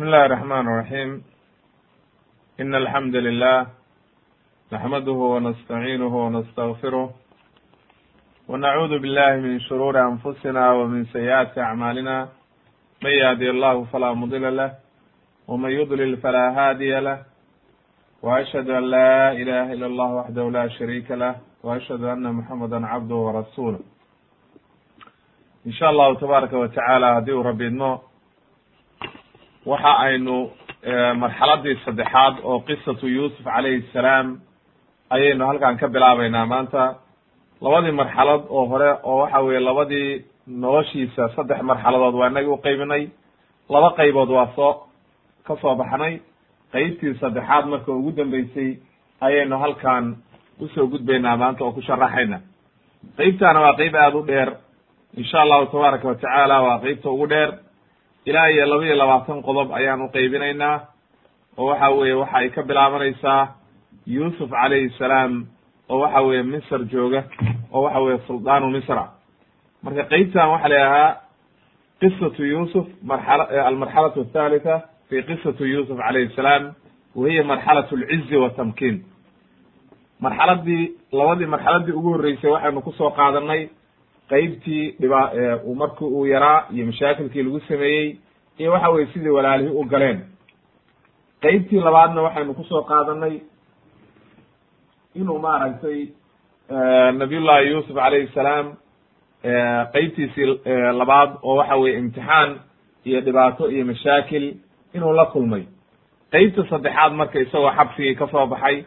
بسم الله الرحمن الرحيم إن الحمد لله نحمده ونستعينه ونستغفره ونعوذ بالله من شرور أنفسنا ومن سيئات أعمالنا من يهدي الله فلا مضل له ومن يضلل فلا هادي له وأشهد أن لا إله إلا الله وحده لا شريك له وأشهد أن محمدا عبده ورسوله إن شاء الله تبارك وتعالى هديu رب idmo waxa aynu marxaladii saddexaad oo qisatu yuusuf calayhi salaam ayaynu halkan ka bilaabeynaa maanta. Labadii marxalad oo hore oo waxa weye labadii noloshiisa saddex marxaladood waa inagi uqeybinay laba qaybood waa soo ka soo baxnay. Qeybtii saddexaad marka ugu dambeysay ayaynu halkan u soo gudbaynaa maanta oo ku sharaxayna qeybtaana waa qeyb aada u dheer. Insha allahu tabaaraka wa tacaala waa qeybta ugu dheer ilaa iyo laba iyo labaatan qodob ayaan uqeybinaynaa oo waxa weye waxa ay ka bilaabanaysaa yuusuf calayhi salaam oo waxa weye misr jooga oo waxa weye suldaanu misra marka qeybtan waxaa la yidhahaa qisatu yuusuf marxala almarxalatu athalitha fi qisatu yuusuf calayhi salaam wa hiya marxalat alcizi watamkiin marxaladii labadii marxaladii ugu horreysay waxaynu ku soo qaadanay qeybtii dhiba markii uu yaraa iyo mashaakilkii lagu sameeyey iyo waxa weye sidii walaalihii u galeen. Qeybtii labaadna waxaynu ku soo qaadanay inuu maaragtay nabiyullahi yuusuf calayhi salaam qeybtiisii labaad oo waxa weye imtixaan iyo dhibaato iyo mashaakil inuu la kulmay. Qeybta saddexaad marka isagoo xabsigii ka soo baxay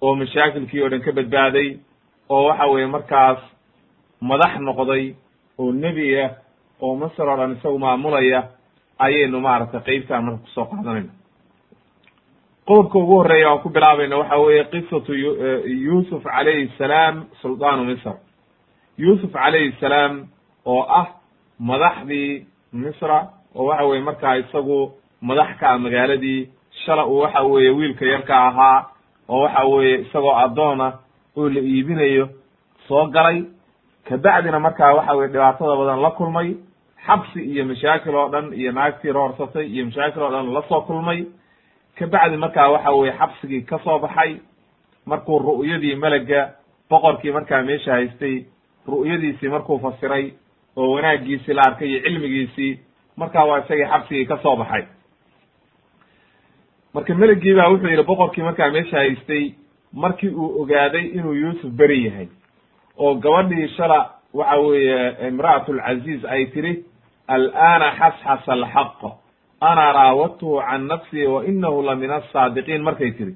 oo mashaakilkii oo dhan ka badbaaday oo waxa weye markaas madax noqday oo nebi ah oo masr oo dhan isagu maamulaya ayaynu maaragtay qeybtaan marka ku soo qaadanayna qodobka ugu horreeya aan ku bilaabayna waxa weeye qisatu yuusuf calayhi salaam suldaanu misr. Yuusuf calayhi salaam oo ah madaxdii misra oo waxa weye markaa isagu madax ka ah magaaladii shala uu waxa weeye wiilka yarka ahaa oo waxa weeye isagoo addoona oo la iibinayo soo galay kabacdina markaa waxa weye dhibaatada badan la kulmay xabsi iyo mashaakil oo dhan iyo naagtii roorsatay iyo mashaakil oo dhan la soo kulmay. Kabacdi markaa waxa weye xabsigii ka soo baxay markuu ru'yadii melega boqorkii markaa meesha haystay ru'yadiisii markuu fasiray oo wanaagiisii la arkay iyo cilmigiisii markaa waa isagii xabsigii ka soo baxay. Marka meligii baa wuxuu yidhi boqorkii markaa meesha haystay markii uu ogaaday inuu yuusuf beri yahay oo gabadhii shala waxa weeye imra'at lcaziiz ay tiri al'aana xasxasa alxaq ana raawadtuhu can nafsii wa inahu la min asaadiqiin markay tiri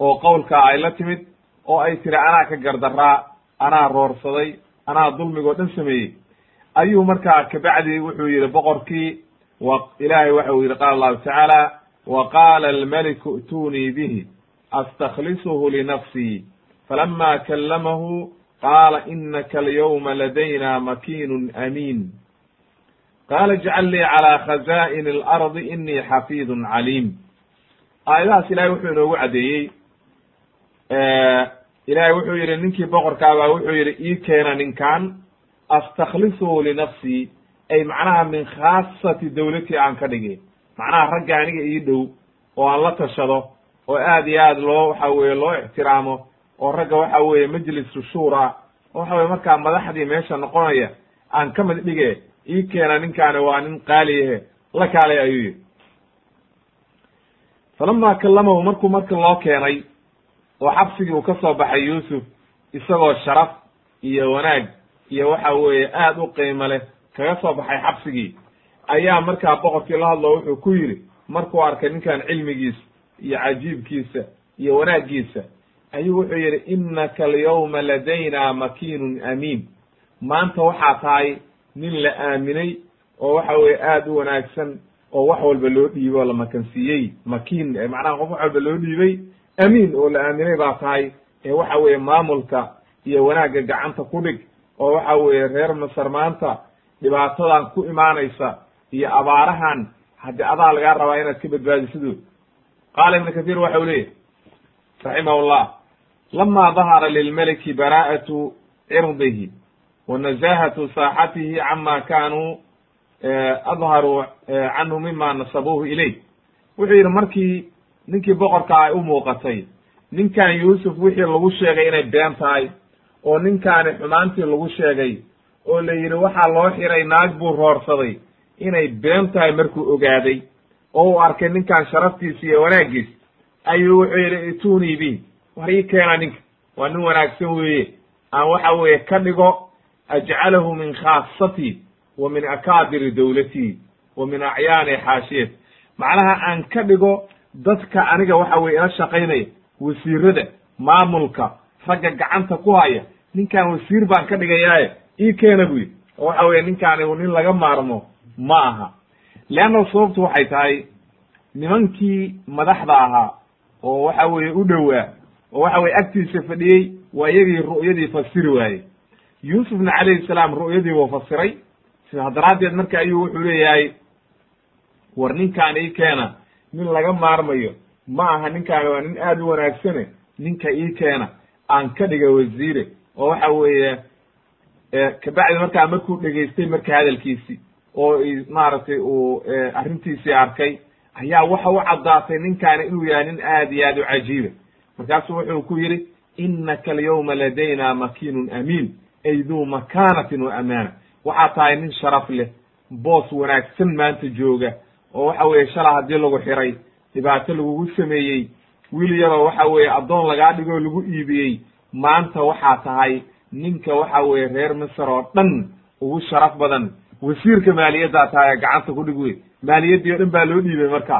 oo qowlkaa ay la timid oo ay tiri anaa ka gardaraa anaa roorsaday anaa dulmigoo dhan sameeyey. Ayuu markaa kabacdi wuxuu yihi boqorkii wa ilaahay waxa uu yihi qaala allahu tacaala wa qaala almaliku i'tunii bihi astaklisuhu linafsii falama kallamahu qaala inaka alyawma ladayna makiinun amiin qaala ijcal lii calaa khazaa'ini alardi inii xafiidun caliim aayadahaas ilahay wuxuu inoogu caddeeyey ilahay wuxuu yihi ninkii boqorkaabaa wuxuu yihi ii keena ninkan astaklisuhu linafsii ay macnaha min khaasati dawlatii aan ka dhigay macnaha ragga aniga ii dhow oo aan la tashado oo aad iyo aad loo waxa weye loo ixtiraamo oo ragga waxa weeye majlisu shura waxa weye markaa madaxdii meesha noqonaya aan ka mid dhige ii keena ninkaani waa nin qaaliyahe la kaalay ayuu yihi falama kallamahu markuu marka loo keenay oo xabsigii uu ka soo baxay yuusuf isagoo sharaf iyo wanaag iyo waxa weeye aad u qiimo leh kaga soo baxay xabsigii ayaa markaa boqorkii la hadlo wuxuu ku yidhi markuu arkay ninkan cilmigiisa iyo cajiibkiisa iyo wanaaggiisa ayuu wuxuu yidhi inaka alyawma ladayna makiinun amiin. Maanta waxaa tahay nin la aaminay oo waxa weye aada u wanaagsan oo wax walba loo dhiibay oo la makansiiyey. Makiin macnaha qof wax walba loo dhiibay amiin oo la aaminay baa tahay ee waxa weeye maamulka iyo wanaagga gacanta ku dhig oo waxa weeye reer masar maanta dhibaatadan ku imaanaysa iyo abaarahan haddii adaa lagaa rabaa inaad ka badbaadisidoo qaala ibnu kathiir waxa u leeyahy raximah llah lama dahara lilmeliki bara'atu cirdihi wa nazahatu saaxatihi cama kanuu adharuu canhu mima nasabuuhu ilayh wuxuu yidhi markii ninkii boqorka ay u muuqatay ninkan yuusuf wixii lagu sheegay inay been tahay oo ninkaani xumaantii lagu sheegay oo la yidhi waxaa loo xiray naag buu roorsaday inay been tahay markuu ogaaday oo uu arkay ninkan sharaftiisa iyo wanaaggiis ayuu wuxuu yidhi itunii bi war ii keena ninka waa nin wanaagsan weeye. Aan waxa weeye ka dhigo ajcalahu min khaasatii wa min akaabiri dawlatii wa min acyaani xaashiyati macnaha aan ka dhigo dadka aniga waxa weye ila shaqaynaya wasiirada maamulka ragga gacanta ku haya ninkan wasiir baan ka dhigayaaye ii keena bu yidhi. Oo waxa weye ninkaani nin laga maarmo ma aha. Leanna sababtu waxay tahay nimankii madaxda ahaa oo waxa weeye u dhowaa oo waxa weye agtiisa fadhiyey waa iyagii ru'yadii fasiri waayey. Yuusufna calayhi salaam ru'yadii wuu fasiray. Sidaa daraaddeed marka ayuu wuxuu leeyahay war ninkaan ii keena nin laga maarmayo ma aha ninkaani waa nin aad u wanaagsane ninka ii keena aan ka dhiga wasiire. Oo waxa weeye kabacdi markaa markuu dhegaystay marka hadalkiisi oo maaragtay uu arrintiisii arkay ayaa waxa u caddaatay ninkaani inuu yahay nin aad iyo aad u cajiiba markaasuu wuxuu ku yidhi innaka alyawma ladayna makiinun amiin. Ay duu makaanatin wa amaana. Waxaa tahay nin sharaf leh boos wanaagsan maanta jooga oo waxa weeye shala haddii lagu xiray dhibaato lagugu sameeyey wiil yaroo waxa weeye addoon lagaa dhigoo lagu iibiyey maanta waxaa tahay ninka waxa weeye reer misr oo dhan ugu sharaf badan. Wasiirka maaliyaddaa tahay gacanta ku dhig wey maaliyaddii o dhan baa loo dhiibay marka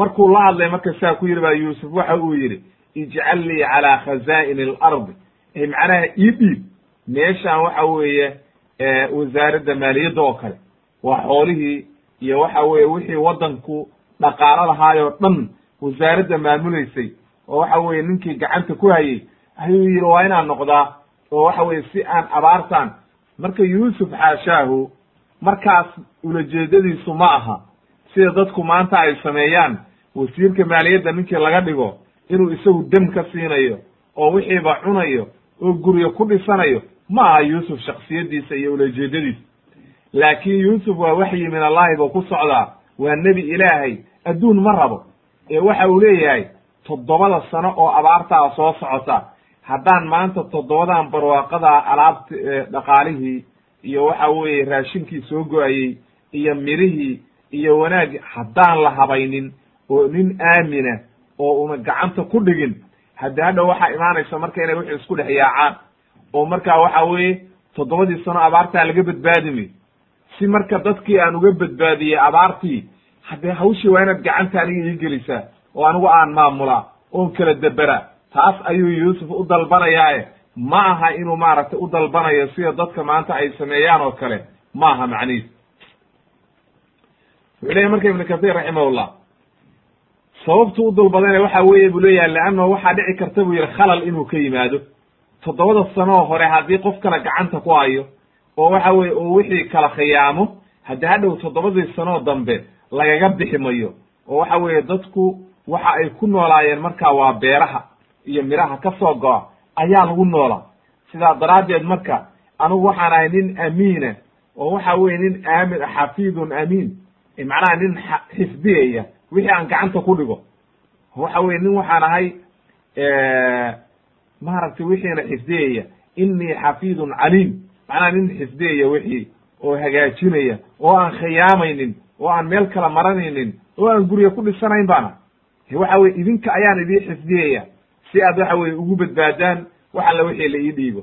markuu la hadlay marka saa ku yidhi baa yuusuf waxa uu yidhi ijcal lii calaa khazaa'ini alardi ay macnaha ii dhiib. Meeshaan waxa weeye wasaaradda maaliyadda oo kale waa xoolihii iyo waxa weeye wixii waddanku dhaqaalo lahaayoo dhan wasaaradda maamulaysay oo waxa weeye ninkii gacanta ku hayey ayuu yidhi waa inaan noqdaa oo waxa weeye si aan abaartaan. Marka yuusuf xaashaahu markaas ulajeedadiisu ma aha sida dadku maanta ay sameeyaan wasiirka maaliyadda ninkii laga dhigo inuu isagu dem ka siinayo oo wixiiba cunayo oo guryo ku dhisanayo ma aha yuusuf shaksiyaddiisa iyo ulajeedadiisa. Laakiin yuusuf waa waxyi min allahi buu ku socdaa waa nebi ilaahay adduun ma rabo. Ee waxa uu leeyahay toddobada sano oo abaartaa soo socota haddaan maanta toddobadan barwaaqadaa alaabta dhaqaalihii iyo waxa weeye raashinkii soo go'ayey iyo mirihii iyo wanaaggi haddaan la habaynin oo nin aamina oo una gacanta ku dhigin haddi hadha waxaa imaanaysa marka inay wixii isku dhex yaacaan. Oo markaa waxa weeye toddobadii sano abaartaa laga badbaadimay si marka dadkii aan uga badbaadiyey abaartii haddee hawshii waa inaad gacanta aniga ii gelisaa oo anigu aan maamulaa oon kala debera taas ayuu yuusuf u dalbanayaae ma aha inuu maaragtay u dalbanayo sida dadka maanta ay sameeyaan oo kale. Ma aha macnihiis. Wuxuu leyahy marka ibnu kathir raximahullah sababtu u dalbadayna waxa weeye buu leeyahay leannahu waxaa dhici karta buu yihi khalal inuu ka yimaado. Toddobada sanoo hore haddii qof kale gacanta ku hayo oo waxa weye uu wixii kala khiyaamo haddi hadhow toddobadii sanoo dambe lagaga bixi mayo oo waxa weeye dadku waxa ay ku noolaayeen markaa waa beeraha iyo miraha ka soo go-a ayaa lagu noolaa. Sidaa daraaddeed marka anigu waxaan ahay nin amiina oo waxa weye nin aamin xafiidun amiin macnaha nin xifdiyaya wixii aan gacanta ku dhigo. Waxa weye nin waxaan ahay maaragtay wixiina xifdiyaya inii xafiidun caliim. Macnaha nin xifdiyaya wixii oo hagaajinaya oo aan khiyaamaynin oo aan meel kala maranaynin oo aan guriga ku dhisanayn baana. Waxa weye idinka ayaan idii xifdiyaya si aad waxa weye ugu badbaadaan wax alla wixii la ii dhiibo.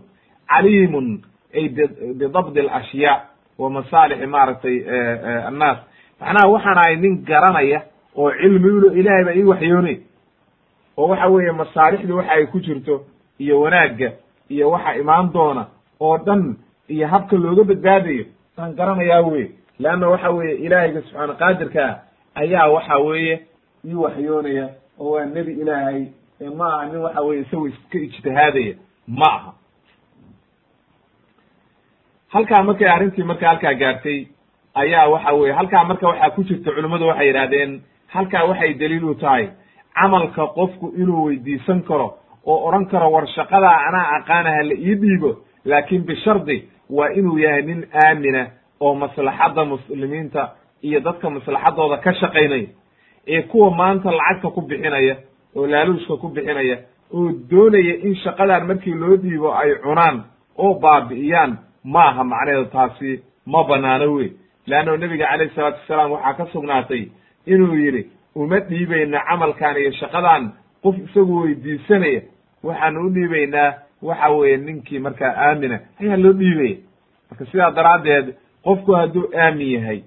Caliimun ay bidabdi alashyaa wa masaalixi maaragtay annaas. Macnaha waxaan ahay nin garanaya oo cilmi ulo ilaahay baa ii waxyoonay. Oo waxa weeye masaalixdu waxa ay ku jirto iyo wanaagga iyo waxa imaan doona oo dhan iyo habka looga badbaadayo aan garanayaa wey leanna waxa weeye ilaahayga subxaana qaadirkaa ayaa waxa weeye ii waxyoonaya oo waa nebi ilaahay ma aha nin waxa weye isago iska ijtihaadaya. Ma aha. Halkaa markay arrintii marka halkaa gaartay ayaa waxa weye halkaa marka waxaa ku jirta culimmadu waxay yidhahdeen halkaa waxay daliil u tahay camalka qofku inuu weydiisan karo oo odhan karo war shaqadaa anaa aqaana ha la ii dhiibo laakin bishardi waa inuu yahay nin aamina oo maslaxadda muslimiinta iyo dadka maslaxadooda ka shaqaynaya ee kuwa maanta lacagta ku bixinaya oo laaluushka ku bixinaya oo doonaya in shaqadan markii loo dhiibo ay cunaan oo baabi'iyaan ma aha macnaheedu taasi ma banaano wey leanno nebiga calayhi salaatu wasalaam waxaa ka sugnaatay inuu yidhi uma dhiibayna camalkan iyo shaqadan qof isagu weydiisanaya waxaanu u dhiibaynaa waxa weeye ninkii markaa aamina. Ayaa loo dhiibaya marka sidaa daraaddeed qofku hadduu aamin yahay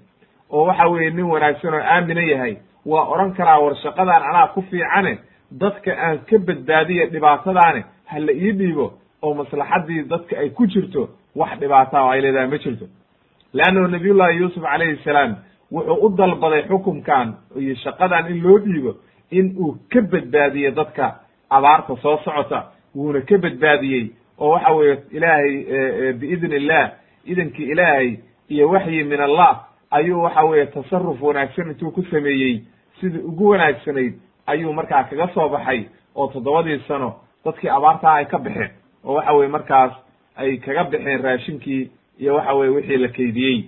oo waxa weeye nin wanaagsan oo aamina yahay waa odhan karaa war shaqadan anaa ku fiicane dadka aan ka badbaadiya dhibaatadaane ha la ii dhiibo oo maslaxaddii dadka ay ku jirto wax dhibaata oo ay leedahay ma jirto. Leannahu nabiyullahi yuusuf calayhi salaam wuxuu u dalbaday xukumkan iyo shaqadan in loo dhiibo in uu ka badbaadiye dadka abaarta soo socota wuuna ka badbaadiyey oo waxa weeye ilaahay biidn illah idankii ilaahay iyo waxyi min allah ayuu waxa weeye tasaruf wanaagsan intuu ku sameeyey. Sidii ugu wanaagsanayd ayuu markaa kaga soo baxay oo toddobadii sano dadkii abaartaa ay ka baxeen oo waxa weye markaas ay kaga baxeen raashinkii iyo waxa weye wixii la keydiyey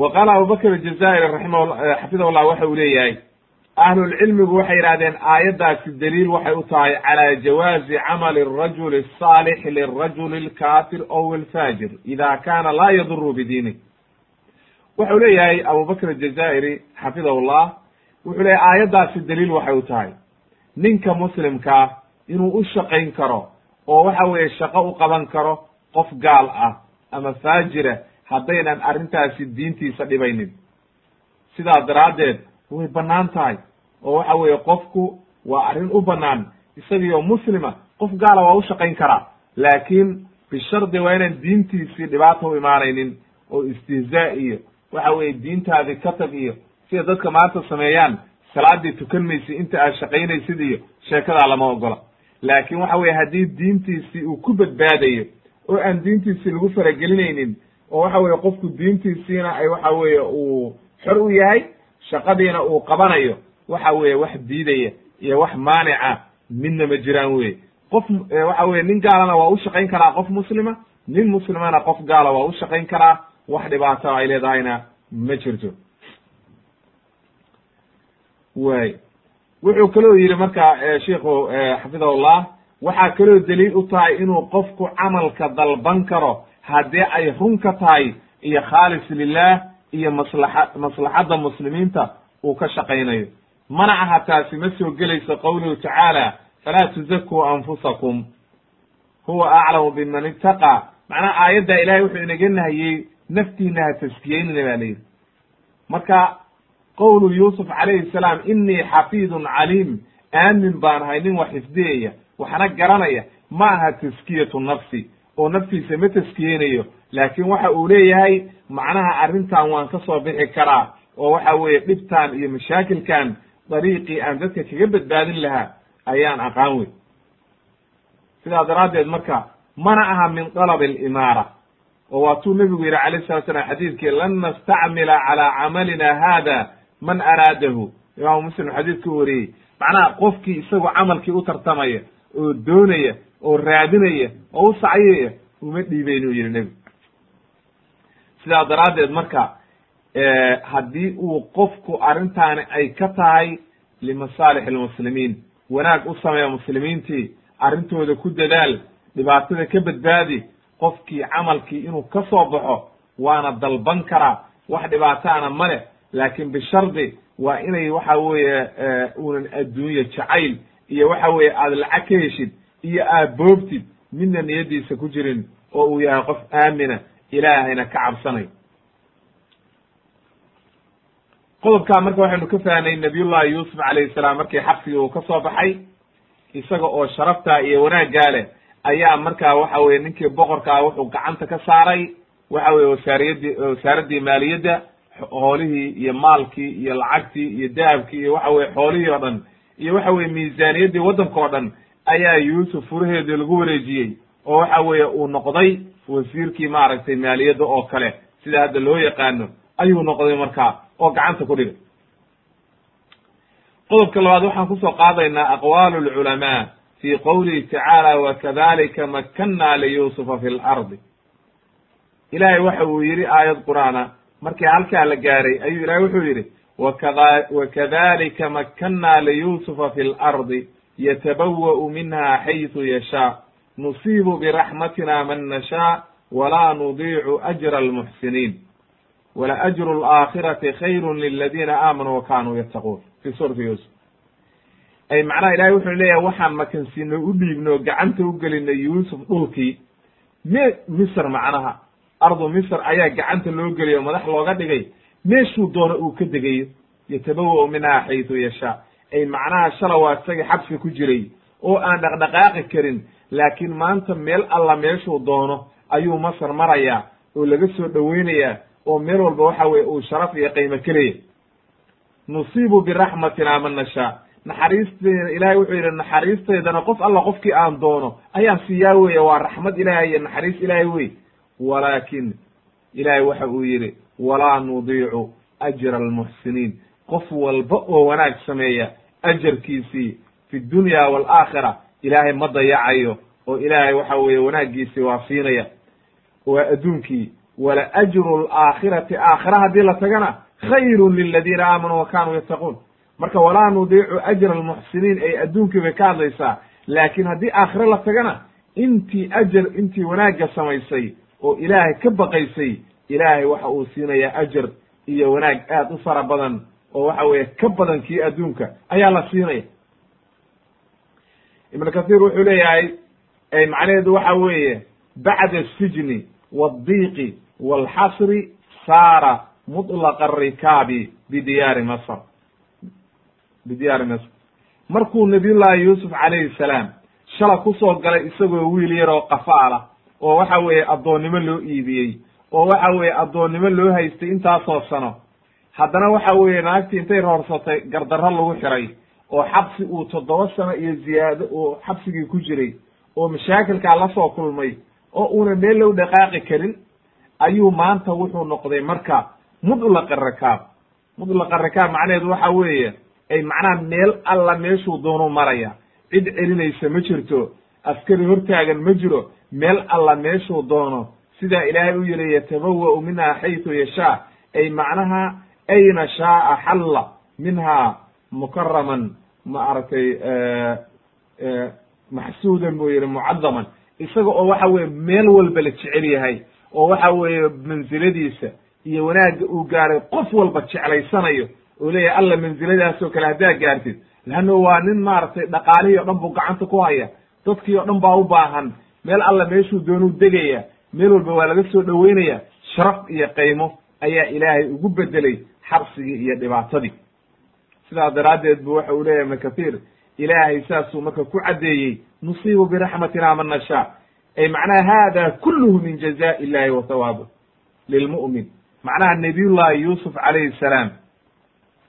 wa qaala abubakr aljazaa'iri raximxafidahu llah eh, waxa uu leeyahay ahlulcilmigu waxay yidhahdeen aayaddaasi daliil waxay u tahay calaa jawaazi camali arajuli asaalix lirajuli alkaafir ow alfaajir ida kaana laa yaduru bidiinih waxau leeyahay abubakr aljazaa'iri xafidahu llah wuxuu leeyahy aayaddaasi daliil waxay u tahay. Ninka muslimkaa inuu u shaqayn karo oo waxa weeye shaqo u qaban karo qof gaal ah ama faajira ah, haddaynan arrintaasi diintiisa dhibaynin. Sidaa daraaddeed way bannaan tahay. Oo waxa weeye qofku waa arrin u bannaan. Isagiyo muslima qof gaala waa u shaqayn karaa laakiin bishardi waa inaan diintiisii dhibaata u imaanaynin oo istihzaa iyo waxa weeye diintaadii ka tag iyo sida dadka maanta sameeyaan salaadii tukan maysid inta aad shaqaynaysid iyo sheekadaa lama ogola. Laakiin waxa weye haddii diintiisii uu ku badbaadayo oo aan diintiisii lagu faragelinaynin oo waxa weye qofku diintiisiina ay waxa weeye uu xor u yahay shaqadiina uu qabanayo waxa weeye wax diidaya iyo wax maanica midna ma jiraan weye qof waxa weye nin gaalana waa u shaqayn karaa qof muslima nin muslimana qof gaala waa u shaqayn karaa wax dhibaato ay leedahayna ma jirto. Way wuxuu kaloo yidhi marka shiku xafidahullah waxaa kaloo daliil u tahay inuu qofku camalka dalban karo haddii ay run ka tahay iyo khaalis lilah iyo maslaxa maslaxadda muslimiinta uu ka shaqaynayo. Mana aha taasi ma soo gelayso qowluhu tacaala falaa tuzakuu anfusakum. Huwa aclamu biman ittaqaa macnaha aayadda ilahay wuxuu inaga nahiyey naftiina ha taskiyeynina ba layidhi marka qowlu yuusuf calayhi salaam inii xafiidun caliim. Aamin baan ahay nin wax xifdiyaya waxna garanaya ma aha taskiyatu nafsi oo naftiisa ma taskiyeynayo laakiin waxa uu leeyahay macnaha arrintan waan ka soo bixi karaa oo waxa weeye dhibtan iyo mashaakilkan dariiqii aan dadka kaga badbaadin lahaa ayaan aqaan wey sidaa daraaddeed marka mana aha min dalab alimaara oo waatuu nebigu yidhi alayh salat slam xadiidkii lan nastacmila calaa camalina hada man araadahu. Imaamu muslim xadiidku wariyey. Macnaha qofkii isagu camalkii u tartamaya oo doonaya oo raadinaya oo u sacyaya uma dhiibaynu yidhi nebigu sidaa daraaddeed marka haddii uu qofku arrintaani ay ka tahay limasaalix almuslimiin wanaag u sameeya muslimiintii arrintooda ku dadaal dhibaatada ka badbaadi qofkii camalkii inuu ka soo baxo waana dalban karaa wax dhibaataana ma leh laakiin bishardi waa inay waxa weeye uunan adduunya jacayl iyo waxa weeye aada lacag ka heshid iyo aad boobtid midna niyaddiisa ku jirin oo uu yahay qof aamina ilaahayna ka cabsanay. Qodobkaa marka waxaynu ka fahnay nabiyullahi yuusuf calayhi salaam markii xabsigii uu ka soo baxay isaga oo sharaftaa iyo wanaaggaa leh ayaa markaa waxa weye ninkii boqorkaa wuxuu gacanta ka saaray waxa weye wasaariyadii wasaaraddii maaliyadda hoolihii iyo maalkii iyo lacagtii iyo dahabkii iyo waxa weye xoolihii oo dhan iyo waxa weye miisaaniyaddii waddanka oo dhan ayaa yuusuf furaheedii lagu wareejiyey oo waxa weeye uu noqday wasiirkii maaragtay maaliyadda oo kale sida hadda loo yaqaano ayuu noqday markaa oo gacanta ku dhigay. Qodobka labaad waxaan ku soo qaadaynaa aqwaalu lculamaa fi qowlihi tacaala wakadalika makanna liyusufa fi lardi ilaahay waxa uu yidhi aayad qur'aana markii halkaa la gaaray ayuu ilahay wuxuu yidhi wakada wakadalika makkannaa liyuusufa fi lardi yatabawa'u minha xaysu yashaa nusiibu biraxmatina man nashaa walaa nudiicu ajra almuxsiniin wala ajru alaakhirati khayru liladiina aamanuu wa kanuu yattaquun fi suurati yuusuf ay macnaha ilahay wuxuu leeyahay waxaan makansiino u dhiibno gacanta u gelinay yuusuf dhulkii me misr macnaha ardu misr ayaa gacanta loo geliyo madax looga dhigay meeshuu doono uu ka degayo yatabawa minha xaytu yashaa macnaha shala waa isagii xabsi ku jiray oo aan dhaqdhaqaaqi karin. Laakiin maanta meel alla meeshuu doono ayuu masar marayaa oo laga soo dhoweynayaa oo meel walba waxa weye uu sharaf iyo qiimo kelaya nusiibu biraxmatina man nashaa. Naxariisteeda ilahay wuxuu yidhi naxariisteedana qof alla qofkii aan doono ayaan siiyaa weeye. Waa raxmad ilaahay iyo naxariis ilaahay wey. Walaakin ilaahay waxa uu yidhi walaa nudiicu ajra almuxsiniin qof walba oo wanaag sameeya ajarkiisii fi dunya waalaakhira ilaahay ma dayacayo oo ilaahay waxa weeye wanaaggiisii waa siinaya. Waa adduunkii wala ajru alaakhirati aakhira haddii la tagana khayrun liladiina aamanuu wa kanuu yattaquun. Marka walaa nudiicu ajra almuxsiniin ay adduunkii bay ka hadlaysaa laakiin haddii aakhire la tagana intii ajar intii wanaagga samaysay oo ilaahay ka baqaysay ilaahay waxa uu siinayaa ajar iyo wanaag aad u fara badan oo waxa weeye ka badan kii adduunka ayaa la siinaya. Ibnu kathiir wuxuu leeyahay macnaheedu waxa weeye bacda asijni waaldiiqi waalxasri saara mutlaqa arikaabi bidiyaari masr bidiyaari masr markuu nabiyullaahi yuusuf calayhi salaam shala ku soo galay isagoo wiil yar oo qafaala oo waxa weeye addoonnimo loo iibiyey oo waxa weeye addoonnimo loo haystay intaasoo sano haddana waxa weeye naagtii intay roorsatay gardarro lagu xiray oo xabsi uu toddoba sano iyo ziyaado uu xabsigii ku jiray oo mashaakilkaa la soo kulmay oo uuna meel low dhaqaaqi karin ayuu maanta wuxuu noqday marka mudlaqa rakaab mudlaqa rakaab macnaheedu waxa weeye ay macnaha meel alla meeshuu doonu maraya. Cid celinaysa ma jirto askari hortaagan ma jiro meel alla meeshuu doono. Sidaa ilaahay u yidhi yatabawa'u minha xaytu yashaa. Ay macnaha ayna shaaa xalla minha mukaraman maaragtay maxsuudan buu yihi mucadaman isaga oo waxa weye meel walba la jecel yahay oo waxa weeye mansiladiisa iyo wanaagga uu gaaray qof walba jeclaysanayo oo leeyahay alla mansiladaasoo kale haddaa gaartid leanno waa nin maaragtay dhaqaalihii o dhan buu gacanta ku haya dadkii o dhan baa u baahan meel alla meeshuu doonuu degaya meel walba waa laga soo dhoweynaya sharaf iyo qaymo ayaa ilaahay ugu bedelay xabsigii iyo dhibaatadii. Sidaa daraaddeed bu waxa uu leeyahay ibnu kathiir ilaahay saasuu marka ku caddeeyey nusiibu biraxmatina man nashaa. Ay macnaha hada kulluhu min jazaa'i illahi wa hawaabu lilmu'min. Macnaha nabiyullahi yuusuf calayhi salaam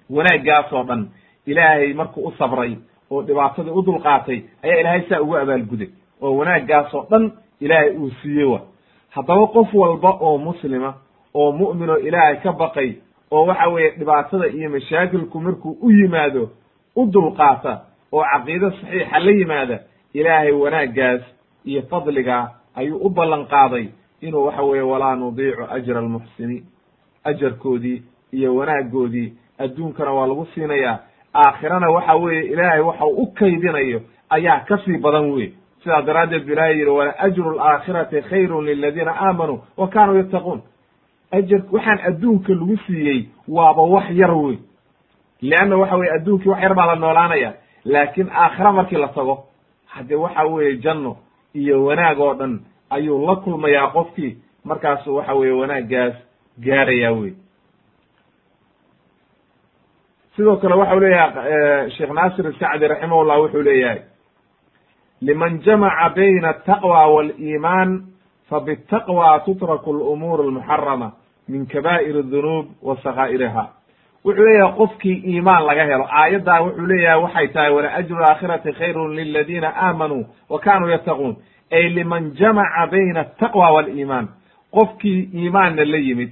wanaaggaas oo dhan ilaahay markuu u sabray oo dhibaatadii u dulqaatay ayaa ilaahay saa ugu abaalguday oo wanaaggaas oo dhan ilaahay uu siiyey wa. Haddaba qof walba oo muslima oo mu'min oo ilaahay ka baqay oo waxa weeye dhibaatada iyo mashaakilku markuu u yimaado u dulqaata oo caqiido saxiixa la yimaada ilaahay wanaaggaas iyo fadligaa ayuu u ballan qaaday inuu waxa weeye walaa nudiicu ajra almuxsiniin ajarkoodii iyo wanaaggoodii. Adduunkana waa lagu siinayaa aakhirana waxa weeye ilaahay waxa u kaydinayo ayaa ka sii badan wey sidaa daraaddeed bu ilahay yidhi wala ajru alaakhirati khayrun liladiina aamanuu wa kanuu yattaquun ajar waxaan adduunka lagu siiyey waaba wax yar wey. Leanna waxa weye adduunkii wax yar baa la noolaanaya laakiin aakhira markii la tago haddee waxa weeye janno iyo wanaag oo dhan ayuu la kulmayaa qofkii markaasu waxa weeye wanaaggaas gaaraya wey. Sidoo kale waxau leeyahay sheekh naasir sacdi raximahullah wuxuu leeyahay liman jamaca bayna ataqwa waliimaan fabitaqwa tutraku alumuur almuxarama min kaba'ir adunuub wa sakaa'iriha wuxuu leeyahay qofkii iimaan laga helo aayaddaa wuxuu leeyahay waxay tahay wala ajru aakhirati khayrun liladiina aamanuu wa kanuu yattaquun ay liman jamaca bayna ataqwa waliimaan qofkii iimaanna la yimid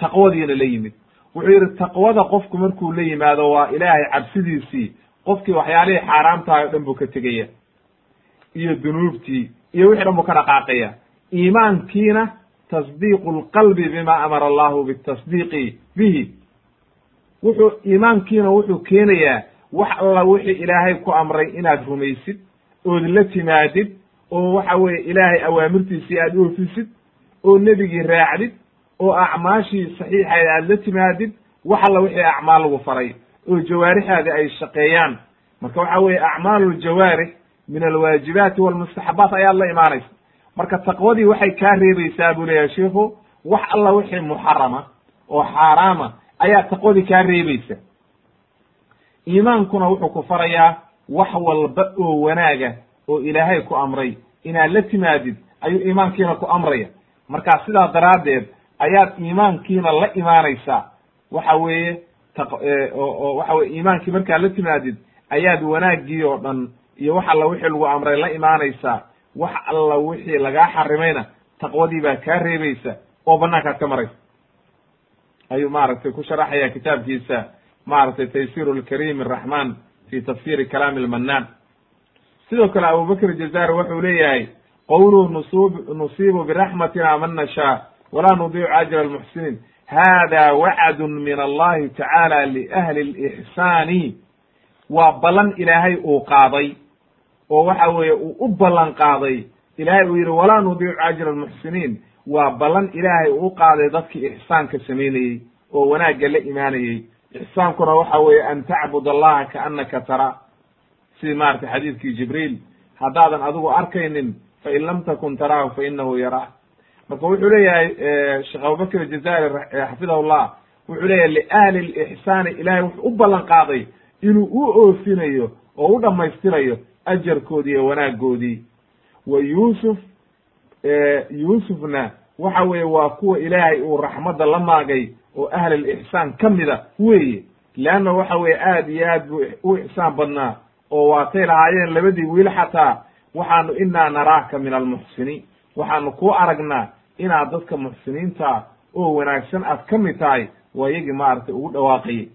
taqwadiina la yimid wuxuu yidhi taqwada qofku markuu la yimaado waa ilaahay cabsidiisii qofkii waxyaalihii xaaraamtahay o dhan buu ka tegaya iyo dunuubtii iyo wixii dhan buu ka dhaqaaqaya iimaankiina tasdiiqu lqalbi bima amara allahu bitasdiiqi bihi. Wuxuu iimaankiina wuxuu keenayaa wax alla wixii ilaahay ku amray inaad rumaysid ood la timaadid oo waxa weeye ilaahay awaamirtiisii aad oofisid oo nebigii raacdid oo acmaashii saxiixayd aad la timaadid wax alla wixii acmaal lagu faray oo jawaarixaadi ay shaqeeyaan. Marka waxa weeye acmaalu ljawaarix min alwaajibaati walmustaxabaat ayaad la imaanaysa marka taqwadii waxay kaa reebaysaa buu leeyahay shiikhu wax alla wixii muxarama oo xaaraama ayaa taqwadii kaa reebaysa. Iimaankuna wuxuu ku farayaa wax walba oo wanaaga oo ilaahay ku amray. Inaad la timaadid ayuu iimaankiina ku amraya. Marka sidaa daraaddeed ayaad iimaankiina la imaanaysaa. Waxa weeye oo waxa weye iimaankii markaad la timaadid ayaad wanaaggii oo dhan iyo wax alla wixii lagu amray la imaanaysaa wax alla wixii lagaa xarimayna taqwadii baa kaa reebaysa oo banaankaad ka maraysa ayuu maaragtay ku sharaxaya kitaabkiisa maaragtay taysir lkarim araxman fi tafsiri kalaami lmanaan sidoo kale abubakr jazari wuxuu leeyahay qowluhu nusiibu biraxmatina man nashaa walaa nudiicu ajra almuxsiniin. Hada wacdu min allahi tacaala liahli lixsaani waa ballan ilaahay uu qaaday oo waxa weeye uu u ballan qaaday. Ilaahay uu yidhi walaa nudiicu ajra almuxsiniin. Waa ballan ilaahay uu qaaday dadkii ixsaanka samaynayey oo wanaagga la imaanayey. Ixsaankuna waxa weeye an tacbud allaha kaannaka tara. Sidii maratay xadiidkii jibriil haddaadan adigu arkaynin fain lam takun taraahu fa inahu yaraa marka wuxuu leeyahay sheekh abubakr jazairi xafidahullah wuxuu leeyahay liahli lixsaani ilahay wuxuu u ballan qaaday inuu u oofinayo oo u dhammaystirayo ajarkoodii iyo wanaagoodii wa yuusuf yuusufna waxa weeye waa kuwa ilaahay uu raxmadda la maagay oo ahl alixsaan ka mida weeye. Leanna waxa weeye aad iyo aad buu u ixsaan badnaa oo waatay lahaayeen labadii wiil xataa waxaanu inaa naraaka min almuxsiniin. Waxaanu ku aragnaa inaad dadka muxsiniinta oo wanaagsan aad ka mid tahay waa iyagii maaragtay ugu dhawaaqayay.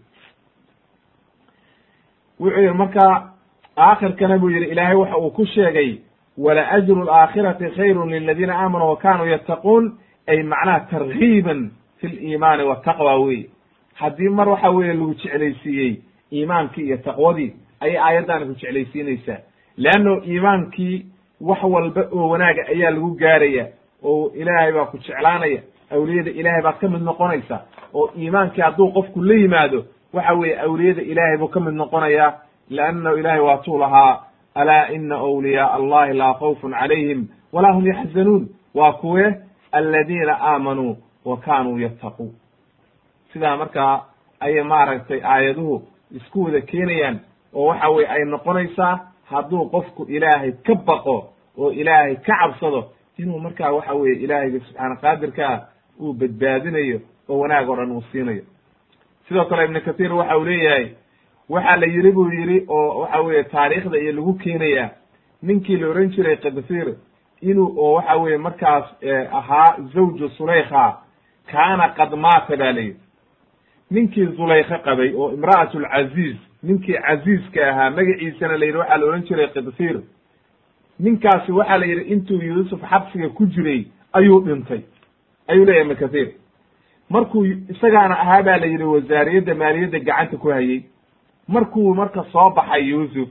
Wuxuu yihi marka aakhirkana buu yidhi ilaahay waxa uu ku sheegay wala ajru alaakhirati khayrun liladiina aamanuu wa kanuu yattaquun ay macnaha targiiban fi liimaani wataqwa wey haddii mar waxa weeye lagu jeclaysiiyey iimaankii iyo taqwadii ayay aayaddaani ku jeclaysiinaysaa. Leanno iimaankii wax walba oo wanaaga ayaa lagu gaaraya oo ilaahay baa ku jeclaanaya awliyada ilaahay baad ka mid noqonaysa oo iimaankii hadduu qofku la yimaado waxa weeye awliyada ilaahay buu ka mid noqonayaa leannahu ilahay waatuu lahaa alaa ina awliyaaa allahi laa khawfun calayhim walaa hum yaxzanuun waa kuwe aladiina aamanuu wa kanuu yattaquun sidaa markaa ayay maaragtay aayaduhu isku wada keenayaan oo waxa weye ay noqonaysaa hadduu qofku ilaahay ka baqo oo ilaahay ka cabsado inuu markaa waxa weye ilaahayga subxaana qaadirkaa uu badbaadinayo oo wanaag oo dhan uu siinayo sidoo kale ibnu kathiir waxa uu leeyahay waxaa la yidhi buu yidhi oo waxa weeye taariikhda iyo lagu keenayaa ninkii la ohan jiray kadfir inuu oo waxa weeye markaas ahaa zawju sulaykha kaana qad maata ba la yidhi ninkii zulaykha qabay oo imra'atu lcaziiz ninkii caziizka ahaa magaciisana la yidhi waxaa la odhan jiray kidfir ninkaasi waxaa la yidhi intuu yuusuf xabsiga ku jiray ayuu dhintay. Ayuu leeyahy ibnu kathiir markuu isagaana ahaa ba la yidhi wasaariyadda maaliyadda gacanta ku hayey markuu marka soo baxay yuusuf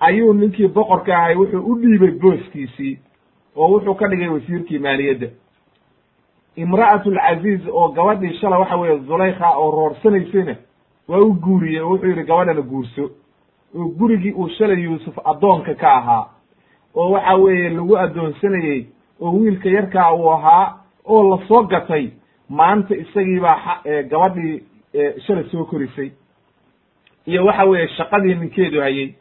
ayuu ninkii boqorka ahay wuxuu u dhiibay booskiisii oo wuxuu ka dhigay wasiirkii maaliyadda. Imra'atu lcaziiz oo gabadhii shala waxa weeye zulaykha oo roorsanaysayna waa u guuriyey oo wuxuu yidhi gabadhana guurso. Oo gurigii uu shalay yuusuf addoonka ka ahaa oo waxa weeye lagu addoonsanayey oo wiilka yarkaa uu ahaa oo la soo gatay maanta isagii baa gabadhii shalay soo korisay iyo waxa weeye shaqadii ninkeedu hayey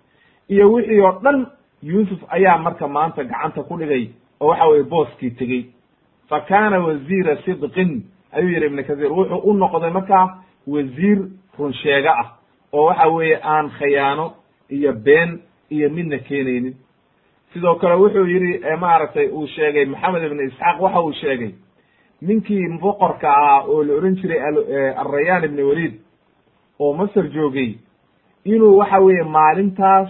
iyo wixii oo dhan yuusuf ayaa marka maanta gacanta ku dhigay oo waxa weye booskii tegey. Fa kaana wasiira sidqin ayuu yidhi ibnu kathiir wuxuu u noqday markaa wasiir runsheego ah oo waxa weeye aan khayaano iyo been iyo midna keenaynin. Sidoo kale wuxuu yidhi maaragtay uu sheegay maxamed ibnu isxaaq waxa uu sheegay ninkii boqorka ahaa oo la ohan jiray alrayaan ibni waliid oo masar joogay inuu waxa weeye maalintaas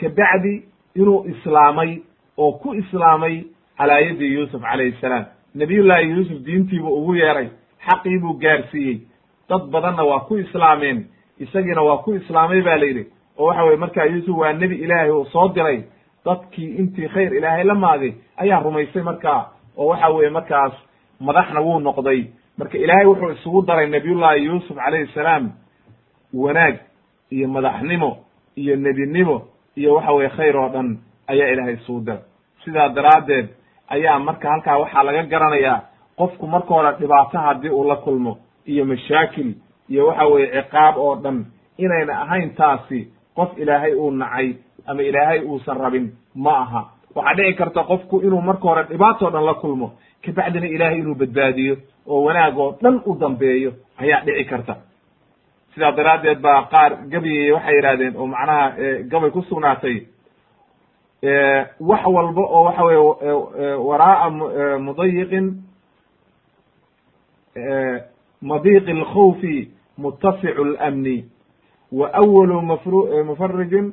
kabacdi inuu islaamay oo ku islaamay calaa yadi yuusuf calayhi salaam. Nabiyullaahi yuusuf diintiibuu ugu yeeray xaqii buu gaarsiiyey. Dad badanna waa ku islaameen isagiina waa ku islaamay ba la yidhi. Oo waxa weye markaa yuusuf waa nebi ilaahay uu soo diray. Dadkii intii khayr ilaahay la maagay ayaa rumaysay markaa. Oo waxa weeye markaas madaxna wuu noqday. Marka ilaahay wuxuu isugu daray nabiyullaahi yuusuf calayhi salaam wanaag iyo madaxnimo iyo nebinimo iyo waxa weye khayr oo dhan ayaa ilaahay isugu daray sidaa daraaddeed ayaa marka halkaa waxaa laga garanayaa qofku marka hore dhibaato haddii uu la kulmo iyo mashaakil iyo waxa weeye ciqaab oo dhan inayna ahayn taasi qof ilaahay uu nacay ama ilaahay uusan rabin ma aha. Waxaa dhici karta qofku inuu marka hore dhibaatoo dhan la kulmo kabacdina ilaahay inuu badbaadiyo oo wanaag oo dhan u dambeeyo ayaa dhici karta sidaa daraaddeed baa qaar gabayey waxay yidhahdeen oo macnaha gabay ku sugnaatay wax walba oo waxa weye waraa'a mudayiqin madiiqi alkhawfi muttasicu lamni wa awalu mafr mufarijin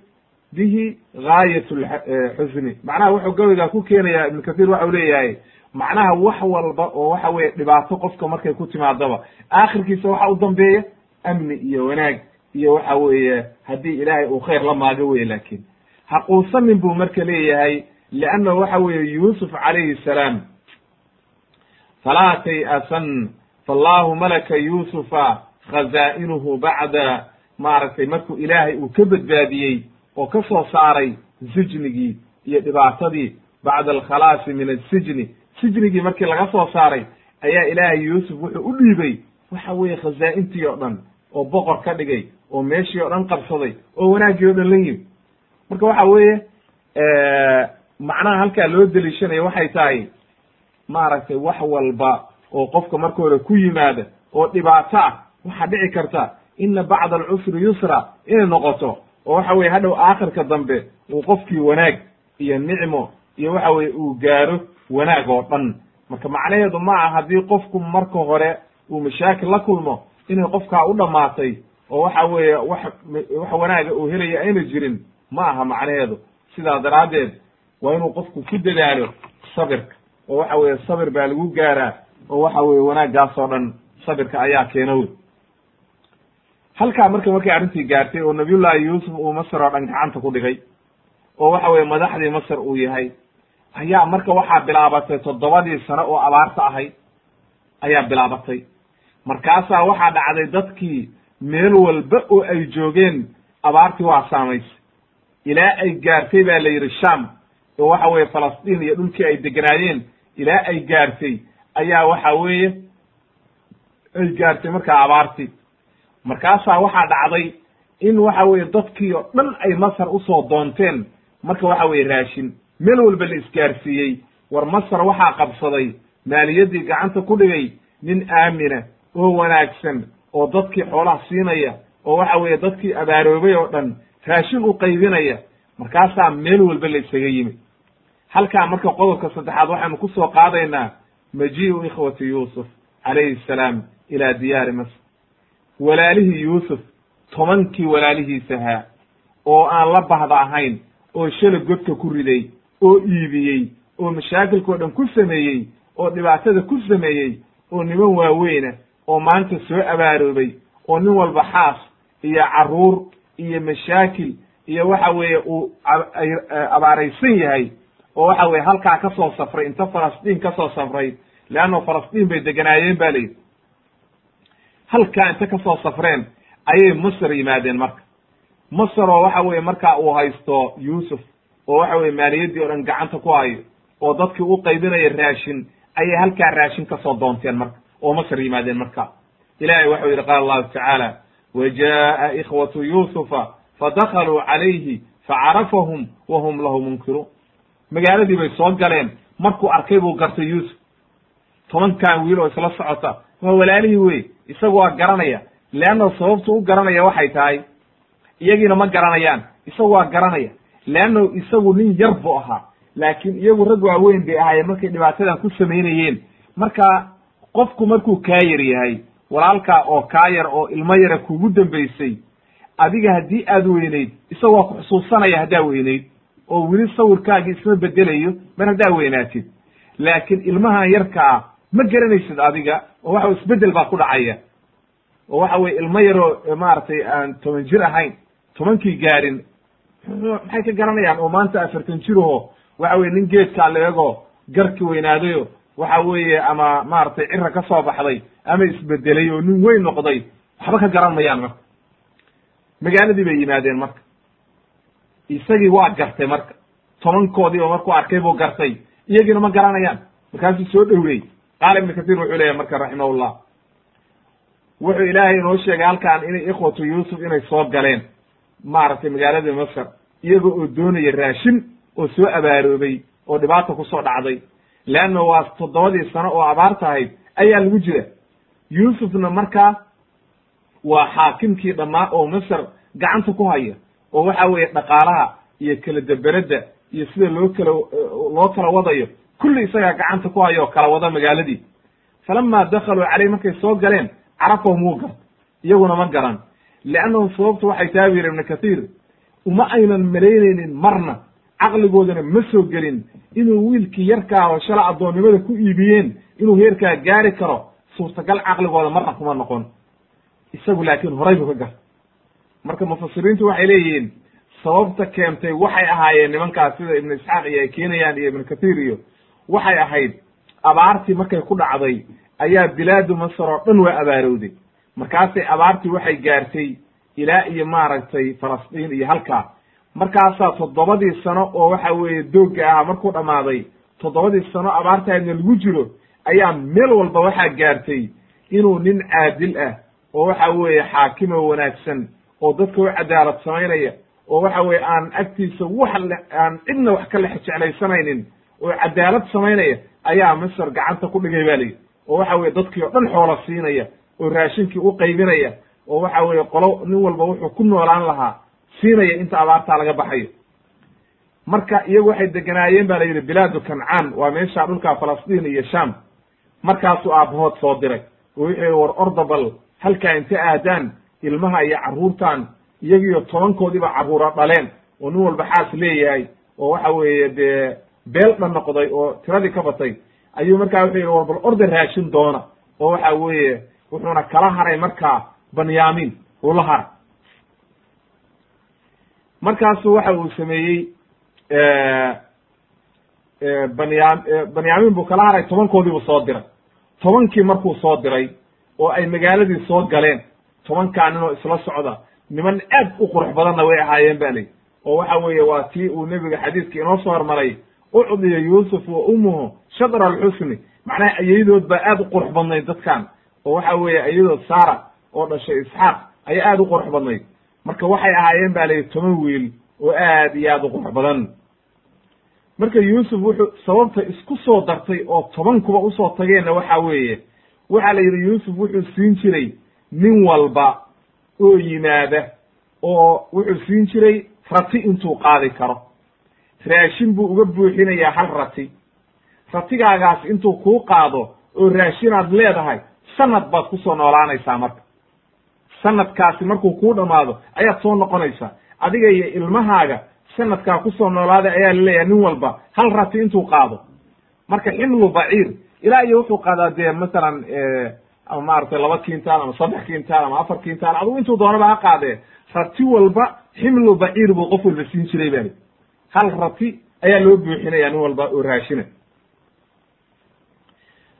bihi gaayat lxusni macnaha wuxuu gabaygaa ku keenaya ibnu kathir waxau leeyahay macnaha wax walba oo waxa weye dhibaato qofka markay ku timaadaba aakhirkiisa waxa u dambeeya amni iyo wanaag iyo waxa weeye haddii ilaahay uu khayr la maago weye laakin haquusanin buu marka leeyahay leannahu waxa weeye yuusuf calayhi salaam falaa tay-asan fallahu malaka yuusufa khazaa'inuhu bacda maaragtay markuu ilaahay uu ka badbaadiyey oo ka soo saaray sijnigii iyo dhibaatadii bacda alkhalaasi min asijni sijnigii markii laga soo saaray ayaa ilaahay yuusuf wuxuu u dhiibay waxa weeye khazaa'intii oo dhan oo boqor ka dhigay oo meeshii oo dhan qabsaday oo wanaaggii o dhan la yimi marka waxa weeye macnaha halkaa loo deliishanayo waxay tahay maaragtay wax walba oo qofka marka hore ku yimaada oo dhibaato ah waxaa dhici karta ina bacda alcusri yusra inay noqoto oo waxa weye hadhow aakhirka dambe uu qofkii wanaag iyo nicmo iyo waxa weye uu gaaro wanaag oo dhan. Marka macnaheedu ma aha haddii qofku marka hore uu mashaakil la kulmo inay qofkaa u dhammaatay oo waxa weeye wax wax wanaaga uu helaya ayna jirin ma aha macnaheedu. Sidaa daraaddeed waa inuu qofku ku dadaalo sabirka oo waxa weeye sabir baa lagu gaaraa oo waxa weeye wanaaggaas oo dhan sabirka ayaa keena wey halkaa marka markay arrintii gaartay oo nabiyullaahi yuusuf uu masar oo dhan gacanta ku dhigay oo waxa weeye madaxdii masar uu yahay ayaa marka waxaa bilaabatay toddobadii sano oo abaarta ahayd ayaa bilaabatay markaasaa waxaa dhacday dadkii meel walba oo ay joogeen abaartii waa saamaysay ilaa ay gaartay baa la yidhi sham oo waxa weeye falastiin iyo dhulkii ay deganaayeen ilaa ay gaartay. Ayaa waxa weeye ay gaartay markaa abaartii. Markaasaa waxaa dhacday in waxa weeye dadkii oo dhan ay masar u soo doonteen. Marka waxa weye raashin. Meel walba la isgaarsiiyey. War masar waxaa qabsaday maaliyaddii gacanta ku dhigay nin aamina oo wanaagsan oo dadkii xoolaha siinaya oo waxa weeye dadkii abaaroobay oo dhan raashin u qaybinaya markaasaa meel walba la isaga yimid halkaa marka qodobka saddexaad waxaynu ku soo qaadaynaa majii'u ikhwati yuusuf calayhi salaam ilaa diyaari masr. Walaalihii yuusuf tobankii walaalihiisahaa oo aan la bahda ahayn oo shala godka ku riday oo iibiyey oo mashaakilkao dhan ku sameeyey oo dhibaatada ku sameeyey oo niman waaweyna oo maanta soo abaaroobay oo nin walba xaas iyo carruur iyo mashaakil iyo waxa weeye uu abaaraysan yahay oo waxa weye halkaa ka soo safray inta falastiin ka soo safray leanno falastiin bay deganaayeen ba layidhi halkaa inta ka soo safreen ayay masr yimaadeen marka. Masr oo waxa weye marka uu haysto yuusuf oo waxa weye maaliyaddii o dhan gacanta ku hayo oo dadkii u qaybinaya raashin ayay halkaa raashin ka soo doonteen marka oo masr yimaadeen marka. Ilahay waxau yidhi qaala allahu tacaala wa jaa'a ikhwatu yuusufa fadakaluu calayhi facarafahum wa hum lahu munkiruun. Magaaladii bay soo galeen markuu arkay buu gartay yuusuf. Tobankan wiil oo isla socota waa walaalihii wey isagu waa garanaya. Leanna sababtu u garanaya waxay tahay iyagiina ma garanayaan isagu waa garanaya. Leanno isagu nin yar buu ahaa laakiin iyagu rag waaweyn bay ahaayeen markay dhibaatadan ku samaynayeen marka qofku markuu kaa yar yahay walaalkaa oo kaa yar oo ilmo yara kugu dambaysay adiga haddii aad weynayd isagu waa ku xusuusanaya haddaa weynayd oo weli sawirkaagii isma bedelayo mar haddaa weynaatid. Laakiin ilmahan yarka ah ma garanaysid adiga oo waxa wey isbeddel baa ku dhacaya. Oo waxa weye ilmo yaroo maaragtay aan toban jir ahayn tobankii gaarin maxay ka garanayaan? Oo maanta afartan jiraho waxa weye nin geedkaa leego garki weynaadayo waxa weeye ama maaragtay cira ka soo baxday ama isbedelay oo nin weyn noqday. Waxba ka garan mayaan marka. Magaaladii bay yimaadeen marka. Isagii waa gartay marka. Tobankoodiiba markuu arkay buu gartay. Iyagiina ma garanayaan. Markaasuu soo dhowrey qaala ibnu katiir wuxuu leeyahy marka raximahullah. Wuxuu ilaahay inoo sheegay halkaan inay ikhwatu yuusuf inay soo galeen. Maaragtay magaaladii masr iyago oo doonaya raashin oo soo abaaroobay oo dhibaata ku soo dhacday leanna waa toddobadii sano oo abaarta ahayd ayaa lagu jira yuusufna markaa waa xaakimkii dhammaa oo masr gacanta ku haya oo waxa weeye dhaqaalaha iyo kala deberedda iyo sida loo kala loo kala wadayo kulli isagaa gacanta ku haya oo kala wada magaaladii falama dakaluu caleyh markay soo galeen carafahum wuu garta iyaguna ma garan liannahum sababtu waxay yidhi ibnu kathiir uma aynan malaynaynin marna caqligoodana ma soo gelin inuu wiilkii yarkaa oo shala addoonnimada ku iibiyeen inuu heerkaa gaari karo suurtagal caqligooda marna kuma noqon. Isagu laakiin horay buu ka garta marka mufasiriintu waxay leeyihiin sababta keentay waxay ahaayeen nimankaas sida ibnu isxaaq iyo ay keenayaan iyo ibnu kathiir iyo waxay ahayd abaartii markay ku dhacday ayaa bilaadu masar oo dhan waa abaarowday markaasay abaartii waxay gaartay ilaa iyo maaragtay falastiin iyo halkaa markaasaa toddobadii sano oo waxa weeye doogga ahaa markuu dhammaaday toddobadii sano abaartaadna lagu jiro ayaa meel walba waxaa gaartay inuu nin caadil ah oo waxa weeye xaakimo wanaagsan oo dadka u cadaalad samaynaya oo waxa weye aan agtiisa wax aan cidna wax ka lex jeclaysanaynin oo cadaalad samaynaya ayaa masar gacanta ku dhigay ba layidhi oo waxa weye dadkii o dhan xoola siinaya oo raashinkii u qaybinaya oo waxa weeye qolo nin walba wuxuu ku noolaan lahaa siinaya inta abaartaa laga baxayo. Marka iyagu waxay deganaayeen ba la yidhi bilaadu kancaan waa meesha dhulka falastiin iyo sham markaasuu aabbahood soo diray. Oo wuxuu war ordabal halkaa inta aadaan ilmaha iyo carruurtan iyagiyo tobankoodiiba carruura dhaleen oo nin walba xaas leeyahay oo waxa weeye dee beel dhan noqday oo tiradii ka batay. Ayuu markaa wuxuu yidhi war bal orda raashin doona oo waxa weeye wuxuuna kala haray markaa banyamin uu la haray markaasu waxa uu sameeyey banya banyamin buu kala haray tobankoodiibuu soo diray. Tobankii markuu soo diray oo ay magaaladii soo galeen tobankaa nin oo isla socda niman aad u qurux badanna way ahaayeen ba ley oo waxa weeye waa tii uu nebiga xadiiska inoo soo hormaray ucdiya yuusuf wa ummuhu shadra alxusni macnaha ayayadood baa aad u qurux badnayd dadkan oo waxa weeye ayadood saara oo dhashay isxaaq ayaa aad u qurux badnayd marka waxay ahaayeen ba layihi toban wiil oo aad iyo aad u qurux badan. Marka yuusuf wuxuu sababta isku soo dartay oo tobankuba u soo tageenna waxa weeye waxaa la yidhi yuusuf wuxuu siin jiray nin walba oo yimaada oo wuxuu siin jiray rati intuu qaadi karo. Raashin buu uga buuxinayaa hal rati. Ratigaagaas intuu kuu qaado oo raashinaad leedahay sanad baad ku soo noolaanaysaa marka sanadkaasi markuu kuu dhammaado ayaad soo noqonaysaa adiga iyo ilmahaaga sanadkaa ku soo noolaaday ayaa la leeyahay nin walba hal rati intuu qaado. Marka ximlu baciir ilaa iyo wuxuu qaadaa dee masalan ama maaragtay laba kintaal ama saddex kintaal ama afar kintaal adugu intuu doonaba ha qaadee. Rati walba ximlu baciir buu qof walba siin jiray bali hal rati ayaa loo buuxinaya nin walba oo raashina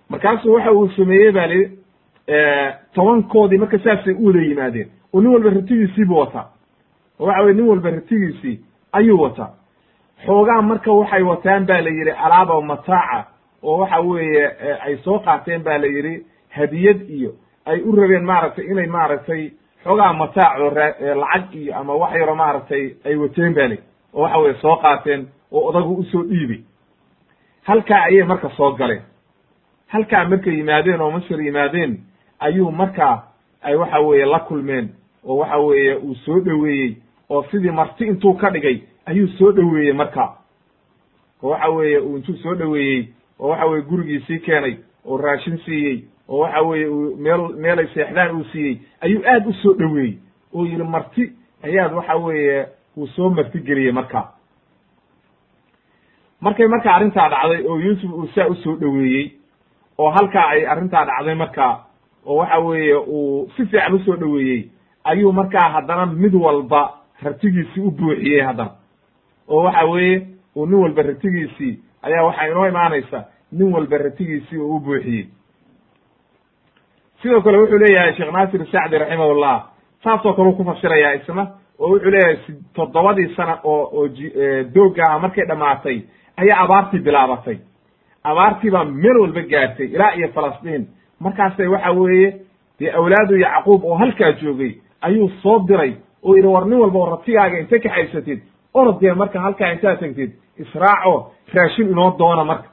markaasuu waxa uu sameeyey ba li tobankoodii marka saasay u wada yimaadeen oo nin walba ratigiisii buu wataa. Oo waxa weye nin walba ratigiisii ayuu wataa. Xoogaa marka waxay wataan ba la yidhi alaaba mataaca oo waxa weeye ay soo qaateen ba la yidhi hadiyad iyo ay u rabeen maaragtay inay maaragtay xoogaa mataac oo lacag iyo ama wax yaro maaragtay ay wateen ba li oo waxa weye soo qaateen oo odagu u soo dhiibay. Halkaa ayay marka soo galeen. Halkaa markay yimaadeen oo masar yimaadeen ayuu markaa ay waxa weeye la kulmeen oo waxa weeye uu soo dhoweeyey oo sidii marti intuu ka dhigay ayuu soo dhoweeyey markaa oo waxa weeye uu intuu soo dhoweeyey oo waxa weye gurigiisii keenay oo raashin siiyey oo waxa weeye uu meel meelay seexdaan uu siiyey ayuu aad u soo dhoweeyey. Oo yidhi marti ayaad waxa weeye uu soo marti geliyey markaa markay marka arrintaa dhacday oo yuusuf uu saa u soo dhoweeyey oo halkaa ay arrintaa dhacday markaa oo waxa weeye uu si fiican u soo dhoweeyey ayuu markaa haddana mid walba ratigiisii u buuxiyey haddana. Oo waxa weeye uu nin walba ratigiisii ayaa waxaa inoo imaanaysa nin walba ratigiisii uu u buuxiyey. Sidoo kale wuxuu leeyahay sheekh naasir sacdi raximahullah saasoo kale u ku fasirayaa isna oo wuxuu leeyahay toddobadii sana oo oo doogga ah markay dhamaatay ayaa abaartii bilaabatay. Abaartii baa meel walba gaartay ilaa iyo falastiin markaasay waxa weeye dee awlaadu yacquub oo halkaa joogay ayuu soo diray oo yidhi war nin walba oo ratigaaga inta kaxaysatid orodee marka halkaa intaad tagtid israaco raashin inoo doona marka.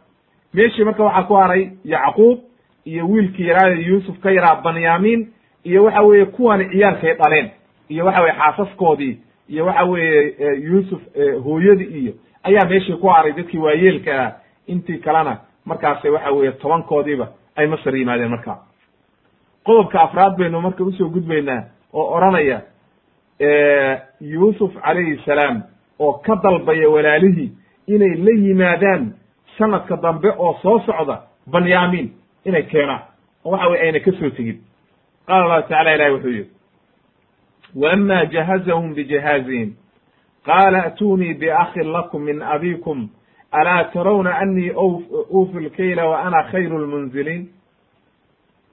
Meeshii marka waxaa ku haray yacquub iyo wiilkii yaraada yuusuf ka yaraa banyamin iyo waxa weeye kuwani ciyaalkay dhaleen iyo waxa weye xaasaskoodii iyo waxa weeye yuusuf hooyadii iyo ayaa meeshii ku haray dadkii waayeelka ah intii kalena markaasay waxa weeye tobankoodiiba ay masar yimaadeen marka qodobka afraad baynu marka u soo gudbaynaa oo odhanaya yuusuf calayhi salaam oo ka dalbaya walaalihii inay la yimaadaan sanadka dambe oo soo socda banyamin inay keenaan. Oo waxa weye ayna ka soo tegin. Qaala allahu tacala ilahi wuxuu yihi wama jahazahum bijahaazihim qaala atunii biakhin lakum min abikum alaa tarawna anii uufi lkayla wa ana khayru lmunziliin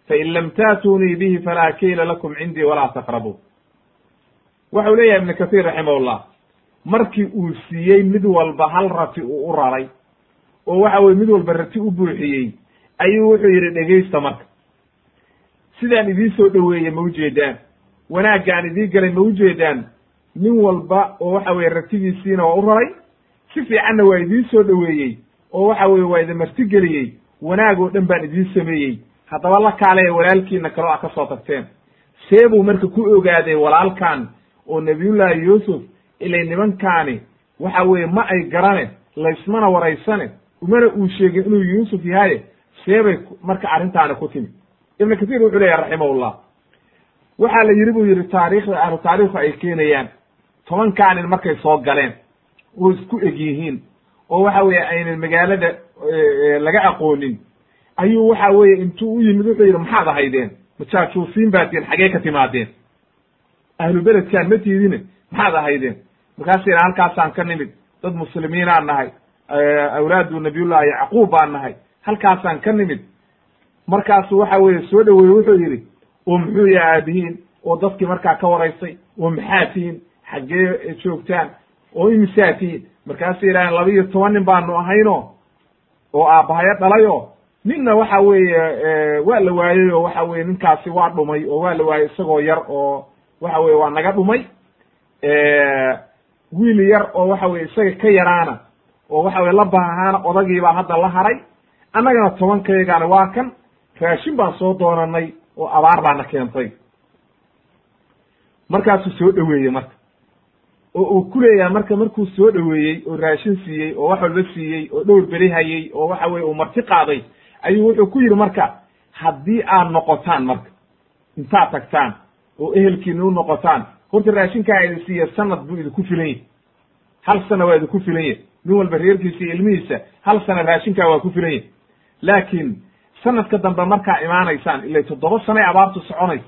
fain lam taatunii bihi falaa kayla lakum cindii walaa taqrabuun waxau leeyahay ibnu kasiir raximahullah markii uu siiyey mid walba hal rati uu u raray oo waxa weye mid walba rati u buuxiyey ayuu wuxuu yidhi dhegaysta marka sidaan idiin soo dhoweeyey ma ujeedaan wanaaggaan idiin galay ma ujeedaan nin walba oo waxa weye ratigiisiina waa u raray si fiicanna waa idiin soo dhoweeyey oo waxa weye waa idin martigeliyey wanaag oo dhan baan idiin sameeyey. Haddaba la kaalaya walaalkiina kaloo a ka soo tagteen. See buu marka ku ogaaday walaalkan oo nabiyullaahi yuusuf ilay nimankaani waxa weeye ma ay garane laysmana waraysane umana uu sheegin inuu yuusuf yahaye seebay marka arrintaani ku timi. Ibnu kasiir wuxuu leeyahy raximahullah. Waxaa la yidhi buu yidhi taariikhda ahlu taariikhu ay keenayaan tobankaanin markay soo galeen oo isku eg yihiin oo waxa weeye aynan magaalada laga aqoonin ayuu waxa weeye intuu u yimid wuxuu yidhi maxaad ahaydeen? Majaajuusiin baa tiin xagee ka timaadeen? Ahlu beledkaan ma tiidine maxaad ahaydeen? Markaasuu yidhi halkaasaan ka nimid dad muslimiinaan nahay awlaadu nabiyullahi yacquub baan nahay halkaasaan ka nimid. Markaasu waxa weeye soo dhoweeye wuxuu yidhi oo muxuu yaha aabihiin oo dadkii markaa ka waraysay oo maxaa tihiin xaggee joogtaan oo imisaa tihiin markaasuu yidhaaheen laba iyo toban nin baanu ahayno oo aabbahayo dhalayo ninna waxa weeye waa la waayey oo waxa weye ninkaasi waa dhumay oo waa la waayey isagoo yar oo waxa weye waa naga dhumay wiil yar oo waxa weye isaga ka yaraana oo waxa weye la baahaana odagiibaa hadda la haray annagana tobankaygaana waa kan raashin baan soo doonanay oo abaar baana keentay. Markaasuu soo dhoweeyey marka oo uu ku leeyahay marka markuu soo dhoweeyey oo raashin siiyey oo wax walba siiyey oo dhowr beri hayey oo waxa weye uu marti qaaday ayuu wuxuu ku yidhi marka haddii aad noqotaan marka intaad tagtaan oo ehelkiina u noqotaan horta raashinkaa idin siiya sanad buu idinku filan yahy hal sana waa idinku filan yahy nin walba reerkiisa iyo ilmihiisa hal sana raashinkaa waa ku filan yahy laakiin sanadka dambe markaa imaanaysaan ilay toddoba sanay abaartu soconaysa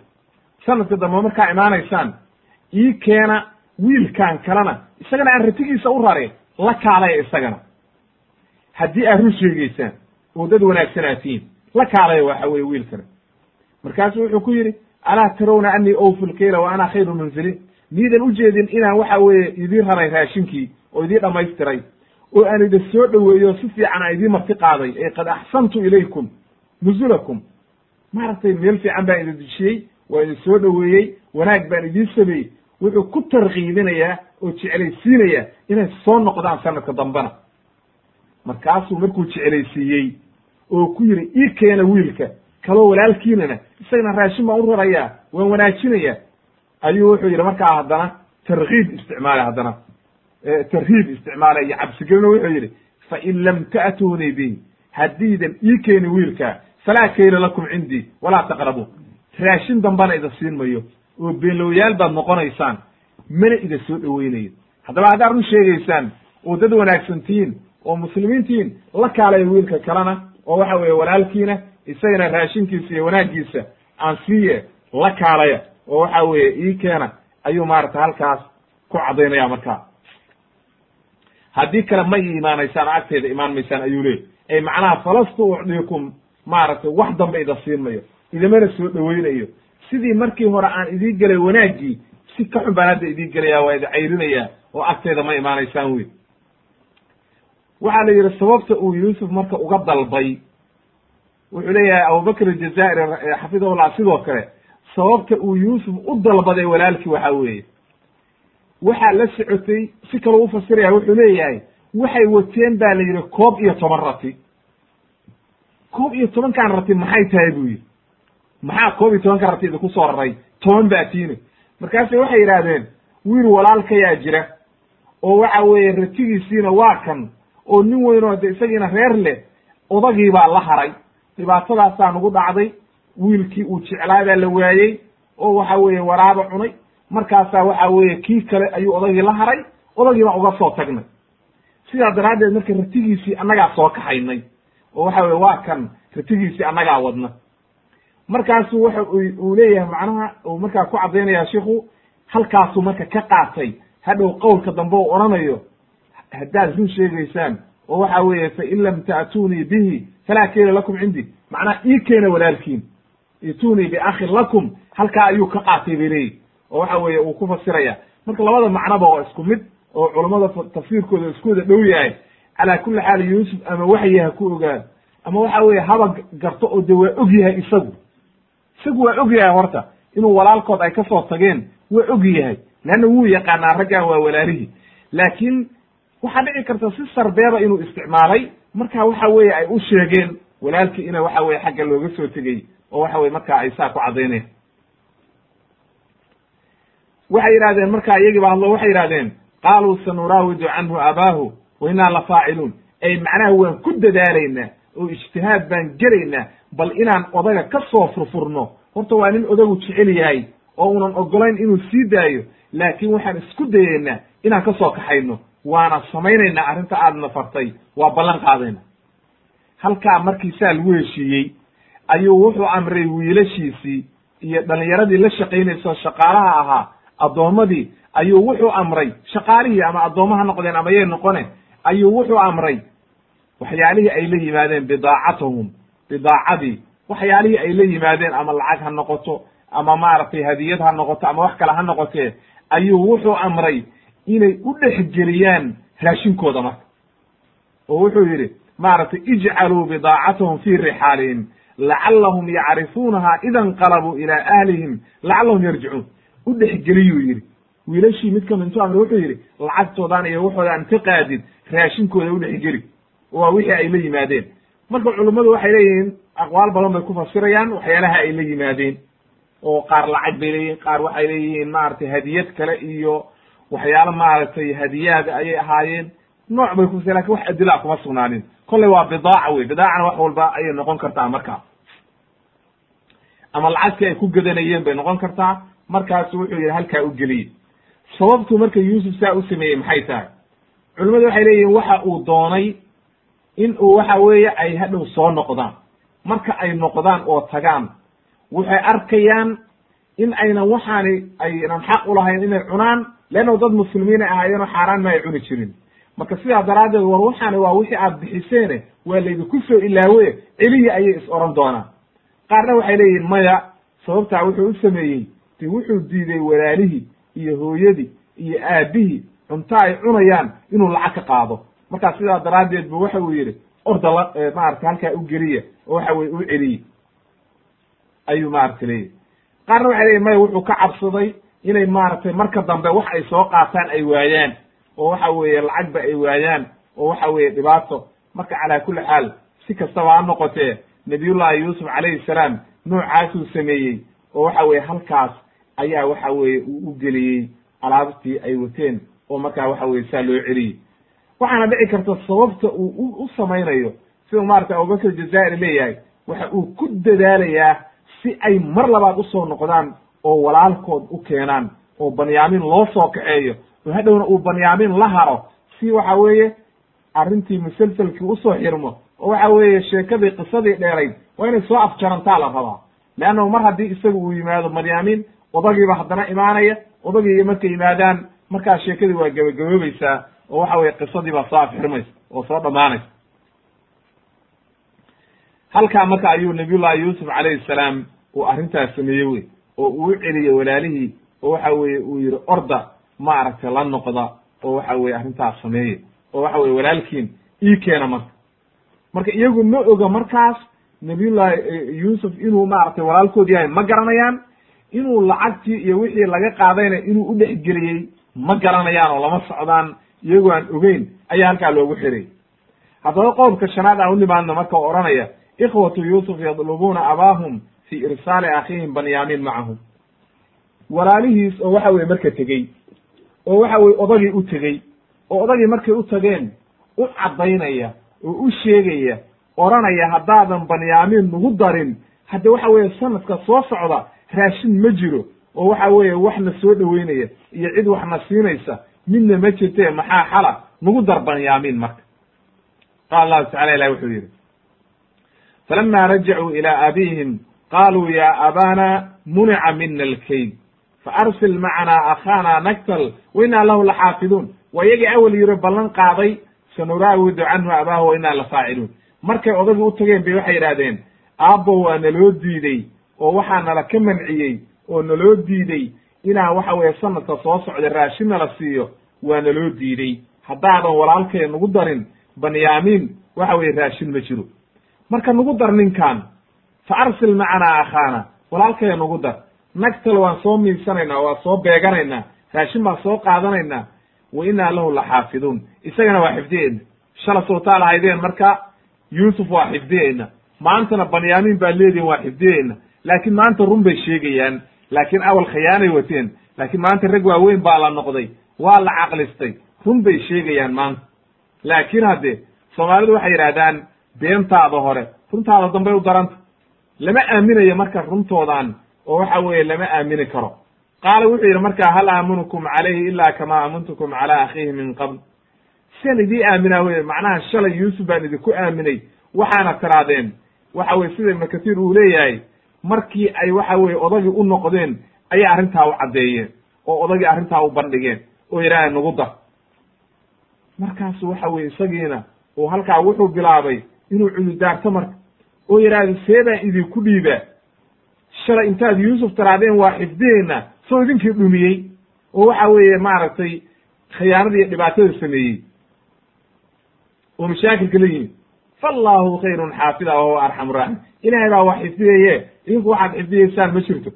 sanadka dambe markaa imaanaysaan ii keena wiilkan kalena isagana aan ratigiisa u rare la kaalaya isagana. Haddii aad run sheegeysaan oo dad wanaagsanaatiin la kaalaya waxa weye wiilkana markaasu wuxuu ku yidhi alaa tarawna anii lkayla wa ana khayru munziliin miidan ujeedin inaan waxa weeye idiin raray raashinkii oo idiin dhamaystiray oo aan idin soo dhoweeyo si fiican aan idiin marti qaaday ee qad axsantu ilaykum nuzulakum. Maaragtay meel fiican baan idin dejiyey waa idin soo dhoweeyey wanaag baan idiin sameeyey wuxuu ku tarkiibinayaa oo jeclaysiinayaa inay soo noqdaan sanadka dambena. Markaasuu markuu jeclaysiiyey oo ku yidhi ii keena wiilka kaloo walaalkiinana isagana raashin baan u rarayaa waan wanaajinayaa ayuu wuxuu yidhi markaa haddana tarkiib isticmaala haddana. Tarhiib isticmaala iyo cabsigelino wuxuu yidhi fain lam ta'tuunii bi haddiidan ii keeni wiilka falaa kayla lakum cindii walaa taqrabuun raashin dambana ida siin mayo oo beenlowyaal baad noqonaysaan mana ida soo dhoweynayo haddaba haddaad run sheegaysaan oo dad wanaagsan tihiin oo muslimiin tihiin la kaalaya wiilka kalena oo waxa weeye walaalkiina isagana raashinkiisa iyo wanaaggiisa aan siiye la kaalaya. Oo waxa weeye ii keena ayuu maaragtay halkaas ku caddaynaya markaa. Haddii kale ma ii imaanaysaan oo agteeda imaan maysaan ayuu leeyay ay macnaha falastu ucdiikum maaragtay wax dambe ida siin mayo idamana soo dhoweynayo sidii markii hore aan idii gelay wanaaggii si ka xun baan hadda idii gelaya waa idi cayrinayaa oo agteeda ma imaanaysaan wey waxaa la yidhi sababta uu yuusuf marka uga dalbay wuxuu leeyahay abubakr aljazaa'iri xafidahullah sidoo kale sababta uu yuusuf u dalbaday walaalkii waxa weeye. Waxaa la socotay si kaloo ufasiraya wuxuu leeyahay waxay wateen ba la yidhi koob iyo toban rati. Koob iyo tobankan rati maxay tahay? buu yidhi maxaa koob iyo tobanka rati idinku soo raray? Toban baa tiine markaase waxay yidhaahdeen wiil walaalkayaa jira oo waxa weeye ratigiisiina waa kan oo nin weyn oo de isagiina reer leh odagii baa la haray. Dhibaatadaasaa nagu dhacday wiilkii uu jeclaadaa la waayey oo waxa weeye waraaba cunay. Markaasaa waxa weeye kii kale ayuu odagii la haray odagii baan uga soo tagnay. Sidaa daraaddeed marka ratigiisii annagaa soo kaxaynay oo waxa weye waa kan ratigiisii annagaa wadna markaasu waxa uu leeyahay macnaha uu markaa ku caddaynaya shiku halkaasuu marka ka qaatay hadhow qowlka dambe u odhanayo haddaad run sheegaysaan oo waxa weeye fain lam ta'tuunii bihi falaa keena lakum cindi. Macnaha ii keena walaalkiin. Itunii biakhin lakum halkaa ayuu ka qaatay bay leeyihi oo waxa weeye uu ku fasiraya. Marka labada macnoba waa isku mid oo culammada tafsiirkooda isku dhow yahay. Calaa kulli xaal yuusuf ama waxyi ha ku ogaan. Ama waxa weeye haba garto oo de waa og yahay isagu isagu waa og yahay horta inuu walaalkood ay ka soo tageen waa og yahay. Leanna wuu yaqaanaa raggan waa walaalihii laakiin waxaa dhici karta si sarbeeba inuu isticmaalay marka waxa weeye ay u sheegeen walaalkii ina waxa weye xagga looga soo tegey oo waxa weye marka ay saa ku caddayneen. Waxay yidhahdeen marka iyagii ba hadlo waxay yidhahdeen qaaluu sanuraawidu canhu abaahu wa innaa la faaciluun. Ay macnaha waan ku dadaalaynaa oo ijtihaad baan gelaynaa bal inaan odaga ka soo furfurno horta waa nin odagu jecel yahay oo unan ogolayn inuu sii daayo laakiin waxaan isku dayeynaa inaan ka soo kaxayno. Waana samaynaynaa arrinta aadna fartay waa ballan qaadayna. Halkaa markii saa lagu heshiiyey ayuu wuxuu amray wiilashiisii iyo dhalinyaradii la shaqaynayso shaqaalaha ahaa addoommadii ayuu wuxuu amray shaqaalihii ama addoomma ha noqdeen ama yay noqone ayuu wuxuu amray waxyaalihii ay la yimaadeen bidaacatahum bidaacadii. Waxyaalihii ay la yimaadeen ama lacag ha noqoto ama maaragtay hadiyad ha noqoto ama wax kale ha noqotee ayuu wuxuu amray inay u dhexgeliyaan raashinkooda marka. Oo wuxuu yidhi maaragtay ijcaluu bidaacatahum fii rixaalihim lacallahum yacrifuunaha ida inqalabuu ilaa ahlihim lacallahum yarjicuun. U dhexgeliyuu yidhi. Wiilashii mid ka mid intuu amri wuxuu yidhi lacagtoodan iyo waxoodaan ka qaadid raashinkooda u dhexgeli waa wixii ay la yimaadeen. Marka culummadu waxay leeyihiin aqwaal badan bay ku fasirayaan waxyaalaha ay la yimaadeen. Oo qaar lacag bay leeyihiin qaar waxay leeyihiin maaragtay hadiyad kale iyo waxyaalo maaragtay hadiyaada ayay ahaayeen. Nooc bay kufasir laakiin wax adila kuma sugnaanin. Kolley waa bidaaca wey bidaacana wax walba ayay noqon kartaa markaa ama lacagtii ay ku gadanayeen bay noqon kartaa. Markaasu wuxuu yidhi halkaa u geliyey sababtu marka yuusuf saa u sameeyey maxay tahay? Culimmadu waxay leeyihiin waxa uu doonay in uu waxa weeye ay hadhow soo noqdaan. Marka ay noqdaan oo tagaan waxay arkayaan in aynan waxaani aynan xaq ulahayn inay cunaan leanno dad muslimiinay ahaayeenoo xaaraan ma ay cuni jirin. Marka sidaa daraaddeed war waxaani waa wixii aad bixiseene waa laydinku soo ilaawe celiya ayay is oran doonaan. Qaarna waxay leeyihiin maya sababtaa wuxuu u sameeyey de wuxuu diiday walaalihii iyo hooyadii iyo aabihii cunto ay cunayaan inuu lacag ka qaado markaa sidaa daraaddeed bu waxa uu yidhi orda la maarata halkaa u geliya oo waxa weye u celiye. Ayuu maarata leeyahy qaarna waxay leeyihiin maya wuxuu ka cabsaday inay maaragtay marka dambe wax ay soo qaataan ay waayaan oo waxa weeye lacagba ay waayaan oo waxa weeye dhibaato. Marka calaa kulli xaal si kastaba ha noqotee nabiyullahi yuusuf calayhi salaam noocaasuu sameeyey oo waxa weeye halkaas ayaa waxa weeye uu u geliyey alaabtii ay wateen oo markaa waxa weye saa loo celiyey waxaana dhici karta sababta uu u samaynayo siduu maarata abubakr jazaa'ir leeyahay. Waxa uu ku dadaalayaa si ay mar labaad u soo noqdaan oo walaalkood u keenaan oo banyamin loo soo kaxeeyo oo hadhowna uu banyamin la haro. Si waxa weeye arrintii musalselkii u soo xirmo oo waxa weeye sheekadii qisadii dheerayd waa inay soo afjarantaa la rabaa. Leannahu mar haddii isaga uu yimaado maryaamin odagiiba haddana imaanaya odagii markay yimaadaan markaa sheekadii waa gabagaboobaysaa oo waxa weye qisadii baa soo afxirmaysa oo soo dhamaanaysa halkaa marka ayuu nabiyullahi yuusuf calayhi salaam uu arrintaas sameeyey wey oo uu celiyey walaalihii oo waxa weye uu yihi orda maaragtay la noqda oo waxa weye arrintaas sameeye oo waxa weye walaalkiin ii keena marka. Marka iyagu ma oga markaas nabiyullahi yuusuf inuu maaragtay walaalkood yahay ma garanayaan inuu lacagtii iyo wixii laga qaadayna inuu u dhexgeliyey ma garanayaan oo lama socdaan iyagoo aan ogeyn ayaa halkaa loogu xiray. Haddaba qodobka shanaad aan u nimaadno marka o odhanaya ikhwatu yuusuf yadlubuuna abaahum fi irsaali akhiihim banyamin macahum. Walaalihiis oo waxa weye marka tegey oo waxa weye odagii u tegey oo odagii markay u tageen u caddaynaya oo u sheegaya odhanaya haddaadan banyaamiin nagu darin. Hadde waxa weeye sanadka soo socda raashin ma jiro oo waxa weeye wax na soo dhoweynaya iyo cid wax na siinaysa midna ma jirtee maxaa xala nagu dar banyaamiin marka. Qaala allahu tacala ilahi wuxuu yidhi falama rajacuu ilaa abiihim qaluu ya abana munica mina alkayd faarsil macanaa akhaana naktal wa inaa lahu laxaafiduun waa iyagii awel yiro ballan qaaday sanuraawidu canhu abaahu wa inaa markay odagii u tageen bay waxay yidhahdeen aabbo waa naloo diidey oo waxaa nala ka manciyey oo naloo diidey inaan waxa weeye sanadka soo socda raashin nala siiyo waa naloo diidey. Haddaadan walaalkay nagu darin banyaamiin waxa weye raashin ma jiro. Marka nagu dar ninkan fa arsil macanaa akhaana walaalkaya nagu dar. Nagtal waan soo miidsanaynaa waa soo beeganaynaa raashin baan soo qaadanaynaa. Wa inaa lahu laxaafiduun isagana waa xifdiyeyna shala sootaa lahaydeen marka yuusuf waa xifdiyeyna maantana banyaamiin baa leedihin waa xifdiyeyna laakiin maanta run bay sheegayaan laakiin awal khiyaanay wateen. Laakiin maanta rag waaweyn baa la noqday. Waa la caqlistay. Run bay sheegayaan maanta. Laakiin hadde soomaalidu waxay yidhahdaan beentaada hore runtaada dambay u daranta. Lama aaminayo marka runtoodan oo waxa weeye lama aamini karo. Qaala wuxuu yidhi marka hal aamunukum calayhi ila kama aamuntukum cala akhiihi min qabl. Sian idii aaminaa weye macnaha shalay yuusuf baan idinku aaminay. Waxaana tiraadeen waxa weye sida ibnu katiir uu leeyahay markii ay waxa weye odagii u noqdeen ayay arrintaa u caddeeyeen oo odagii arrintaa u bandhigeen oo yidhahda nagu dar. Markaasu waxa weye isagiina uu halkaa wuxuu bilaabay inuu cududaarto marka oo yidhaahdo seebaan idinku dhiibaa. Shalay intaad yuusuf tiraadeen waa xifdiyeyna soo idinkii dhumiyey oo waxa weeye maaragtay khiyaanada iyo dhibaatada sameeyey. Oo mashaakilka la yimid faallahu khayrun xaafida wahuwa arxamu raaxim ilahay baa wax xifdiyaye idinku waxaad xifdiyeysaan ma jirto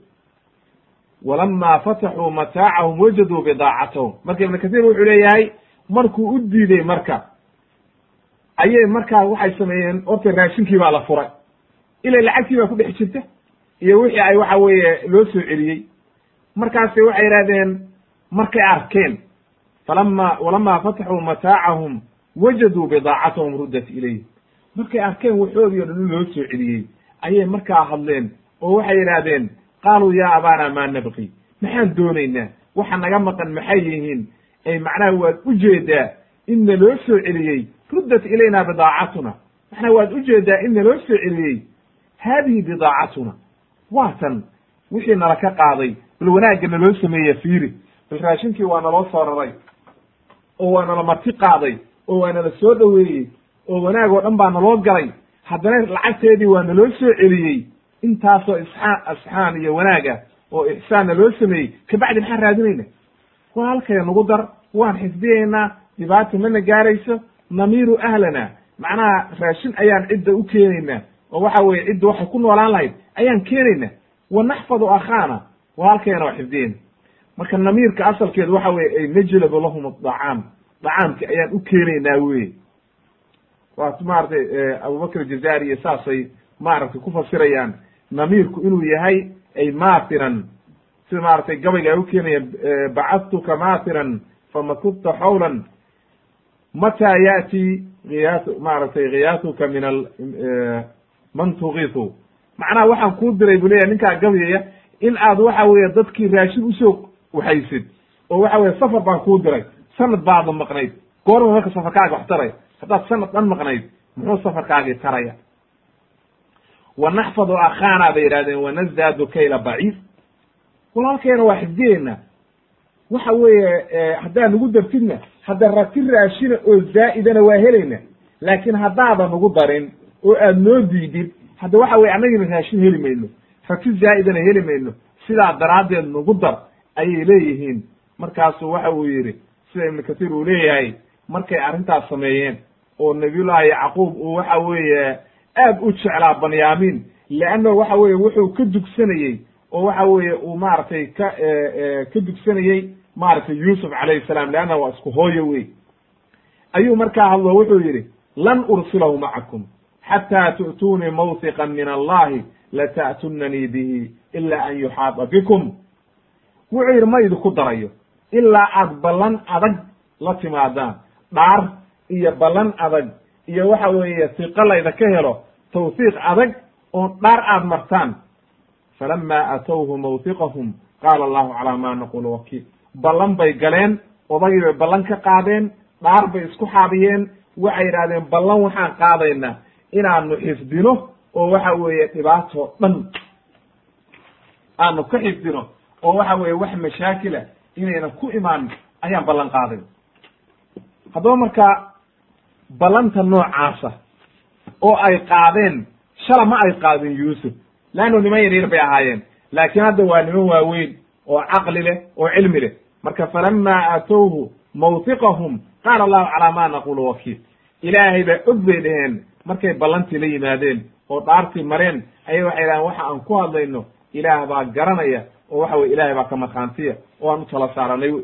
walama fataxuu mataacahum wajaduu bidaacatahum marka ibnu kasiir wuxuu leeyahay markuu u diiday marka ayay markaa waxay sameeyeen horta raashinkii baa la furay ila lacagtii baa ku dhex jirta iyo wixii ay waxa weeye loo soo celiyey markaase waxay yidhahdeen markay arkeen falama walama fataxuu mataacahum wajaduu bidaacatahum ruddat ilayh markay arkeen waxoodii o dhan in loo soo celiyey ayay markaa hadleen oo waxay yidhaahdeen qaaluu ya abana ma nabqi? Maxaan doonaynaa? Waxa naga maqan maxay yihiin? Ay macnaha waad u jeedaa in naloo soo celiyey ruddat ilayna bidaacatuna. Macnaha waad u jeedaa in naloo soo celiyey haadihi bidaacatuna. Waa tan wixii nala ka qaaday bal wanaagga naloo sameeye fiiri. Bal raashinkii waa naloo soo raray oo waa nala marti qaaday oo waa nala soo dhoweeyey oo wanaag oo dhan baa naloo galay. Haddana lacagteedii waa naloo soo celiyey. Intaasoo isxaan asxaan iyo wanaaga oo ixsaan naloo sameeyey. Kabacdi maxaan raadinayna walaalkaya nagu dar? Waan xifdiyeynaa dhibaata mana gaarayso. Namiiru ahlana. Macnaha raashin ayaan cidda u keenaynaa. Oo waxa weye cidda waxay ku noolaan lahayd. Ayaan keenaynaa. Wa naxfadu akhaana. Walaalkayana waa xifdiyeyna marka namiirka asalkeedu waxa weye ay najlabu lahum adacaam dacaamki ayaan u keenaynaa weye waa maratay abubakr jazaari iyo saasay maaragtay ku fasirayaan namiirku inuu yahay ay maatiran. Sida maaragtay gabayga ay u keenayaan bacadtuka maatiran famakubta xawlan. Mataa yaati iyaas maaragtay khiyaasuka min al man tugitu macnaha waxaan kuu diray buu leyahy ninkaa gabyaya in aad waxa weeye dadkii raashin u soo waxaysid. Oo waxa weye safar baan kuu diray sanad baada maqnayd. Goorma marka safarkaaga wax taray haddaad sanad dhan maqnayd muxuu safarkaagii taraya? Wa naxfadu akhaana bay yidhahdeen wanazdaadu kayla baciif walaalkeena waa xifdiyeynaa waxa weeye haddaad nagu dartidna hadda rati raashina oo zaa'idana waa helayna laakiin haddaadan nagu darin oo aad noo diidid hadda waxa weye annagina raashin heli mayno rati zaa'idana heli mayno sidaa daraaddeed nagu dar ayay leeyihiin. Markaasu waxa uu yidhi sida ibnu katiir uu leeyahay markay arrintaas sameeyeen oo nabiyullaahi yacquub uu waxa weeye aad u jeclaa banyamin leanno waxa weeye wuxuu ka dugsanayey oo waxa weeye uu maaragtay ka ka dugsanayey maaragtay yuusuf calayhi salaam leanna waa isku hooyo wey. Ayuu markaa hadlo wuxuu yidhi lan ursilahu macakum xataa tu'tuunii mawhiqan min allahi lata'tunanii bihi ila an yuxaada bikum. Wuxuu yidhi ma idinku darayo ilaa aad ballan adag la timaadaan dhaar iyo ballan adag iyo waxa weeye siqo laydaka helo tawfiiq adag oo dhaar aad martaan. Falama atowhu mawhiqahum qaala allahu calaa ma naqulu wakiil. Ballan bay galeen odagii bay ballan ka qaadeen dhaar bay isku xaabiyeen. Waxay yidhahdeen ballan waxaan qaadaynaa inaanu xifdino oo waxa weeye dhibaato dhan. Aanu ka xifdino oo waxa weeye wax mashaakila inayna ku imaan ayaan ballan qaaday haddaba markaa ballanta noocaasa oo ay qaadeen shala ma ay qaadin yuusuf. Leannu niman yaryar bay ahaayeen laakiin hadda waa niman waaweyn oo caqli leh oo cilmi leh. Marka falama aatowhu mawhiqahum qaala allahu calaa ma naqulu wakiil. Ilaahay baa og bay dheheen markay ballantii la yimaadeen oo dhaartii mareen. Ayay waxay dhahen waxa aan ku hadlayno ilaah baa garanaya oo waxa weye ilahay baa ka markhaantiya oo aan u tala saaranay wey